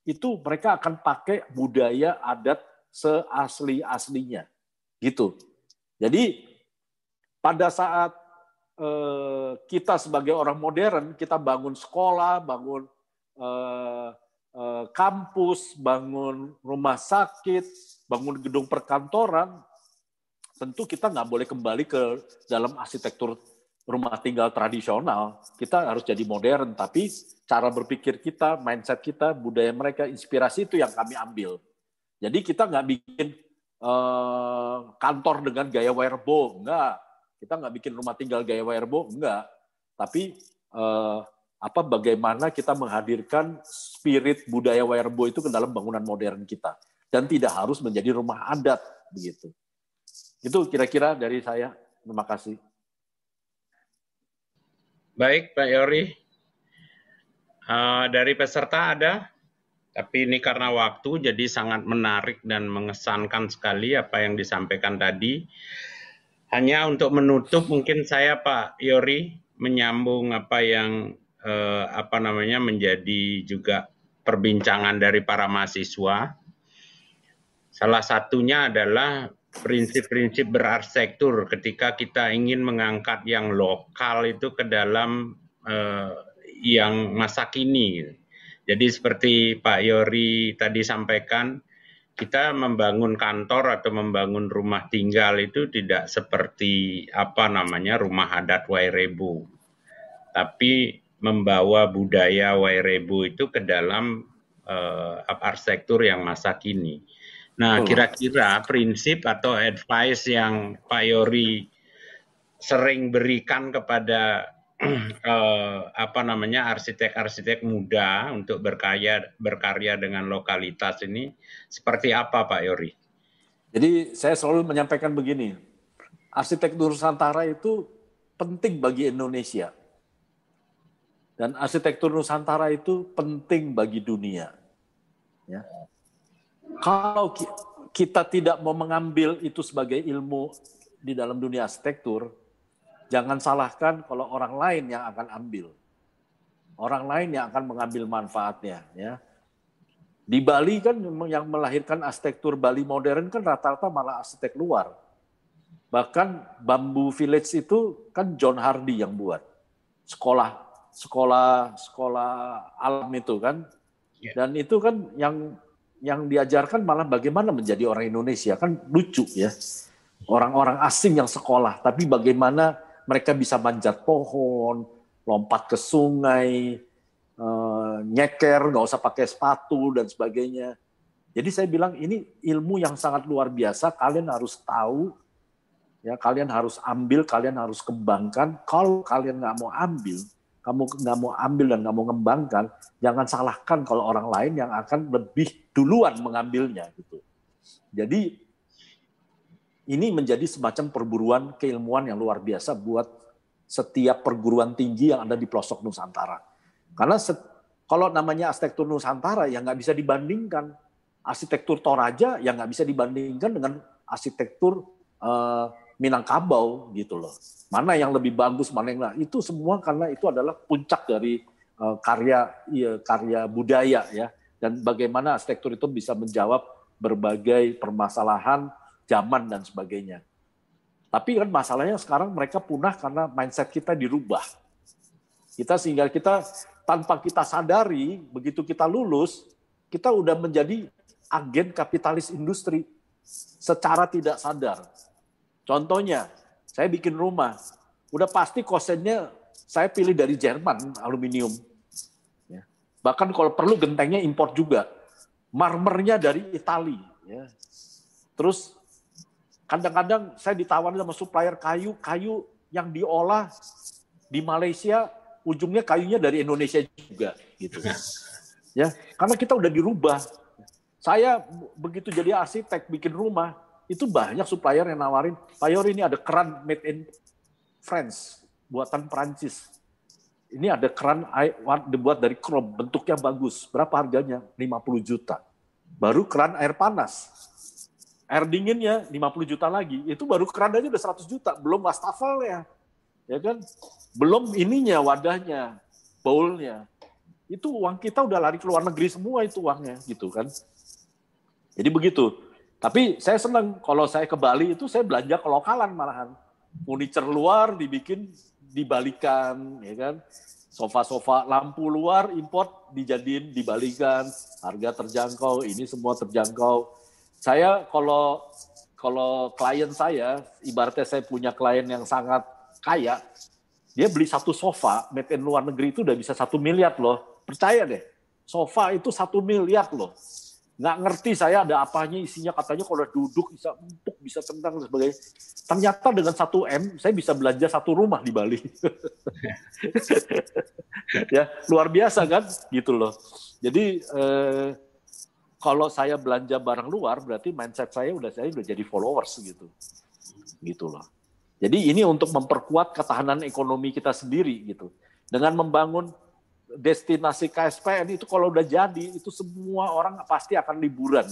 S2: itu mereka akan pakai budaya adat seasli-aslinya. Gitu. Jadi pada saat eh, kita sebagai orang modern, kita bangun sekolah, bangun Eh, eh, kampus, bangun rumah sakit, bangun gedung perkantoran, tentu kita nggak boleh kembali ke dalam arsitektur rumah tinggal tradisional. Kita harus jadi modern, tapi cara berpikir kita, mindset kita, budaya mereka, inspirasi itu yang kami ambil. Jadi kita nggak bikin uh, kantor dengan gaya werebo, enggak. Kita nggak bikin rumah tinggal gaya werebo, enggak. Tapi uh, apa bagaimana kita menghadirkan spirit budaya Werbo itu ke dalam bangunan modern kita dan tidak harus menjadi rumah adat begitu. Itu kira-kira dari saya. Terima kasih.
S3: Baik, Pak Yori. Uh, dari peserta ada, tapi ini karena waktu jadi sangat menarik dan mengesankan sekali apa yang disampaikan tadi. Hanya untuk menutup mungkin saya Pak Yori menyambung apa yang eh, apa namanya menjadi juga perbincangan dari para mahasiswa. Salah satunya adalah prinsip-prinsip berarsitektur ketika kita ingin mengangkat yang lokal itu ke dalam eh, yang masa kini. Jadi seperti Pak Yori tadi sampaikan, kita membangun kantor atau membangun rumah tinggal itu tidak seperti apa namanya rumah adat Wairebu. Tapi membawa budaya Wairebo itu ke dalam uh, arsitektur yang masa kini. Nah, kira-kira prinsip atau advice yang Pak Yori sering berikan kepada uh, apa namanya arsitek-arsitek muda untuk berkarya berkarya dengan lokalitas ini seperti apa Pak Yori?
S2: Jadi saya selalu menyampaikan begini, arsitektur Nusantara itu penting bagi Indonesia Dan arsitektur Nusantara itu penting bagi dunia. Ya. Kalau kita tidak mau mengambil itu sebagai ilmu di dalam dunia arsitektur, jangan salahkan kalau orang lain yang akan ambil. Orang lain yang akan mengambil manfaatnya. Ya. Di Bali kan yang melahirkan arsitektur Bali modern kan rata-rata malah arsitek luar. Bahkan Bambu Village itu kan John Hardy yang buat. Sekolah sekolah sekolah alam itu kan. Ya. Dan itu kan yang yang diajarkan malah bagaimana menjadi orang Indonesia kan lucu ya. Orang-orang asing yang sekolah, tapi bagaimana mereka bisa manjat pohon, lompat ke sungai, uh, nyeker, nggak usah pakai sepatu dan sebagainya. Jadi saya bilang ini ilmu yang sangat luar biasa. Kalian harus tahu, ya kalian harus ambil, kalian harus kembangkan. Kalau kalian nggak mau ambil, kamu nggak mau ambil dan nggak mau ngembangkan, jangan salahkan kalau orang lain yang akan lebih duluan mengambilnya gitu. Jadi ini menjadi semacam perburuan keilmuan yang luar biasa buat setiap perguruan tinggi yang ada di pelosok Nusantara. Karena kalau namanya arsitektur Nusantara yang nggak bisa dibandingkan, arsitektur Toraja yang nggak bisa dibandingkan dengan arsitektur uh, Minangkabau gitu loh. Mana yang lebih bagus, mana yang nah, itu semua karena itu adalah puncak dari uh, karya ya, karya budaya ya dan bagaimana arsitektur itu bisa menjawab berbagai permasalahan zaman dan sebagainya. Tapi kan masalahnya sekarang mereka punah karena mindset kita dirubah. Kita sehingga kita tanpa kita sadari begitu kita lulus kita udah menjadi agen kapitalis industri secara tidak sadar Contohnya, saya bikin rumah, udah pasti kosennya saya pilih dari Jerman aluminium. Ya. Bahkan kalau perlu gentengnya import juga. Marmernya dari Italia. Ya. Terus kadang-kadang saya ditawari sama supplier kayu, kayu yang diolah di Malaysia, ujungnya kayunya dari Indonesia juga, gitu. Ya, karena kita udah dirubah. Saya begitu jadi arsitek bikin rumah, itu banyak supplier yang nawarin, Pak ini ada keran made in France, buatan Prancis. Ini ada keran dibuat dari krom, bentuknya bagus. Berapa harganya? 50 juta. Baru keran air panas. Air dinginnya 50 juta lagi. Itu baru keran aja udah 100 juta. Belum ya, Ya kan? Belum ininya, wadahnya, bowlnya. Itu uang kita udah lari ke luar negeri semua itu uangnya gitu kan. Jadi begitu. Tapi saya senang kalau saya ke Bali itu saya belanja ke lokalan malahan. Furniture luar dibikin dibalikan, ya kan. Sofa-sofa lampu luar import dijadiin dibalikan, harga terjangkau, ini semua terjangkau. Saya kalau kalau klien saya, ibaratnya saya punya klien yang sangat kaya, dia beli satu sofa made in luar negeri itu udah bisa satu miliar loh. Percaya deh, sofa itu satu miliar loh nggak ngerti saya ada apanya isinya. Katanya kalau duduk bisa empuk bisa tendang dan sebagainya. Ternyata dengan satu m saya bisa belanja satu rumah di Bali. Ya luar biasa kan? Gitu loh. Jadi eh, kalau saya belanja barang luar berarti mindset saya udah saya udah jadi followers gitu. Gitu loh. Jadi ini untuk memperkuat ketahanan ekonomi kita sendiri gitu. Dengan membangun destinasi KSPN itu kalau udah jadi itu semua orang pasti akan liburan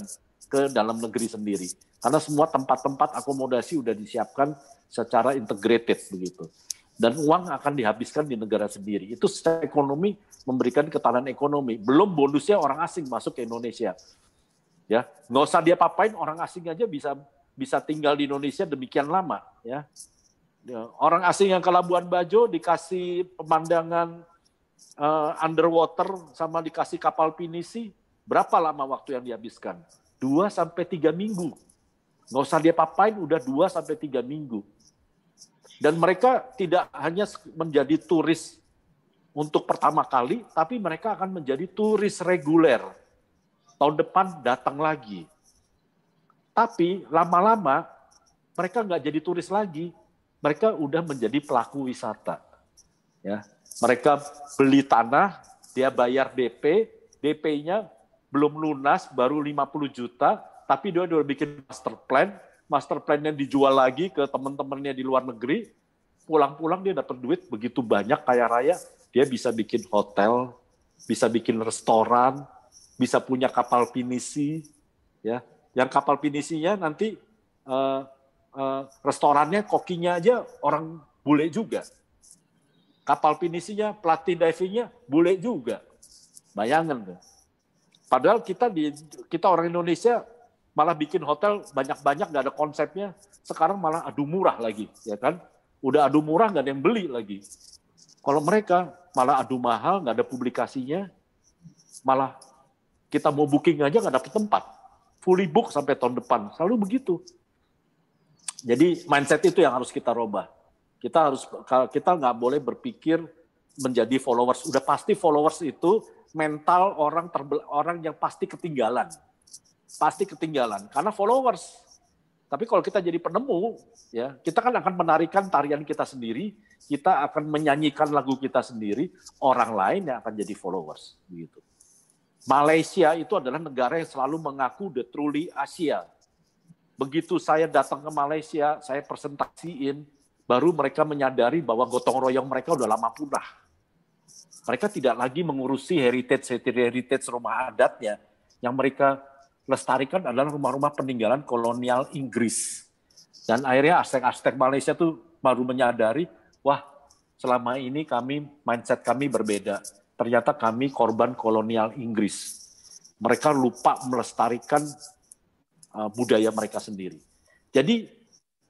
S2: ke dalam negeri sendiri. Karena semua tempat-tempat akomodasi udah disiapkan secara integrated begitu. Dan uang akan dihabiskan di negara sendiri. Itu secara ekonomi memberikan ketahanan ekonomi. Belum bonusnya orang asing masuk ke Indonesia. Ya nggak usah dia papain orang asing aja bisa bisa tinggal di Indonesia demikian lama ya, ya orang asing yang ke Labuan Bajo dikasih pemandangan uh, underwater sama dikasih kapal pinisi, berapa lama waktu yang dihabiskan? Dua sampai tiga minggu. Nggak usah dia papain, udah dua sampai tiga minggu. Dan mereka tidak hanya menjadi turis untuk pertama kali, tapi mereka akan menjadi turis reguler. Tahun depan datang lagi. Tapi lama-lama mereka nggak jadi turis lagi, mereka udah menjadi pelaku wisata. Ya, mereka beli tanah, dia bayar DP, DP-nya belum lunas, baru 50 juta, tapi dia udah bikin master plan, master plan-nya dijual lagi ke teman-temannya di luar negeri, pulang-pulang dia dapat duit begitu banyak kaya raya, dia bisa bikin hotel, bisa bikin restoran, bisa punya kapal pinisi, ya. Yang kapal pinisinya nanti uh, uh, restorannya, kokinya aja orang bule juga. Kapal pinisinya, pelatih divingnya bule juga. Bayangkan tuh. Padahal kita di kita orang Indonesia malah bikin hotel banyak-banyak nggak ada konsepnya. Sekarang malah adu murah lagi, ya kan? Udah adu murah nggak ada yang beli lagi. Kalau mereka malah adu mahal nggak ada publikasinya, malah kita mau booking aja nggak dapet tempat. Fully book sampai tahun depan. Selalu begitu. Jadi mindset itu yang harus kita robah. Kita harus kita nggak boleh berpikir menjadi followers. Udah pasti followers itu mental orang terbel, orang yang pasti ketinggalan. Pasti ketinggalan karena followers. Tapi kalau kita jadi penemu, ya kita kan akan menarikan tarian kita sendiri, kita akan menyanyikan lagu kita sendiri, orang lain yang akan jadi followers, begitu. Malaysia itu adalah negara yang selalu mengaku the truly Asia. Begitu saya datang ke Malaysia, saya presentasiin, baru mereka menyadari bahwa gotong royong mereka udah lama punah. Mereka tidak lagi mengurusi heritage heritage rumah adatnya. Yang mereka lestarikan adalah rumah-rumah peninggalan kolonial Inggris. Dan akhirnya Aztec-Aztec Malaysia tuh baru menyadari, wah selama ini kami mindset kami berbeda. Ternyata kami korban kolonial Inggris. Mereka lupa melestarikan uh, budaya mereka sendiri. Jadi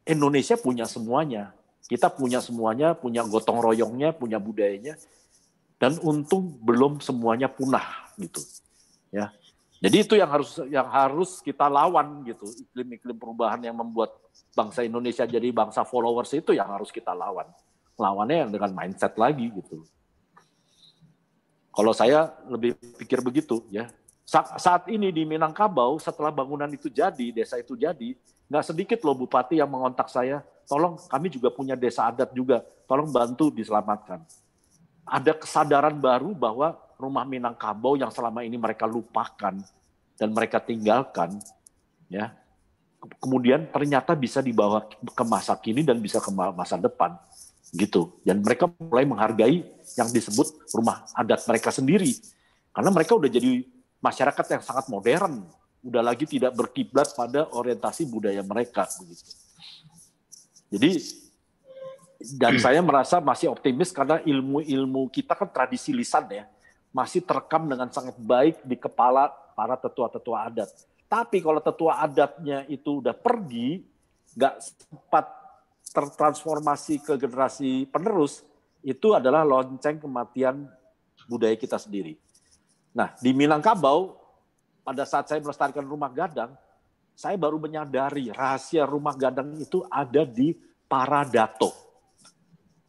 S2: Indonesia punya semuanya. Kita punya semuanya, punya gotong royongnya, punya budayanya. Dan untung belum semuanya punah gitu. Ya. Jadi itu yang harus yang harus kita lawan gitu. Iklim-iklim perubahan yang membuat bangsa Indonesia jadi bangsa followers itu yang harus kita lawan. Lawannya yang dengan mindset lagi gitu. Kalau saya lebih pikir begitu ya. saat ini di Minangkabau setelah bangunan itu jadi, desa itu jadi, nggak sedikit loh bupati yang mengontak saya, tolong kami juga punya desa adat juga, tolong bantu diselamatkan. Ada kesadaran baru bahwa rumah Minangkabau yang selama ini mereka lupakan dan mereka tinggalkan, ya kemudian ternyata bisa dibawa ke masa kini dan bisa ke masa depan, gitu. Dan mereka mulai menghargai yang disebut rumah adat mereka sendiri, karena mereka udah jadi masyarakat yang sangat modern, udah lagi tidak berkiblat pada orientasi budaya mereka. Jadi dan saya merasa masih optimis karena ilmu-ilmu kita kan tradisi lisan ya masih terekam dengan sangat baik di kepala para tetua-tetua adat. Tapi kalau tetua adatnya itu udah pergi, nggak sempat tertransformasi ke generasi penerus, itu adalah lonceng kematian budaya kita sendiri. Nah, di Minangkabau, pada saat saya melestarikan rumah gadang, saya baru menyadari rahasia rumah gadang itu ada di para dato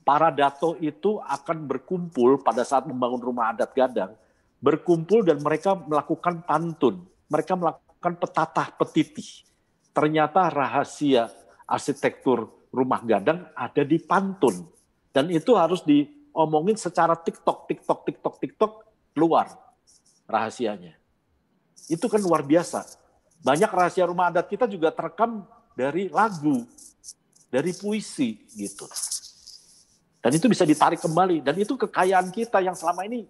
S2: para dato itu akan berkumpul pada saat membangun rumah adat gadang, berkumpul dan mereka melakukan pantun, mereka melakukan petatah petitih. Ternyata rahasia arsitektur rumah gadang ada di pantun. Dan itu harus diomongin secara TikTok, TikTok, TikTok, TikTok, luar rahasianya. Itu kan luar biasa. Banyak rahasia rumah adat kita juga terekam dari lagu, dari puisi gitu. Dan itu bisa ditarik kembali. Dan itu kekayaan kita yang selama ini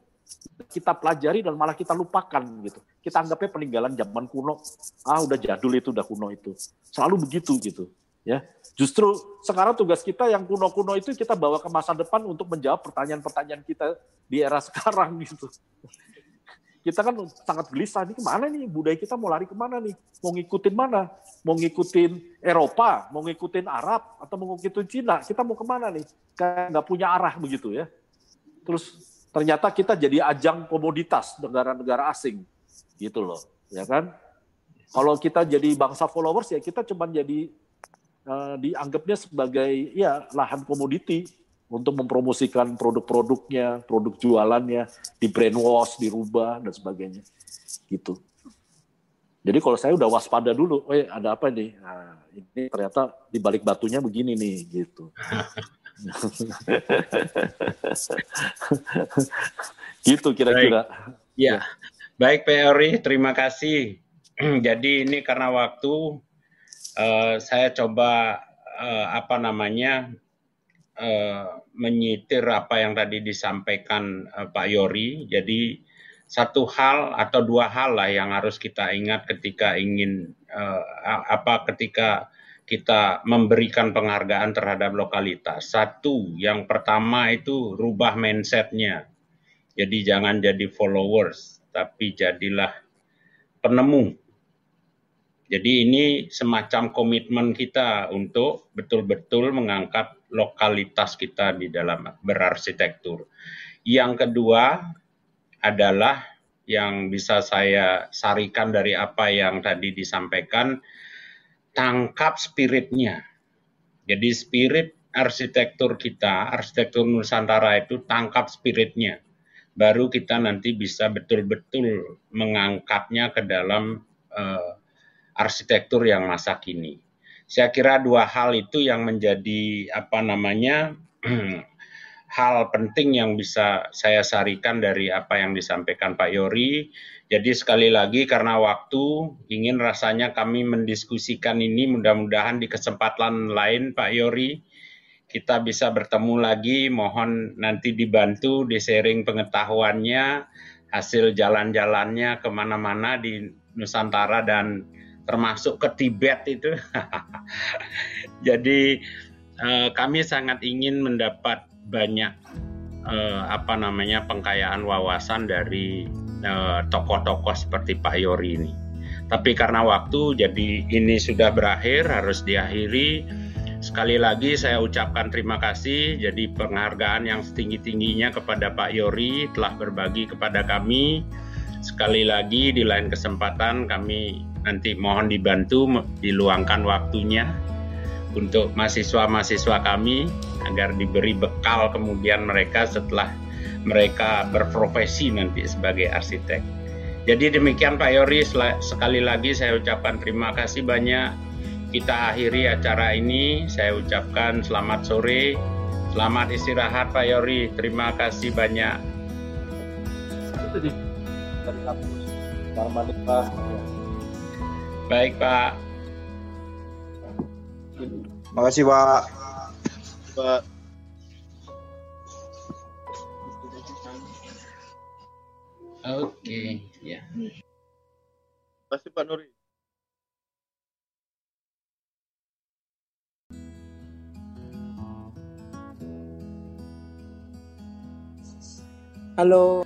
S2: kita pelajari dan malah kita lupakan gitu. Kita anggapnya peninggalan zaman kuno. Ah udah jadul itu, udah kuno itu. Selalu begitu gitu. Ya, justru sekarang tugas kita yang kuno-kuno itu kita bawa ke masa depan untuk menjawab pertanyaan-pertanyaan kita di era sekarang gitu kita kan sangat gelisah nih ke mana nih? Budaya kita mau lari ke mana nih? Mau ngikutin mana? Mau ngikutin Eropa? Mau ngikutin Arab? Atau mau ngikutin Cina? Kita mau ke mana nih? Kayak nggak punya arah begitu ya. Terus ternyata kita jadi ajang komoditas negara-negara asing gitu loh ya kan? Kalau kita jadi bangsa followers ya kita cuma jadi uh, dianggapnya sebagai ya lahan komoditi untuk mempromosikan produk-produknya, produk jualannya, di brainwash, dirubah dan sebagainya. Gitu. Jadi kalau saya udah waspada dulu, eh ada apa nih? Nah, ini ternyata di balik batunya begini nih, gitu. gitu kira-kira.
S3: Ya, baik Pak terima kasih. Jadi ini karena waktu uh, saya coba uh, apa namanya uh, menyitir apa yang tadi disampaikan uh, Pak Yori. Jadi satu hal atau dua hal lah yang harus kita ingat ketika ingin uh, apa ketika kita memberikan penghargaan terhadap lokalitas. Satu, yang pertama itu rubah mindsetnya. Jadi jangan jadi followers, tapi jadilah penemu. Jadi ini semacam komitmen kita untuk betul-betul mengangkat lokalitas kita di dalam berarsitektur. Yang kedua, adalah yang bisa saya sarikan dari apa yang tadi disampaikan, tangkap spiritnya. Jadi spirit arsitektur kita, arsitektur Nusantara itu tangkap spiritnya. Baru kita nanti bisa betul-betul mengangkatnya ke dalam uh, arsitektur yang masa kini. Saya kira dua hal itu yang menjadi apa namanya hal penting yang bisa saya sarikan dari apa yang disampaikan Pak Yori. Jadi sekali lagi karena waktu ingin rasanya kami mendiskusikan ini mudah-mudahan di kesempatan lain Pak Yori kita bisa bertemu lagi. Mohon nanti dibantu di sharing pengetahuannya, hasil jalan-jalannya ke mana-mana di Nusantara dan termasuk ke Tibet itu. Jadi eh, kami sangat ingin mendapat banyak uh, apa namanya pengkayaan wawasan dari eh, tokoh-tokoh uh, seperti Pak Yori ini. Tapi karena waktu, jadi ini sudah berakhir, harus diakhiri. Sekali lagi saya ucapkan terima kasih. Jadi penghargaan yang setinggi-tingginya kepada Pak Yori telah berbagi kepada kami. Sekali lagi di lain kesempatan kami nanti mohon dibantu diluangkan waktunya untuk mahasiswa-mahasiswa kami agar diberi bekal kemudian mereka setelah mereka berprofesi nanti sebagai arsitek. Jadi demikian Pak Yori, sekali lagi saya ucapkan terima kasih banyak. Kita akhiri acara ini, saya ucapkan selamat sore, selamat istirahat Pak Yori, terima kasih banyak. Baik Pak.
S5: Terima kasih Pak. Pak.
S3: Oke, ya.
S5: Terima kasih Pak Nuri.
S7: Halo.